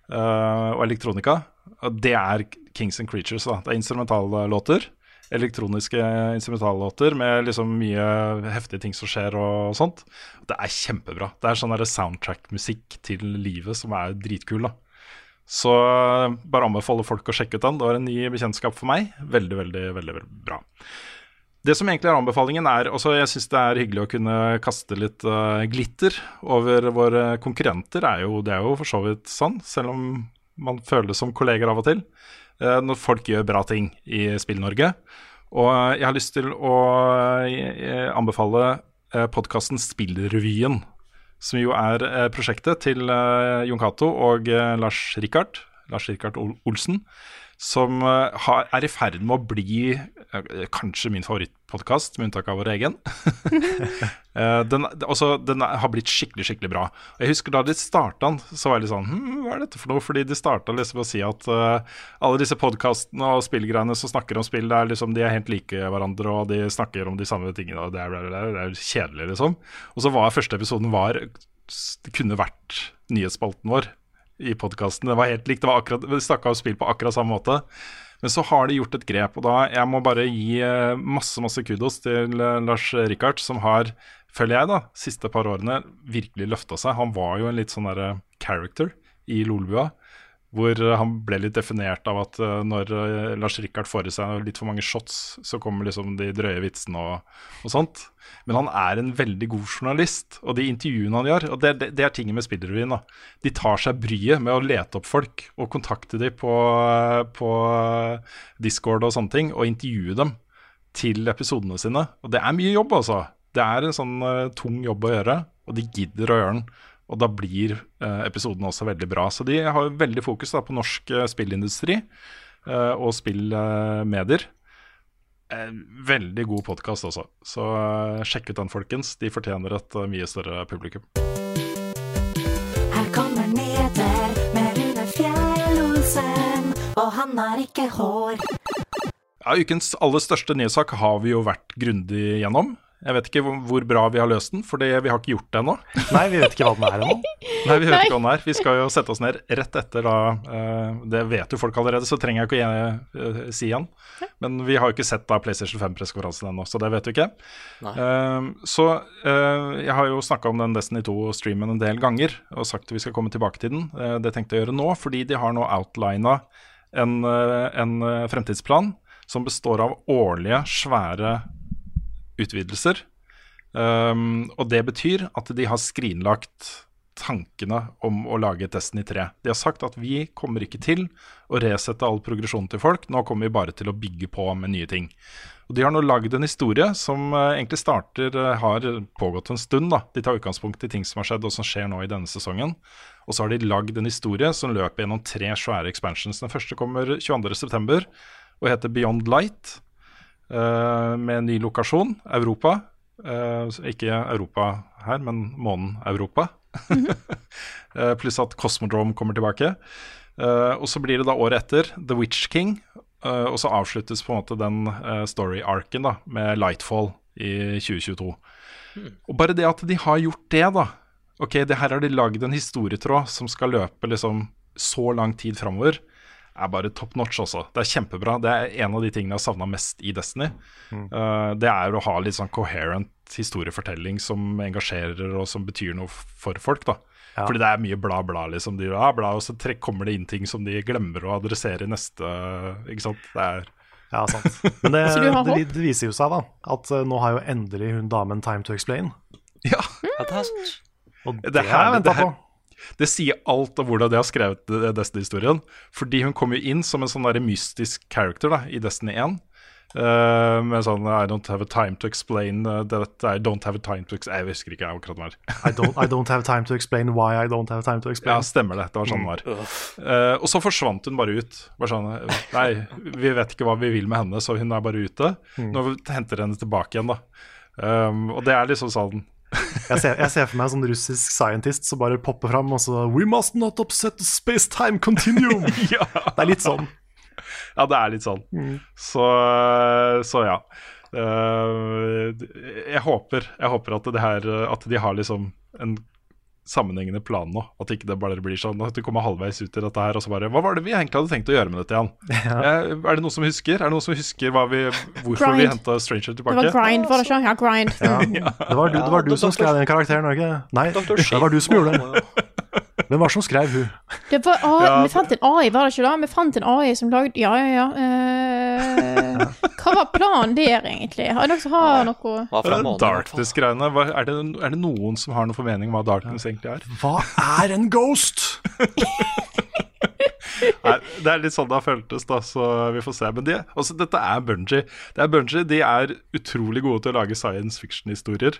Uh, og elektronika, og det er Kings and Creatures. da. Det er instrumentallåter. elektroniske instrumentallåter med liksom mye heftige ting som skjer og sånt. Det er kjempebra. Det er sånn soundtrack-musikk til livet som er dritkul. da. Så eh, bare anbefaler folk å sjekke ut den. Det var en ny bekjentskap for meg. Veldig, veldig, veldig, veldig bra. Det som egentlig er anbefalingen, er også Jeg syns det er hyggelig å kunne kaste litt uh, glitter over våre konkurrenter. Er jo, det er jo for så vidt sånn, selv om man føles som kolleger av og til. Uh, når folk gjør bra ting i Spill-Norge. Og jeg har lyst til å anbefale podkasten Spillrevyen. Som jo er prosjektet til Jon Cato og Lars Rikard. Lars Rikard Olsen som er i ferd med å bli eh, kanskje min favorittpodkast, med unntak av vår egen. Eh, den, også, den, har blitt skikkelig skikkelig bra. Og Jeg husker Da de starta så var jeg litt sånn hm, Hva er dette for noe? Fordi de starta liksom å si at uh, alle disse podkastene og spillgreiene som snakker om spill, er liksom, de er helt like hverandre, og de snakker om de samme tingene, og det er, det er, det er kjedelig, liksom. Og så var første episoden var Det kunne vært nyhetsspalten vår i podkasten. Det var helt likt. Det var akkurat, Vi snakka om spill på akkurat samme måte. Men så har de gjort et grep, og da jeg må bare gi eh, masse masse kudos til eh, Lars Rikard, som har, føler jeg, da, siste par årene virkelig løfta seg. Han var jo en litt sånn derre character i Lolbua. Hvor eh, han ble litt definert av at når Lars Rikard får i seg litt for mange shots, så kommer liksom de drøye vitsene og, og sånt. Men han er en veldig god journalist, og de intervjuene han gjør og Det, det, det er tingen med Spillrevyen. De tar seg bryet med å lete opp folk og kontakte dem på, på Discord og sånne ting, og intervjue dem til episodene sine. Og det er mye jobb, altså. Det er en sånn uh, tung jobb å gjøre, og de gidder å gjøre den. Og da blir episoden episodene også veldig bra. Så de har veldig fokus da, på norsk uh, spillindustri og spillmedier. Eh, veldig god podkast også, så sjekk ut den, folkens. De fortjener et mye større publikum. Her kommer nyheter med Rune Fjell-Olsen, og han har ikke hår. Ja, Ukens aller største nyhetssak har vi jo vært grundig gjennom. Jeg vet ikke hvor bra vi har løst den, for vi har ikke gjort det ennå. Nei, vi vet ikke hva den er ennå. Nei, vi vet ikke hva den er. Vi skal jo sette oss ned rett etter da uh, Det vet jo folk allerede, så trenger jeg ikke å uh, si igjen. Men vi har jo ikke sett da PlayStation 5-pressekonferansen ennå, så det vet vi ikke. Uh, så jeg har jo snakka om den Destiny 2-streamen en del ganger og sagt at vi skal komme tilbake til den. det tenkte jeg å gjøre nå, fordi de har nå outlina en, en fremtidsplan som består av årlige, svære utvidelser. Um, og det betyr at de har skrinlagt tankene om å lage Destiny 3. De har sagt at vi kommer ikke til å resette all progresjonen til folk, nå kommer vi bare til å bygge på med nye ting. Og De har nå lagd en historie som uh, egentlig starter, uh, har pågått en stund. da. De tar utgangspunkt i ting som har skjedd og som skjer nå i denne sesongen. Og så har de lagd en historie som løper gjennom tre svære expansions. Den første kommer 22.9. og heter Beyond Light. Uh, med en ny lokasjon, Europa. Uh, ikke Europa her, men månen Europa. uh, pluss at Cosmodrome kommer tilbake. og så blir det da året etter The Witch King. og så avsluttes på en måte den story-arken da med Lightfall i 2022. Mm. Og bare det at de har gjort det, da Ok, det her har de lagd en historietråd som skal løpe liksom så lang tid framover er bare top notch også. Det er kjempebra. Det er en av de tingene jeg har savna mest i Destiny. Mm. Uh, det er å ha litt sånn coherent historiefortelling som engasjerer og som betyr noe for folk. da. Ja. Fordi det er mye bla, bla, liksom. De, ja, bla, og så trekk, kommer det inn ting som de glemmer å adressere i neste Ikke sant. Det er ja, sant. Men det, det, det, viser jo seg, da, at uh, nå har jo endelig hun damen time to explain. Ja, fantastisk. Og det, det har jeg venta på. Det sier alt om hvordan de har skrevet Destiny-historien. Fordi hun kom jo inn som en sånn mystisk character da, i Destiny 1. Uh, eh, med sånn I don't have a time to explain uh, that I don't have a time to explain Jeg husker ikke akkurat hva I, don't, I don't have time to explain why I don't have time to explain. Ja, stemmer det. Det var sånn det var. Uh, og så forsvant hun bare ut. Bare sånn Nei, vi vet ikke hva vi vil med henne, så hun er bare ute. Mm. Nå henter henne tilbake igjen, da. Um, og det er liksom sånn jeg, ser, jeg, ser, for meg en sånn russisk scientist som bare popper fram og så We must not upset the space-time continuum! ja. Det er litt sånn. Ja, det er litt sånn. Mm. Så, så, ja. Uh, jeg, håper, jeg håper at, her, at, de har liksom en sammenhengende plan nå. At ikke det bare blir sånn at du kommer halvveis ut i dette her, og så bare Hva var det vi egentlig hadde tenkt å gjøre med dette, Jan? Eh, er det noen som husker? Er det noen som husker hva vi, hvorfor vi Grind. henta Stranger Det var grind, var det ikke? Ja, grind. Ja. Det var du, det var du som skrev den karakteren, var ikke? Nei, det var du som gjorde det. Hvem var det som skrev hun? Det var, ah, Ja, vi fant en AI, var det ikke da? Vi fant en AI som lagde Ja, ja, ja. Eh, hva var planen der, egentlig? Har dere som har noe. Darkness-greiene. hva- Er, det- er det noen som har noen formening om hva Darkness egentlig er? Hva er en ghost? Nei, det er litt sånn det har føltes, da, så vi får se. Men de, også, dette er Bunji. Det er Bungie, De er utrolig gode til å lage science fiction-historier.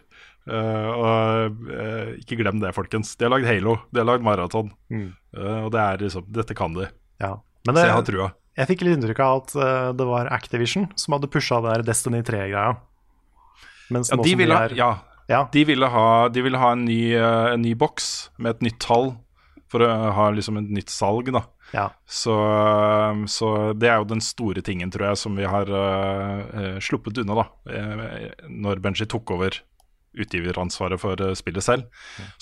Eh, og eh, ikke glem det, folkens. De har lagd Halo, de har lagd Marathon. Mm. Eh, og det er liksom Dette kan de. Ja. Men Så jeg har trua. jeg fikk litt inntrykk av at det var Activision som hadde pusha der Destiny 3-greia. Mens Ja, de ville, de er ja, Ja. de ville ha, de ville ha en, ny, en ny boks med et nytt tall for å ha liksom et nytt salg, da. Ja. Så, så det er jo den store tingen, tror jeg, som vi har eh, sluppet unna, da. når Benji tok over utgiveransvaret for eh, spillet selv.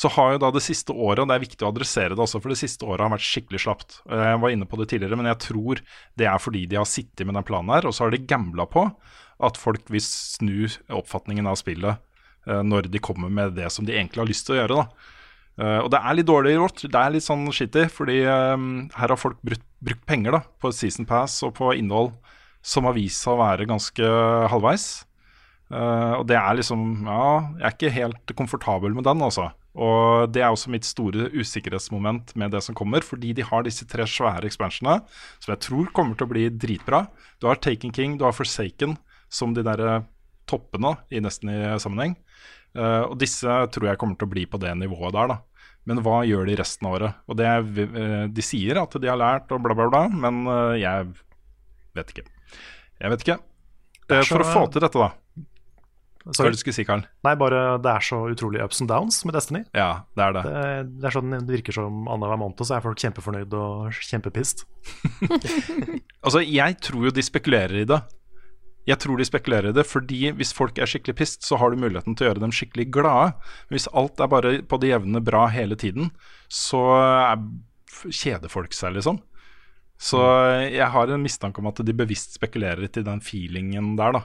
Så har jo da det siste året, og det er viktig å adressere det også, for det siste året har vært skikkelig slapt. Eh, Jeg var inne på det tidligere, men jeg tror det er fordi de har sittet med den planen her, og så har de gambla på at folk vil snu oppfatningen av spillet eh, når de kommer med det som de egentlig har lyst til å gjøre. da. Uh, og det er litt dårlig gjort, det er litt sånn shitty, fordi um, her har folk brukt, brukt penger da, på season pass og på innhold som har vist seg å være ganske halvveis. Eh, og det er liksom Ja, jeg er ikke helt komfortabel med den, altså. Og det er også mitt store usikkerhetsmoment med det som kommer, fordi de har disse tre svære expansionene, som jeg tror kommer til å bli dritbra. Du har Taken King, du har Forsaken, som de derre toppene i nesten i sammenheng. Uh, og disse tror jeg kommer til å bli på det nivået der, da. Men hva gjør de resten av året? Og det eh, De sier at de har lært og bla, bla, bla, men eh, jeg vet ikke. Jeg vet ikke. Eh, For å få til dette, da. Hva Sorry. det du skulle si, Karl? Nei, bare det er så utrolig ups and downs med Destiny. Ja, det er det. Det, det er sånn det virker som annenhver måned, så er folk kjempefornøyd og kjempepissed. Altså, jeg tror jo de spekulerer i det. Jeg tror de spekulerer i det, fordi hvis folk er skikkelig pissed, så har du muligheten til å gjøre dem skikkelig glade. Hvis alt er bare på det jevne bra hele tiden, så er, kjeder folk seg, liksom. Så jeg har en mistanke om at de bevisst spekulerer til den feelingen der, da.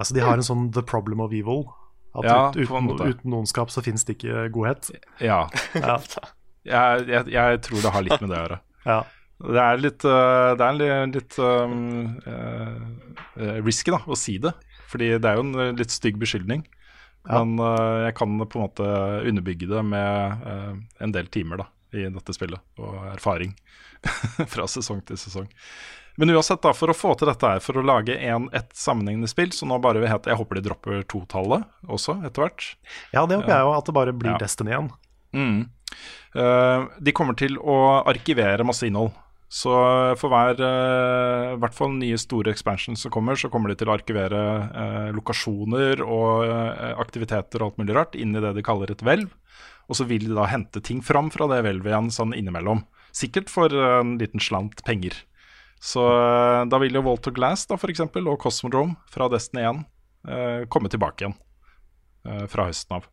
Altså, de har en sånn the problem of evil. At Ja, ut, uten, uten ondskap så finnes det ikke godhet. Ja. Ja. Jeg, jeg, jeg tror det har litt med det å gjøre. Ja. Det er litt, øh, det er litt um, uh, risky da, å si det. Fordi det er jo en litt stygg beskyldning. Ja. Men uh, jeg kan på en måte underbygge det med uh, en del timer da, i dette spillet, og erfaring fra sesong til sesong. Men uansett, da, for å få til dette her, for å lage en, et sammenhengende spill, så nå bare vil hete Jeg håper de dropper totallet også, etter hvert. ja, det håper jeg jo, at det bare blir Ja. Destiny igjen. Mm. Uh, de kommer til å arkivere masse innhold. Så for hver uh, hvert fall nye store expansion som kommer, så kommer de til å arkivere uh, lokasjoner og uh, aktiviteter og alt mulig rart inn i det de kaller et hvelv. Og så vil de da hente ting fram fra det hvelvet igjen sånn innimellom. Sikkert for en liten slant penger. Så eh, da vil jo Walter Glass da, for eksempel, og Cosmodrome fra Destiny 1 eh, komme tilbake igjen eh, fra høsten av.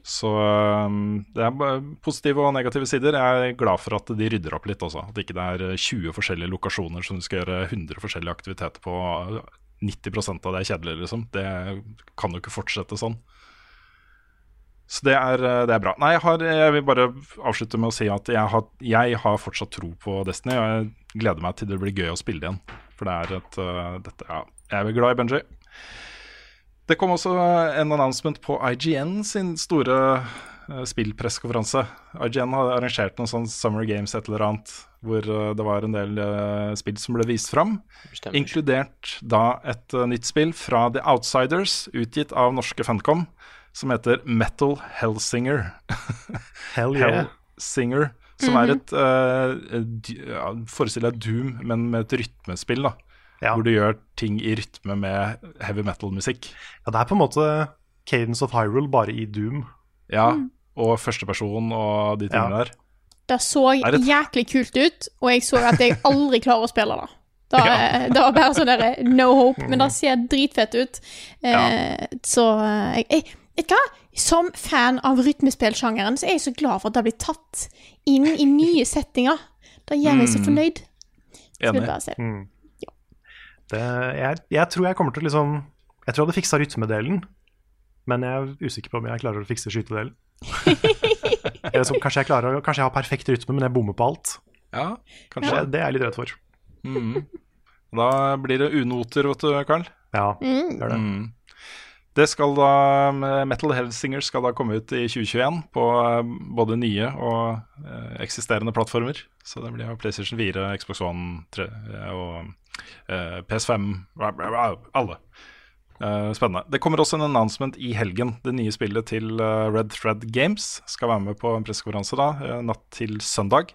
Så um, det er positive og negative sider. Jeg er glad for at de rydder opp litt også. At ikke det er 20 forskjellige lokasjoner som du skal gjøre 100 forskjellige aktiviteter på. 90% av det er kjedelig, liksom. Det kan jo ikke fortsette sånn. Så det er, eh, det er bra. Nei, jeg, har, jeg vil bare avslutte med å si at jeg har, jeg har fortsatt tro på Destiny. Og jeg gleder meg til det blir gøy å spille det igjen. For det er et uh, dette, ja, Jeg er glad i Benji. Det kom også en announcement på IGN sin store uh, spillpresskonferanse. IGN har arrangert noen sånn Summer Games et eller annet, hvor uh, det var en del uh, spill som ble vist fram. Bestemmer. Inkludert da et nytt spill fra The Outsiders, utgitt av norske Funcom, som heter Metal Hellsinger. Hell yeah. Hellsinger, som er et uh, Forestill deg Doom, men med et rytmespill, da. Ja. Hvor du gjør ting i rytme med heavy metal-musikk. ja, det er på en måte Cadence of Hyrule, bare i Doom. Ja, og førsteperson og de tingene Ja. der. Det så det- jæklig kult ut, og jeg så at jeg aldri klarer å spille det. Da, det var bare sånn derre no hope, men det ser dritfett ut. Eh, Så eh, jeg, jeg, Vet du hva? Som fan av rytmespillsjangeren så er jeg så glad for at det blir tatt inn i nye settinger. Da gjør meg så Mm. fornøyd. Skal Enig. se. Mm. Det, jeg, jeg tror jeg kommer til liksom Jeg tror jeg hadde fiksa rytmedelen, men jeg er usikker på om jeg klarer å fikse skytedelen. Så, kanskje, jeg klarer, kanskje jeg har perfekt rytme, men jeg bommer på alt. Ja, Det, ja. det er jeg litt redd for. Mm. Da blir det unoter, vet du, Karl. Ja, Mm. gjør det. Mm. Det skal da Metal Hellsinger skal da komme ut i 2021 på eh, både nye og eh, eksisterende plattformer. Så det blir PlayStation 4, Xbox One 3, eh, og eh, PS5 bla, bla, bla, Alle. Eh, spennende. Det kommer også en announcement i helgen. Det nye spillet til eh, Red Thread Games skal være med på en pressekonferanse da, eh, natt til søndag.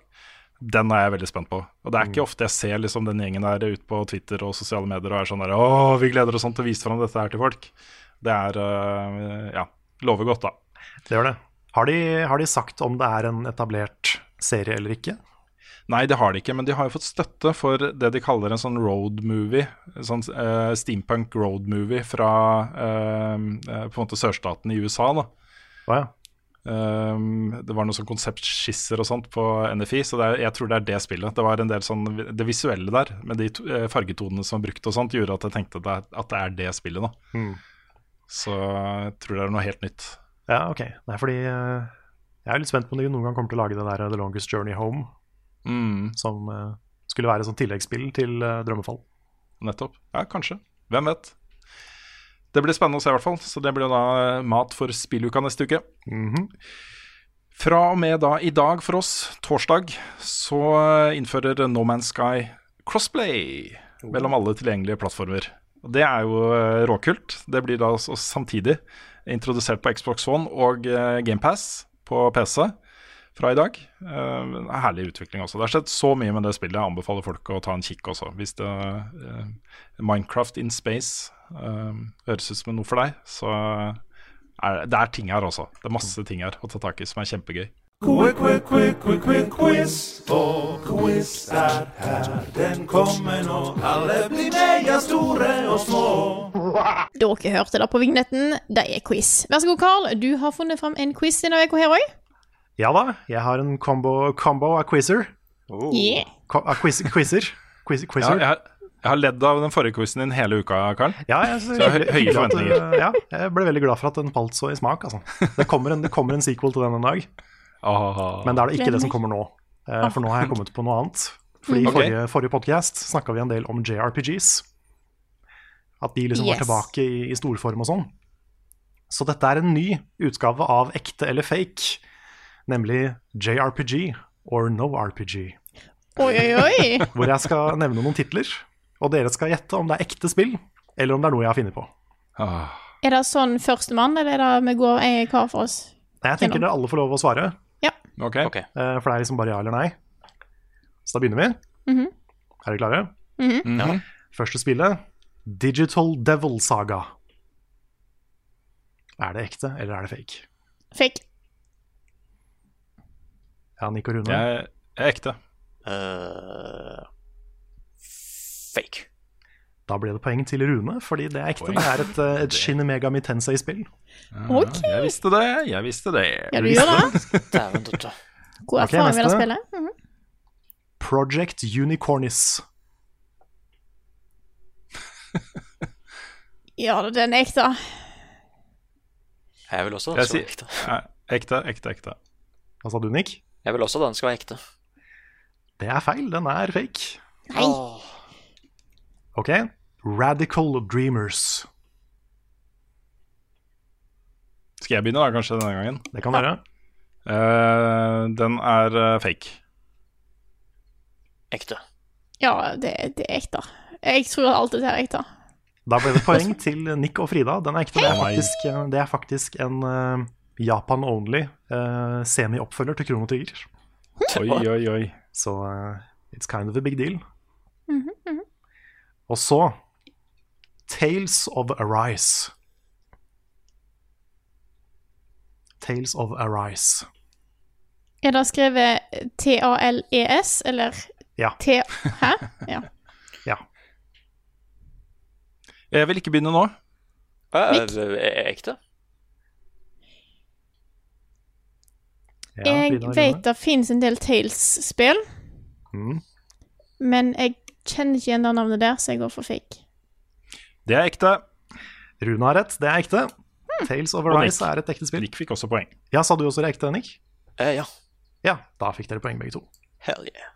Den er jeg veldig spent på. Og Det er ikke ofte jeg ser liksom den gjengen der ute på Twitter og sosiale medier og er sånn der Å, vi gleder oss sånn til å vise fram dette her til folk. Det er eh, Ja, lover godt, da. Det gjør det. Har de, har de sagt om det er en etablert serie eller ikke? Nei, det har de ikke, men de har jo fått støtte for det de kaller en sånn road movie. Sånn uh, steampunk road movie fra eh, på en måte sørstaten i USA. da. Å ja. Um, det var noen sånn konseptskisser og sånt på NFI, så er, jeg tror det er det spillet. Det var en del sånn Det visuelle der, med de to- fargetonene som var brukt og sånt, gjorde at jeg tenkte at det er, at det, er det spillet, da. Mm. Så jeg tror det er noe helt nytt. Ja, ok. Nei, fordi uh, jeg er litt spent på om de noen gang kommer til å lage det der The Longest Journey Home, Mm, som uh, skulle være et sånt tilleggsspill til uh, Drømmefall. nettopp. Ja, kanskje. Hvem vet. Det blir spennende å se, i hvert fall. Så det blir jo da mat for spilluka neste uke. Mhm. Fra og med da i dag for oss, torsdag, så innfører No Man's Sky crossplay mellom alle tilgjengelige plattformer. Og Det er jo eh, råkult. Det blir da også samtidig introdusert på Xbox One og eh, GamePass på PC fra i dag. Uh, herlig utvikling også. Det har skjedd så mye med det spillet. Jeg anbefaler folk å ta en kikk også. Hvis det, uh, Minecraft in space uh, høres ut som noe for deg, så er, det er ting her også. Det er masse ting her å ta tak i som er kjempegøy. Quick, quick, quick, quick, quick, quiz. Og quiz er her, den kommer nå. Alle blir med, ja, store og små. Dere hørte det på vignetten. Det er quiz. Vær så god, Carl. Du har funnet fram en quiz denne uka her òg. Ja da, jeg har en combo, combo av quizer. Yeah. Ko- av quiz, quizer. Quiz, Ja, jeg, jeg har ledd av den forrige quizen din hele uka, Karl. Ja, jeg, Så høye hyggelig forventninger. ja, jeg ble veldig glad for at den falt så i smak. Altså. Det, kommer en, det kommer en sequel til den en dag, Ah, men det er da ikke det som kommer nå. Eh, for nå har jeg kommet på noe annet. Fordi I forrige, forrige podcast snakka vi en del om JRPGs. At de liksom var tilbake i, i storform og sånn. Så dette er en ny utgave av ekte eller fake, nemlig JRPG or no RPG. Oi, oi, oi. Hvor jeg skal nevne noen titler, og dere skal gjette om det er ekte spill, eller om det er noe jeg har funnet på. ah. Er det sånn førstemann, eller er det vi går hver for oss? Nei, Jeg tenker dere alle får lov å svare, Ok. Okay. eh, for det er liksom bare ja eller nei. Så da begynner vi. Mhm. Er dere klare? Mhm. Mhm. Første spillet, Digital Devil Saga. Er det ekte, eller er det fake? Fake. Ja, Nico Rune. Jeg er ekte. Uh, fake. Da ble det poeng til Rune, fordi det er ekte. Oi. Det er et, eh, et Shin Megami Tensei-spill. Ok. Jeg visste det, jeg visste det. Ja, du gjør det. Hvor døtte. okay, Ok, erfaring med det neste. spillet. Mhm. Project Unicornis. Ja, den er ekte. Jeg vil også den skal være ekte. Ekte, ekte, ekte. Hva sa du, Nick? Jeg vil også den skal være ekte. Det er feil, den er fake. Nei. Ok, Radical Dreamers. Skal jeg begynne da, kanskje denne gangen? Det kan være. Uh, den er uh, fake. ekte. Ja, det, det er ekte. Jeg tror alt dette er ekte. Da ble det poeng til Nick og Frida. Den er ekte. Det er faktisk, det er faktisk en uh, Japan-only eh, semi-oppfølger til Chrono Trigger. Oi, oi, oi. Så eh, it's kind of a big deal. Mhm, mhm. Og så Tales of Arise. Tales of Arise. Er det skrevet T-A-L-E-S, eller Ja. T... Hæ? Ja. ja. Jeg vil ikke begynne nå. Er det ekte. Jeg vet det finnes en del Tales-spill, Mm. men jeg kjenner ikke igjen det navnet der, så jeg går for fake. Det er ekte. Rune har rett, det er ekte. Hmm. Tales of Arise er et ekte spill. Nick fikk også poeng. Ja, sa du også det ekte, Nick? Eh, ja. Ja, da fikk dere poeng begge to. Hell yeah.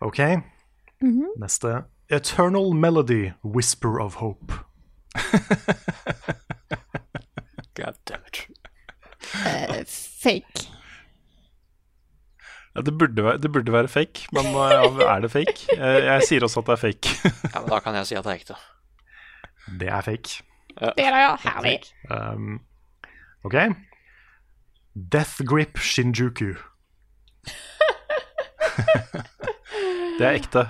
Ok, Mhm. neste. Eternal Melody, Whisper of Hope. God damn it. Uh, fake. Ja, det, burde være, det burde være fake, men eh, er det fake? Eh, Jeg sier også at det er fake. Ja, men Da kan jeg si at det er ekte. Det er fake. Det er det, ja. Herlig. Um, ok. Death Grip Shinjuku. Det er ekte.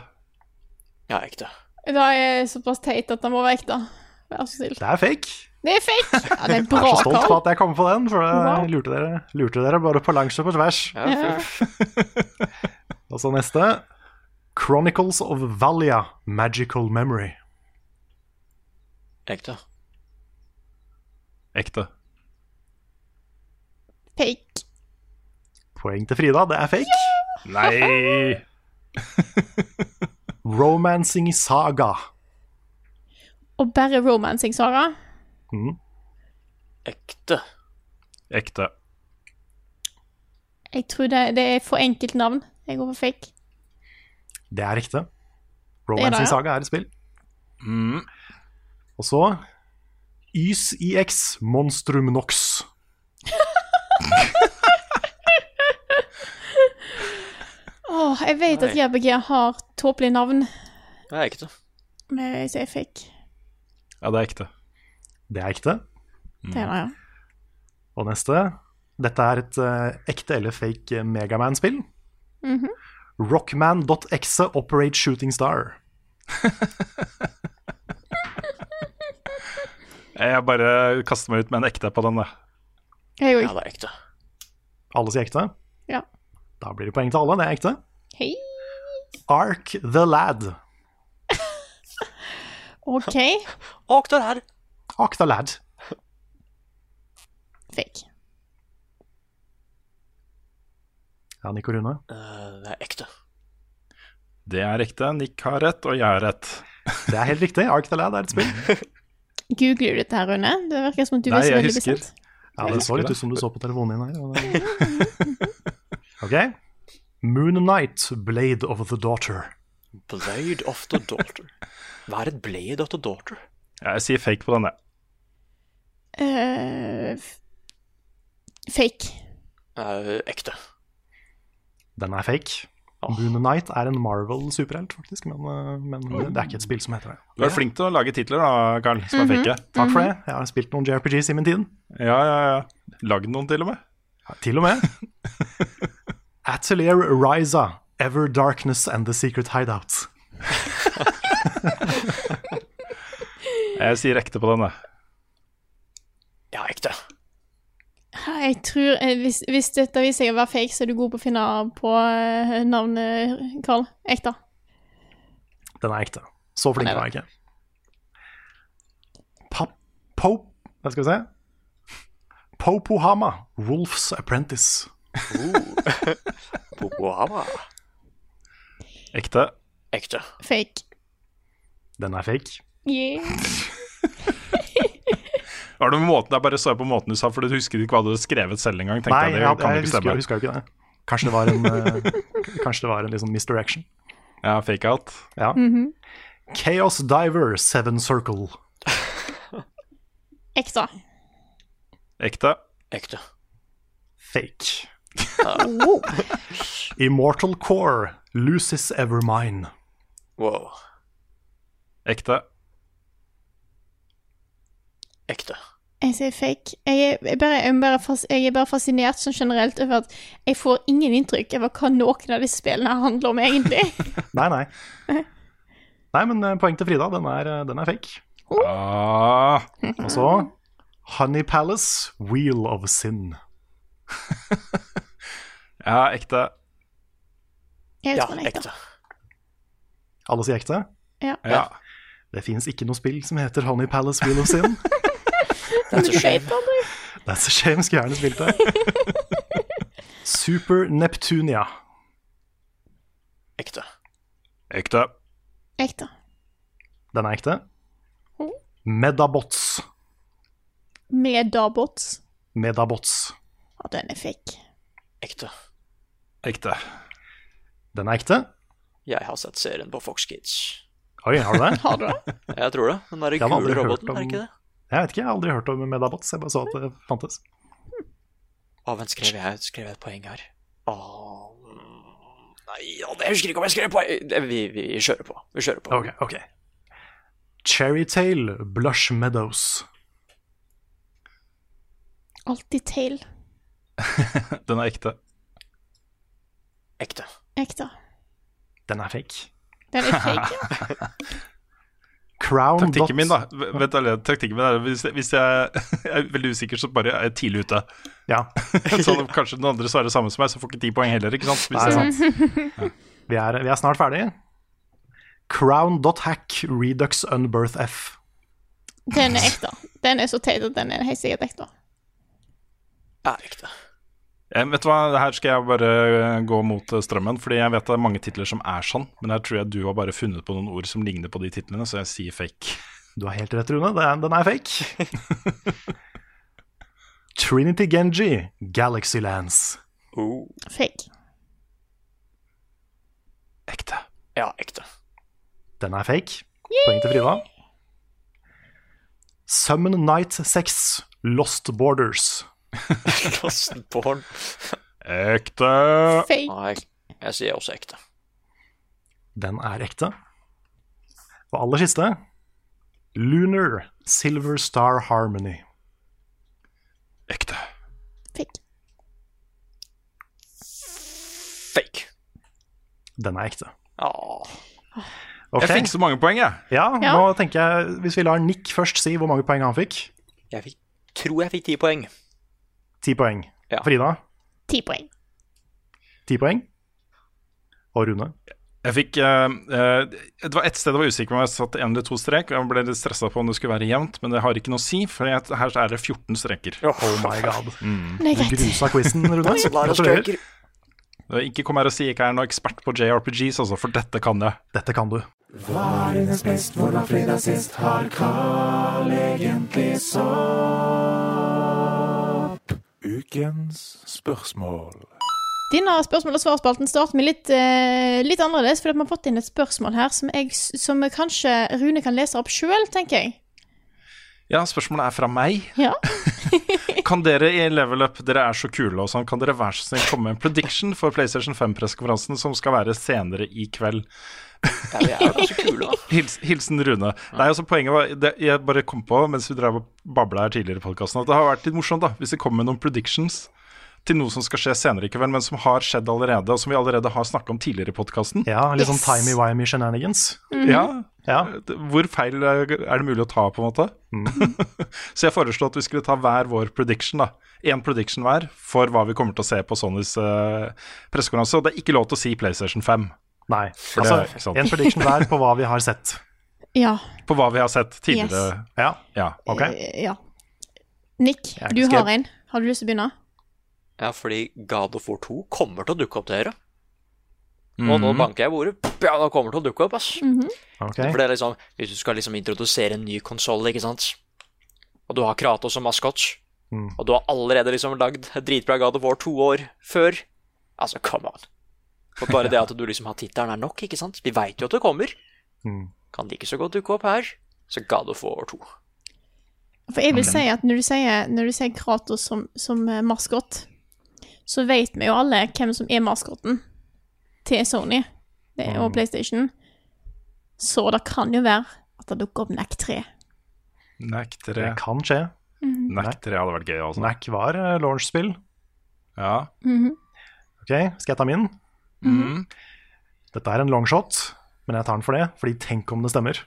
Ja, ekte. Det er såpass teit at det må være ekte. Vær så snill. Det er fake. Det er fake! Ja, det er Jeg er så stolt på at jeg kom på den, for Wow. lurte dere, lurte dere bare på langs og på tvers. Ja. Og så neste. Chronicles of Valia, Magical Memory. Ekte. Ekte. Fake. Poeng til Frida, det er fake. Nei! Romancing Saga. Og bare romancing, Sara. Mm. Ekte. Ekte. Jeg tror det, det er for enkelt navn. Jeg går for fake. Det er ekte. Romance ja. Saga er et spill. Og så Ys IX Monstrum Nox. oh, jeg vet at Nei. JBG har tåpelige navn, Det er ekte. men jeg sier fake. Ja, det er ekte. Det er ekte. Det er det, ja. Og neste. Dette er et uh, ekte eller fake Megaman-spill. Mhm. Rockman.exe Operate Shooting Star. Jeg bare kaster meg ut med en ekte på den, da. Jeg Ja, det er ekte. Alle sier ekte. Ja. Da blir det poeng til alle. Det er ekte. Hei. Ark the Lad. OK. Ark the Lad. Fake. Ja, Nico Rune. Uh, det er ekte. Det er ekte. Nick har rett, og jeg har rett. Det er helt riktig. Ark the Lad er et spill. Googler du dette her, Rune? Det virker som at du Nei, jeg veldig husker. bestemt. Ja, Det så litt ut som du så på telefonen din her. Ok. Moon Knight, Blade of the Daughter. Blade of the Daughter. Hva er et Blade of the Daughter? Ja, jeg sier fake på den, jeg. Eh, f- fake. Uh, ekte. Den er fake. Moon Knight er en Marvel-superhelt, faktisk, men, men men det er ikke et spill som heter det. Du er flink til å lage titler, da, Carl, som er fake. Takk for det. Jeg har spilt noen JRPGs i min tid. Ja, ja, ja. Lagd noen, til og med. Ja, Til og med. Atelier Riza, Ever Darkness and The Secret Hideout. Jeg sier ekte på den, jeg. Ja, ekte. Jeg tror eh, hvis, hvis dette viser seg å være fake, så er du god på å finne på eh, navnet, Carl. Ekte. Den er ekte. Så flink var jeg ikke. Pope Hva skal vi se? Popohama, Wolf's Apprentice. Popohama. Ekte. Ekte. Fake. Den er fake. Yeah. Var det med måten, jeg bare så på måten du sa, for du husker ikke hva du hadde skrevet selv engang. Nei, jeg, det jeg, kan jeg, ikke husker, jeg husker jo ikke det. Kanskje det var en, eh, kanskje det var en liksom misdirection. Ja, fake out. Ja. Mhm. Chaos Diver, Seven Circle. Ekte. Ekte. Ekte. Fake. Wow. Immortal Core, loses Ever Mine. Wow. Ekte. Ekte. Jeg sier fake. Jeg er, jeg bare, jeg er bare, fas, jeg er bare fascinert sånn generelt over at jeg får ingen inntrykk over hva noen av disse spillene handler om, egentlig. Nei, nei. Nei, men eh, poeng til Frida. Den er, eh, den er fake. Ah, Og så Honey Palace, Wheel of Sin. ja, ekte. Jeg Ja, den er ekte. ekte. Alle sier ekte? Ja. Ja. Det fins ikke noe spill som heter Honey Palace, Wheel of Sin. That's a shame. That's a shame, skulle gjerne spilt det. Super Neptunia. Ekte. Ekte. Ekte. Den er ekte. Medabots. Medabots. Medabots. Ja, den er fake. Ekte. Ekte. Den er ekte. Jeg har sett serien på Fox Kids. Oi, har du det? Har du det? Jeg tror det. Den derre Jeg kule roboten, om- er ikke det? Jeg vet ikke, jeg har aldri hørt om Medabots. Jeg bare så at det fantes. Å, men skrev jeg, skrev jeg et poeng her? Åh, mm, nei, jeg husker ikke om jeg skrev poeng. Det- Vi, vi kjører på. Vi kjører på. Ok, ok. Cherrytail Blush Meadows. Alltid tail. Den er ekte. Ekte. Ekte. Den er fake. Den er fake, ja. Crown Taktikken min, da Vent, taktikken min er hvis, hvis jeg er veldig usikker, så bare er jeg tidlig ute. Ja. så kanskje den andre svarer samme som meg, så får ikke ti poeng heller. ikke sant? Hvis Nei, sant. Ja. Vi er, vi er snart ferdig. Crown.hack Redux Unbirth F. Den er ekte. Den er så teit at den er helt sikkert ekte. Ja, ekte. Eh, vet du hva, Her skal jeg bare eh, gå mot eh, strømmen, fordi jeg vet det er mange titler som er sånn. Men her tror jeg du har bare funnet på noen ord som ligner på de titlene, så jeg sier fake. Du har helt rett, Rune. Den er fake. Trinity Genji Galaxylands. Oh. Fake. Ekte. Ja, ekte. Den er fake. Poeng til Frida. Summon Night 6 Lost Borders. Lostenborn. Ekte. Fake. Nei, jeg sier også ekte. Den er ekte. Og aller siste Lunar Silver Star Harmony. Ekte. Fake. Fake. Den er ekte. Åh. Okay. Jeg fikk så mange poeng, jeg. Ja, Ja. nå tenker jeg Hvis vi lar Nick først si hvor mange poeng han fikk. Jeg fikk, tror jeg fikk ti poeng. Ti poeng. Ja. Frida, Ti poeng. ti poeng. Og Rune. Jeg fikk uh, eh, Det var ett sted jeg var usikker på om jeg satt én eller to strek. Jeg ble litt stressa på om det skulle være jevnt, men det har ikke noe å si, for jeg, her er det 14 streker. Oh my god. Det er grusa quizen, Rune. Gratulerer. Ikke kom her og si jeg ikke er noen ekspert på JRPGs, altså, for dette kan jeg. Dette kan du. Hva er dines best, hvor var fredag sist? Har Carl egentlig sopp? Ukens spørsmål. Denne spørsmål- og svarspalten starter med litt, eh, litt annerledes, for vi har fått inn et spørsmål her som, jeg, som kanskje Rune kan lese opp sjøl, tenker jeg. Ja, spørsmålet er fra meg. Ja. Kan dere i Level Up, dere er så kule og sånn, kan dere vær så snill komme med en prediction for PlayStation 5-pressekonferansen som skal være senere i kveld? Ja, vi er jo så kule, da. Hils, hilsen Rune. Nei, altså Poenget var det, Jeg bare kom på mens vi drev og babla her tidligere i podkasten, at det har vært litt morsomt da hvis det kommer med noen predictions til noe som skal skje senere i kveld, men som har skjedd allerede, og som vi allerede har snakka om tidligere i podkasten. Ja, litt sånn timey-wimey shenanigans. Ja, Ja. Hvor feil er det mulig å ta, på en måte? så jeg foreslo at vi skulle ta hver vår prediction. da Én prediction hver for hva vi kommer til å se på Sonys uh, pressekonferanse. Og det er ikke lov til å si PlayStation 5. Nei. For det Altså, en prediction hver på hva vi har sett. Ja. På hva vi har sett tidligere. Ja, Ja. ok. Eh, ja. Nick, du har en. Har du lyst til å begynne? Ja, fordi God of War 2 kommer til å dukke opp til dere. Og nå Mhm. banker jeg bordet. Ja, det kommer til å dukke opp, ass. ok. For det er liksom, Hvis du skal liksom introdusere en ny konsoll, ikke sant, og du har Kratos som maskot, Mm. og du har allerede liksom lagd dritbra God of War to år før Altså, come on. Og bare det at du liksom har tittelen er nok, ikke sant? Vi veit jo at det kommer. Mm. Kan like så godt dukke opp her. Så God of War 2. For jeg vil si at når du sier, når du sier Kratos som, som eh, maskot, så vet vi jo alle hvem som er maskoten til Sony det, og PlayStation. Så det kan jo være at det dukker opp NAC 3. Nack 3. Det kan skje. Nack 3 hadde vært gøy, altså. Mac var eh, launch-spill. Ja. Ok, skal jeg ta min? Mhm. Dette er en longshot, men jeg tar den for det, fordi tenk om det stemmer.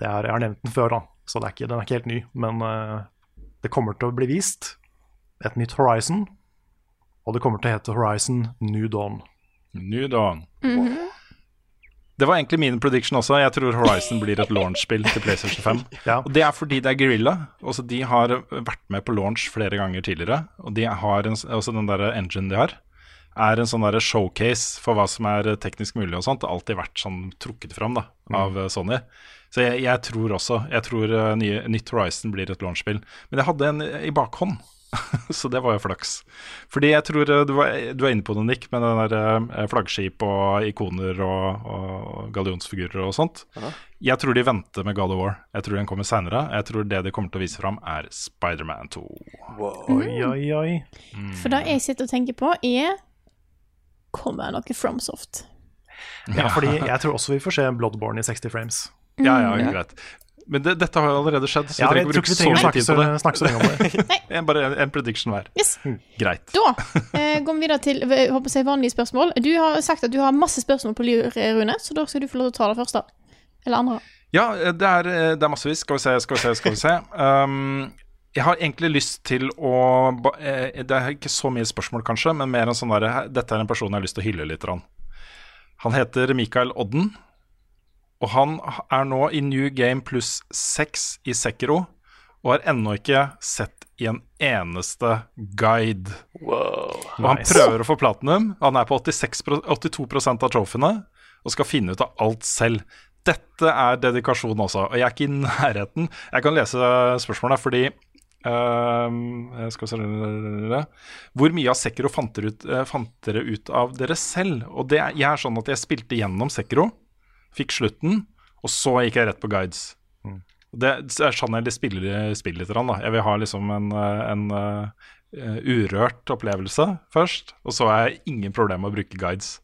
Det er, jeg har nevnt den før, da, så det er ikke, den er ikke helt ny. Men uh, det kommer til å bli vist et nytt Horizon, og det kommer til å hete Horizon New Dawn. New Dawn. Det var egentlig min prediction også. Jeg tror Horizon blir et launch-spill til PlayStation 5. Ja. Og Det er fordi det er Guerrilla. Også de har vært med på launch flere ganger tidligere. Og de har en, også den der engine de har, er en sånn der showcase for hva som er teknisk mulig og sånt. Det har alltid vært sånn trukket fram da, av mm. Sony. Så jeg, jeg tror også Jeg tror eh, nye, nytt Horizon blir et launch-spill. Men jeg hadde en i bakhånd. Så det var jo flaks. Fordi jeg tror eh, du var, du er inne på noe, Nick, med den der flaggskip og ikoner og, og gallionsfigurer og sånt. Aha. Jeg tror de venter med God of War. Jeg tror den kommer seinere. Jeg tror det de kommer til å vise fram, er Spiderman 2. Oi, oi, oi. For det jeg sitter og tenker på, er Kommer noe FromSoft? Ja, fordi jeg tror også vi får se Bloodborne i 60 frames. Ja, ja, Mm. greit. Men det, dette har jo allerede skjedd, så Ja, vi trenger tror ikke bruke så mye tid på det. snakke så lenge om det. En- Bare en, en prediction hver. Yes. Greit. Da eh, går vi videre til jeg håper si, vanlige spørsmål. Du har sagt at du har masse spørsmål på lur, Rune, så da skal du få lov til å ta det første. Eller andre. Ja, det er, det er massevis. Skal vi se, skal vi se, skal vi se. Um, jeg har egentlig lyst til å eh, Det er ikke så mye spørsmål, kanskje, men mer en sånn derre Dette er en person jeg har lyst til å hylle litt. Han heter Mikael Odden, og han er nå i New Game pluss 6 i Sekiro, og har ennå ikke sett i en eneste guide. Wow. Og han prøver å få platinum. Han er på 86, 82% av trofeene og skal finne ut av alt selv. Dette er dedikasjon også, og jeg er ikke i nærheten. Jeg kan lese spørsmålet fordi skal se Hvor mye av Sekiro fant dere ut, eh, fant dere ut av dere selv? Og det, er- jeg er sånn at jeg spilte gjennom Sekiro, fikk slutten, og så gikk jeg rett på guides. Det det er sånn jeg spiller, spiller litt. Da. Jeg vil ha liksom en, eh, en uh, urørt opplevelse først, og så har jeg ingen problem med å bruke guides.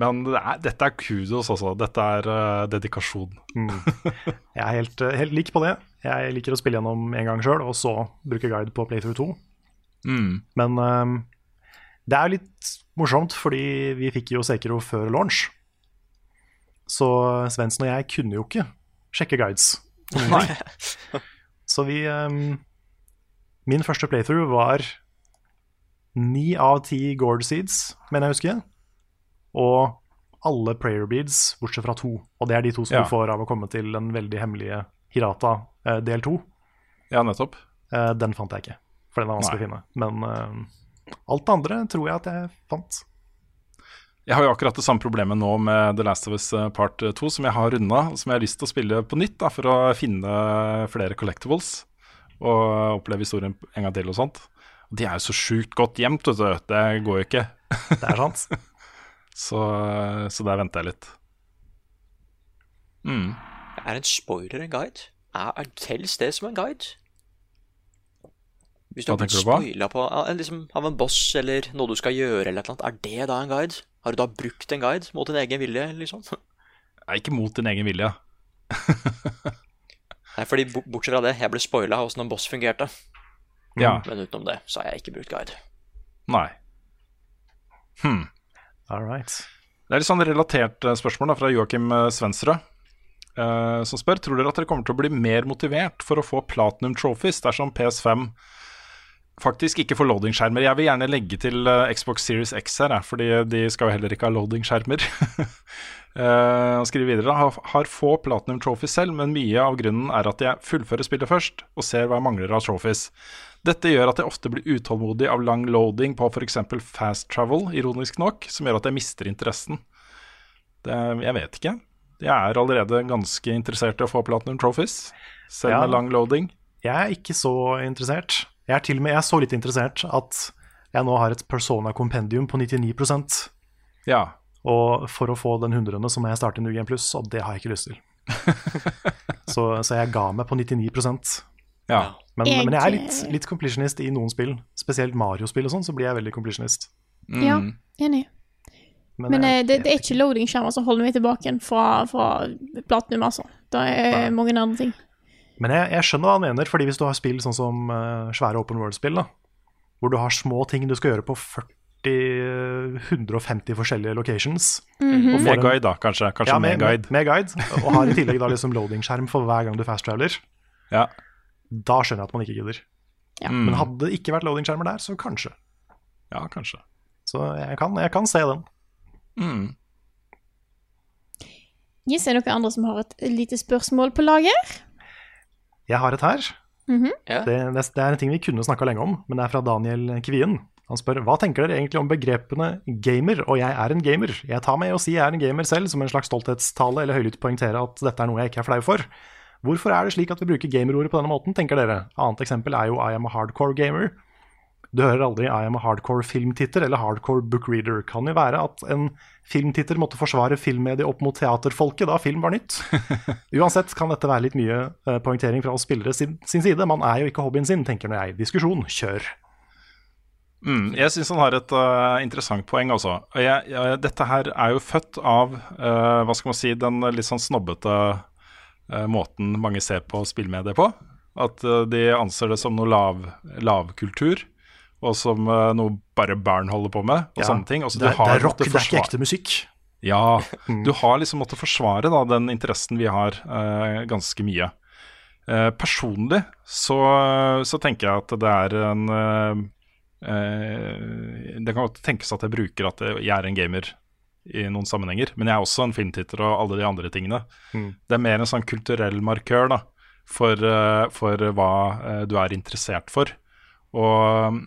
Men det er, dette er kudos altså. Dette er uh, dedikasjon. Jeg er helt, helt lik på det. Jeg liker å spille gjennom en gang sjøl, og så bruke guide på Playthrough 2. Mm. Men um, det er litt morsomt, fordi vi fikk jo Sekiro før launch. Så Svendsen og jeg kunne jo ikke sjekke guides. Nei. Så vi um, Min første playthrough var ni av ti Gord Seeds, mener jeg å huske. Og alle prayer beads, bortsett fra to. Og det er de to som Ja. du får av å komme til den veldig hemmelige Hirata del to. Ja, nettopp. Eh, den fant jeg ikke, for den er vanskelig å finne. Men eh, alt det andre tror jeg at jeg fant. Jeg har jo akkurat det samme problemet nå med The Last of Us eh, Part 2, som jeg har runda, og som jeg har lyst til å spille på nytt da, for å finne flere collectibles og oppleve historien en gang til og sånt. Og de er jo så sjukt godt gjemt, vet du. Det går jo ikke. Det er sant. så, så der venter jeg litt. Mm. Er en spoiler en guide? Er, er Tels det som en guide? Hvis du Hva har blitt tenker du på? spoila på av- liksom, av en boss eller noe du skal gjøre, eller et eller annet, er det da en guide? Har du da brukt en guide mot din egen vilje, liksom? Nei, ikke mot din egen vilje. Nei, fordi bortsett fra det, jeg ble spoila av åssen en boss fungerte. Ja. Men utenom det, så har jeg ikke brukt guide. Nei. Hm. All right. Det er litt sånn relatert eh, spørsmål da, fra Joakim eh, Svensrud. Eh, som spør tror dere at dere kommer til å bli mer motivert for å få platinum trophies dersom PS5 faktisk ikke får loading-skjermer. Jeg vil gjerne legge til eh, Xbox Series X her, fordi de skal jo heller ikke ha loading-skjermer. Eh, Han skriver videre har få platinum trophies selv, men mye av grunnen er at jeg fullfører spillet først og ser hva jeg mangler av trophies. Dette gjør at jeg ofte blir utålmodig av lang loading på f.eks. fast travel, ironisk nok, som gjør at jeg mister interessen. Det, jeg vet ikke. Jeg er allerede ganske interessert i å få platinum trophies, selv Ja. med lang loading. Jeg er ikke så interessert. Jeg er til og med jeg er så litt interessert at jeg nå har et Persona Compendium på 99% Ja. Og for å få den hundrende så må jeg starte New Game Plus, og det har jeg ikke lyst til. så, så jeg ga meg på 99% Ja. Men, Jeg- men jeg er litt, litt completionist i noen spill. Spesielt Mario-spill og sånn, så blir jeg veldig completionist. Ja, enig. Men, jeg- eh, det, det er ikke loading-skjermer som holder meg tilbake fra, fra platinum, altså. Det er mange andre ting. Men jeg, jeg skjønner hva han mener, fordi hvis du har spill sånn som uh, svære open world-spill, hvor du har små ting du skal gjøre på 40 150 forskjellige locations Mhm. og Med guide, da, kanskje. Kanskje ja, med, guide. Med guide. Og har i tillegg da liksom loading-skjerm for hver gang du fast-traveler. Ja. Da skjønner jeg at man ikke gidder. Ja. Men hadde det ikke vært loading-skjermer der, så kanskje. Ja, kanskje. Så jeg kan, jeg kan se den. Mm. Yes, er det noen andre som har et lite spørsmål på lager? Jeg har et her. Mm -hmm. Det, det, det er en ting vi kunne snakka lenge om, men det er fra Daniel Kvien. Han spør hva tenker dere egentlig om begrepene gamer og jeg er en gamer. Jeg tar med å si jeg er en gamer selv som en slags stolthetstale eller høylytt poengtere at dette er noe jeg ikke er flau for. Hvorfor er det slik at vi bruker gamerordet på denne måten, tenker dere? Annet eksempel er jo I am a hardcore gamer. Du hører aldri I am a hardcore filmtitter eller hardcore bookreader. Kan jo være at en filmtitter måtte forsvare filmmediet opp mot teaterfolket da film var nytt. Uansett kan dette være litt mye eh, poengtering fra oss spillere sin, sin side. Man er jo ikke hobbyen sin, tenker nå jeg. Diskusjon, kjør. Mm, jeg syns han har et uh, interessant poeng, altså. Jeg, jeg, dette her er jo født av uh, hva skal man si, den litt sånn snobbete uh, måten mange ser på spillmediet på. At de anser det som noe lav, lavkultur, og som uh, noe bare barn holder på med, og Ja, sånne ting. Altså, det, du er- har det er rock, det er ikke ekte musikk. Ja, du har liksom måttet forsvare da, den interessen vi har, uh, ganske mye. Uh, personlig så, så tenker jeg at det er en Det kan godt tenkes at jeg bruker at jeg er en gamer i noen sammenhenger, men jeg er også en filmtitter og alle de andre tingene. Mm. Det er mer en sånn kulturell markør da, for, for hva du er interessert for. Og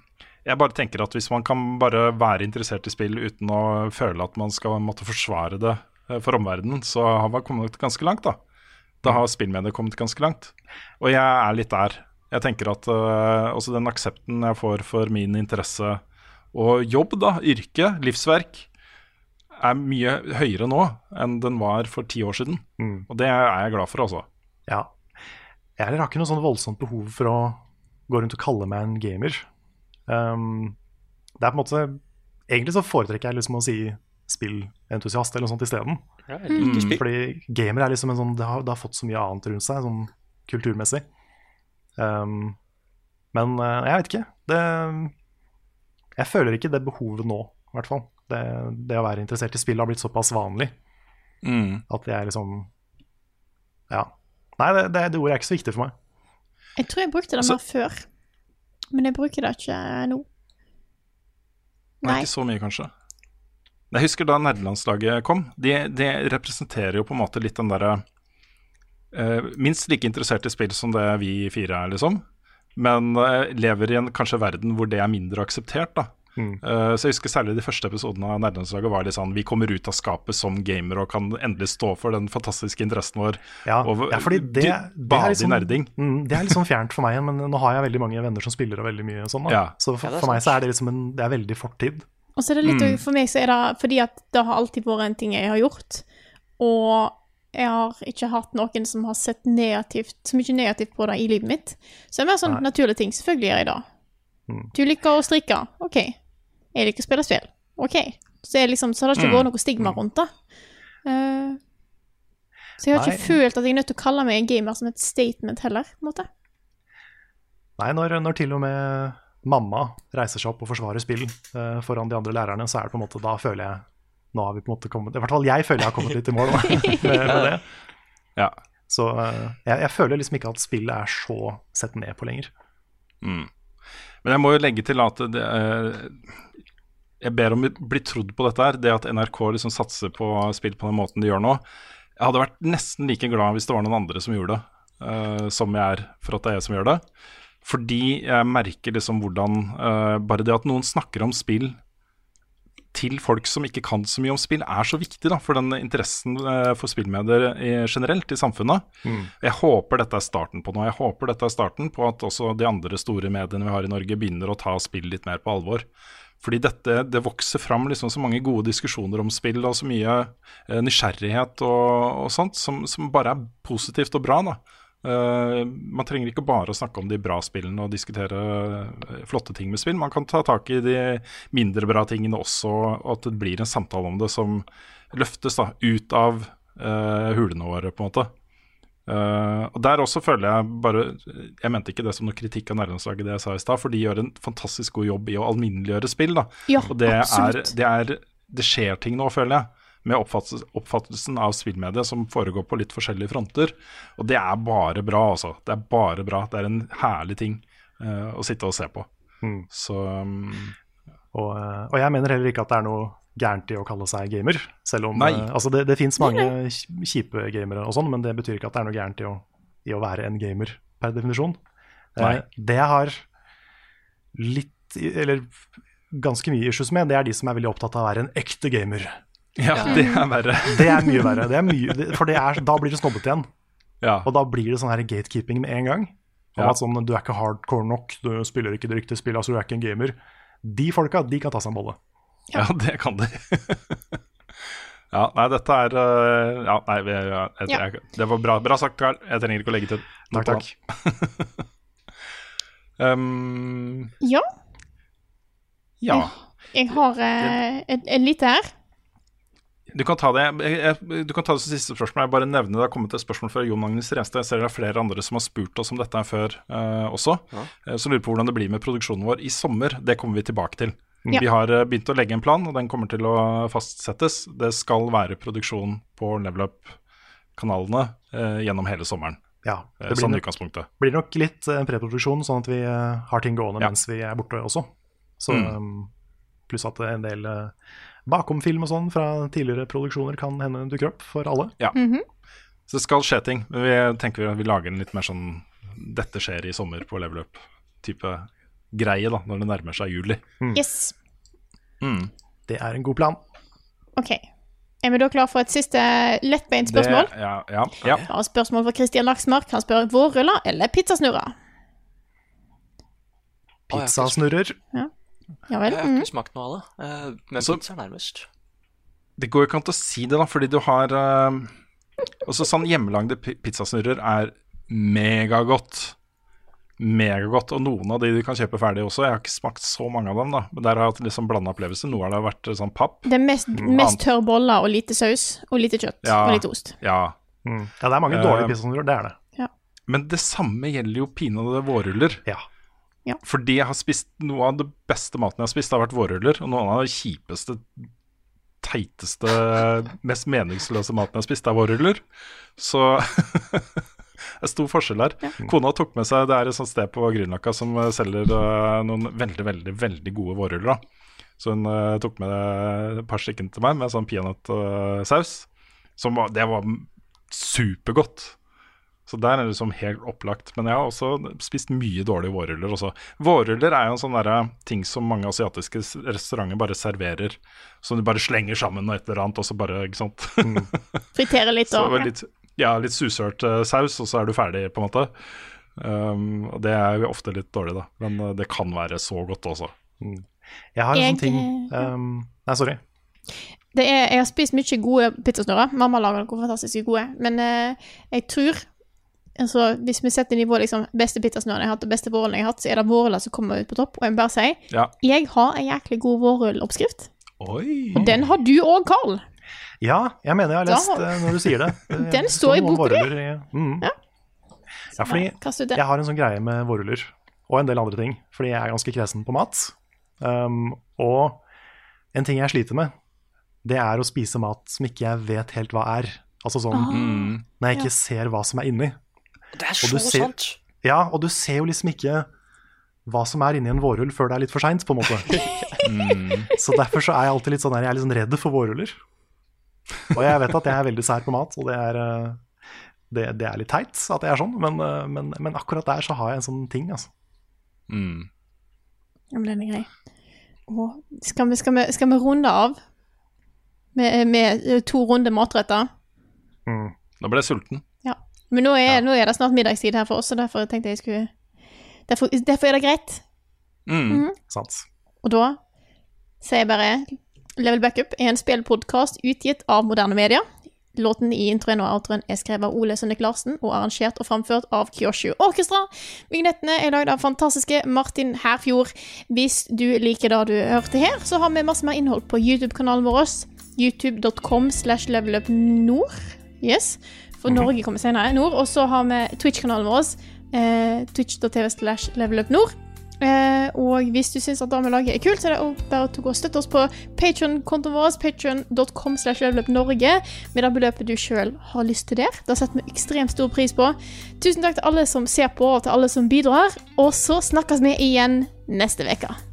jeg bare tenker at hvis man kan bare være interessert i spill uten å føle at man skal måtte forsvare det eh, for omverdenen, så har man kommet ganske langt, da. Da har spillmediet kommet ganske langt. Og jeg er litt der. Jeg tenker at uh, også den aksepten jeg får for min interesse og jobb, da, yrke, livsverk, er mye høyere nå enn den var for ti år siden. Mm. Og det er jeg glad for, altså. Ja. Jeg har ikke noe sånn voldsomt behov for å gå rundt og kalle meg en gamer. Um, det er på en måte Egentlig så foretrekker jeg liksom å si spillentusiast eller noe sånt isteden. Ja, Mm. Fordi gamer er liksom en sånn det har, det har fått så mye annet rundt seg, sånn kulturmessig. Um, men eh, jeg vet ikke. Det Jeg føler ikke det behovet nå, i hvert fall. Det, det å være interessert i spill har blitt såpass vanlig Mm. at jeg liksom Ja. Nei, det, det, det ordet er ikke så viktig for meg. Jeg tror jeg brukte det Altså- mer før, men jeg bruker det ikke nå. Nei. Ikke så mye, kanskje. Jeg husker da nerdelandslaget kom. De, de representerer jo på en måte litt den derre uh, Minst like interessert i spill som det vi fire er, liksom. Men uh, lever i en kanskje verden hvor det er mindre akseptert, da. Mm. Uh, så jeg husker særlig de første episodene av Nerdelandslaget var litt sånn Vi kommer ut av skapet som gamer og kan endelig stå for den fantastiske interessen vår. Ja, og ja fordi det, du, det, bade er litt i sånn, nerding. mm, det er litt sånn fjernt for meg men nå har jeg veldig mange venner som spiller og veldig mye sånn. Da. Ja. Så for, for meg så er det liksom en, det er veldig fortid. Og så er det litt Mm. For meg så er det fordi at det har alltid vært en ting jeg har gjort, og jeg har ikke hatt noen som har sett negativt, så mye negativt på det i livet mitt. Så det er mer sånn Nei. naturlige ting. Selvfølgelig gjør jeg det. Mm. Du liker å strikke. OK. Jeg liker å spille spill. OK. Så, jeg liksom, så har det ikke Mm. vært noe stigma rundt det. Uh, så jeg har ikke følt at jeg er nødt til å kalle meg en gamer som et statement heller, på en måte. Nei, når, når til og med mamma reiser seg opp og forsvarer spill uh, foran de andre lærerne, så er det på en måte Da føler jeg Nå har vi på en måte kommet I hvert fall jeg føler jeg har kommet litt i mål da, med, med det. Ja. Så uh, jeg, jeg føler liksom ikke at spillet er så sett ned på lenger. Mm. Men jeg må jo legge til at det, eh, jeg ber om å bli trodd på dette her. Det at NRK liksom satser på spill på den måten de gjør nå. Jeg hadde vært nesten like glad hvis det var noen andre som gjorde det, uh, som jeg er for at det er jeg som gjør det. Fordi jeg merker liksom hvordan uh, Bare det at noen snakker om spill til folk som ikke kan så mye om spill, er så viktig da, for den interessen uh, for spillmedier i- generelt i samfunnet. Jeg håper dette er starten på noe. Jeg håper dette er starten på at også de andre store mediene vi har i Norge, begynner å ta spill litt mer på alvor. Fordi dette, det vokser fram liksom så mange gode diskusjoner om spill, og så mye eh, nysgjerrighet og, og sånt, som, som bare er positivt og bra. da. Eh, man trenger ikke bare å snakke om de bra spillene og diskutere eh, flotte ting med spill. Man kan ta tak i de mindre bra tingene også, og at det blir en samtale om det som løftes da, ut av eh, hulene våre, på en måte. Eh, og Der også føler jeg bare Jeg mente ikke det som noe kritikk av nærlandslaget, det jeg sa i stad, for de gjør en fantastisk god jobb i å alminneliggjøre spill. da. Ja, og det er, det er Det skjer ting nå, føler jeg, med oppfattelsen av spillmediet som foregår på litt forskjellige fronter. Og det er bare bra, altså. Det er bare bra. Det er en herlig ting uh, å sitte og se på. Mm. Så um, Og, eh, og jeg mener heller ikke at det er noe gærent i å kalle seg gamer. Selv om Nei. eh, altså det, det fins mange kjipe gamere og sånn, men det betyr ikke at det er noe gærent i å, i å være en gamer per definisjon. Eh, Nei. det jeg har litt, eller ganske mye issues med, det er de som er veldig opptatt av å være en ekte gamer. Ja, det er verre. Det er mye verre. Det er mye, for det er, da blir det snobbete igjen. Ja. Og da blir det sånn her gatekeeping med en gang. Om Ja. at sånn, Du er ikke hardcore nok, du spiller ikke det riktige spillet, altså du er ikke en gamer. De folka de kan ta seg en bolle. Ja, det kan de. ja, nei, dette er øh, Ja, nei, vi, ja, jeg, Ja. jeg, det var bra, bra sagt, Karl. Jeg trenger ikke å legge til. Takk, Takk, um, Ja, ja. jeg har eh, et, et lite her. Du kan ta det jeg, jeg, Du kan ta det som siste spørsmål. Jeg bare nevner Det har kommet et spørsmål fra Jon Agnes Renstad. Jeg ser det er flere andre som har spurt oss om dette før uh, også. Eh, Som lurer på hvordan det blir med produksjonen vår i sommer. Det kommer vi tilbake til. Ja. Vi har eh, begynt å legge en plan, og den kommer til å fastsettes. Det skal være produksjon på Level Up-kanalene eh, gjennom hele sommeren. Ja, Eh, det blir sånn nok, utgangspunktet. blir nok litt eh, preproduksjon, sånn at vi eh, har ting gående Ja. mens vi er borte også. Så, Mm. um, pluss at en del eh, bakomfilm og sånn fra tidligere produksjoner kan hende dukker opp for alle. Ja. Mhm. Så det skal skje ting. Men vi tenker at vi lager en litt mer sånn Dette skjer i sommer på Level Up-type greie, da, når det nærmer seg juli. Yes. Mm. Det er en god plan. OK. Er vi da klar for et siste lettbeint spørsmål? Det, ja, ja, ja. Ja, spørsmål fra Christian Laksmark. Han spør vårruller eller pizzasnurrer. Pizzasnurrer. Ja Jeg vel? har Mhm. ikke smakt noe av det. eh, Men Så- pizza er nærmest. Det går jo ikke an å si det, da, fordi du har uh, Også sånn hjemmelagde pizzasnurrer er megagodt. Megagodt. Og noen av de du kan kjøpe ferdig også. Jeg har ikke smakt så mange av dem, da. Men der har jeg hatt liksom blanda opplevelse. Noe av det har vært eh, sånn papp. Det er mest, Mm. mest tørr boller og lite saus og lite kjøtt Ja. og lite ost. Ja. Mm. Ja, det er mange dårlige uh, pizzaer, det er det. Ja. Men det samme gjelder jo pinadø vårruller. Ja. Ja. Fordi jeg har spist noe av det beste maten jeg har spist, har vært vårruller. Og noen av de kjipeste, teiteste, mest meningsløse maten jeg har spist, er vårruller. Så er stor forskjell her. Kona tok med seg Det er et sånt sted på Grünerløkka som eh, selger uh, noen veldig, veldig veldig gode vårruller. da. Så hun uh, tok med et par stykker til meg med sånn peanøttsaus. Som var, det var supergodt. Så der er det liksom helt opplagt. Men jeg har også spist mye dårlige vårruller også. Vårruller er jo en sånn ting som mange asiatiske restauranter bare serverer. Som du bare slenger sammen og et eller annet, og så bare Ikke sant. Fritere litt så og litt, ja, litt susørt eh, saus, og så er du ferdig, på en måte. Um, og det er jo ofte litt dårlig, da. Men eh, det kan være så godt også. Jeg har en Jeg- sånn ting um, Nei, sorry. det er, Jeg har spist mye gode pizzasnurrer. Mamma lager noen fantastisk gode. Men uh, jeg tror altså, Hvis vi setter nivået liksom, beste pizzasnurren jeg har hatt, og beste vårrullen jeg har hatt, så er det vårruller som kommer ut på topp. Og jeg må bare si Ja. jeg har en jæklig god vårrulloppskrift. Og den har du òg, Carl. Ja, jeg mener jeg har lest da, når du sier det. Eh, Den står i boka di. Mm. Ja. Ja, fordi jeg har en sånn greie med vårruller, og en del andre ting, fordi jeg er ganske kresen på mat. Um, og en ting jeg sliter med, det er å spise mat som ikke jeg vet helt hva er. Altså sånn Ah. Mm. når jeg ikke ser hva som er inni. Det er så ser- sant! Ja, og du ser jo liksom ikke hva som er inni en vårrull før det er litt for seint, på en måte. Mm. Så derfor så er jeg alltid litt sånn her, jeg er litt sånn redd for vårruller. Og jeg vet at jeg er veldig sær på mat, og det er, eh, det, det er litt teit at jeg er sånn, men, eh, men, men akkurat der så har jeg en sånn ting, altså. Mm. Ja, men den er grei. Skal, vi, skal, vi, skal vi runde av med, med eh, to runder matretter? Mm. Da ble jeg sulten. Ja. Men nå er, nå er det snart middagstid her for oss, så derfor tenkte jeg skulle Derfor, derfor er det greit. Mm. Mhm. Sant. Og da sier jeg bare Level Backup er en spillpodkast utgitt av moderne media. Låten i introen og outroen er skrevet av Ole Sønnek Larsen og arrangert og framført av Kyoshu Orkestra. Vignettene er lagd av fantastiske Martin Herfjord. Hvis du liker det du hørte her, så har vi masse mer innhold på YouTube-kanalen vår. youtube.com slash levelupnord. Yes. For Norge kommer senere. Nord. Og så har vi Twitch-kanalen vår. Eh, Twitch.tv slash levelupnord. Eh, og hvis du syns at lager er kult, så er det bare å gå og støtte oss på Patreon-kontoen vår, patreon.com slash levelupnorge, med det beløpet du sjøl har lyst til der. Det setter vi ekstremt stor pris på. Tusen takk til alle som ser på, og til alle som bidrar. Og så snakkes vi igjen neste uke.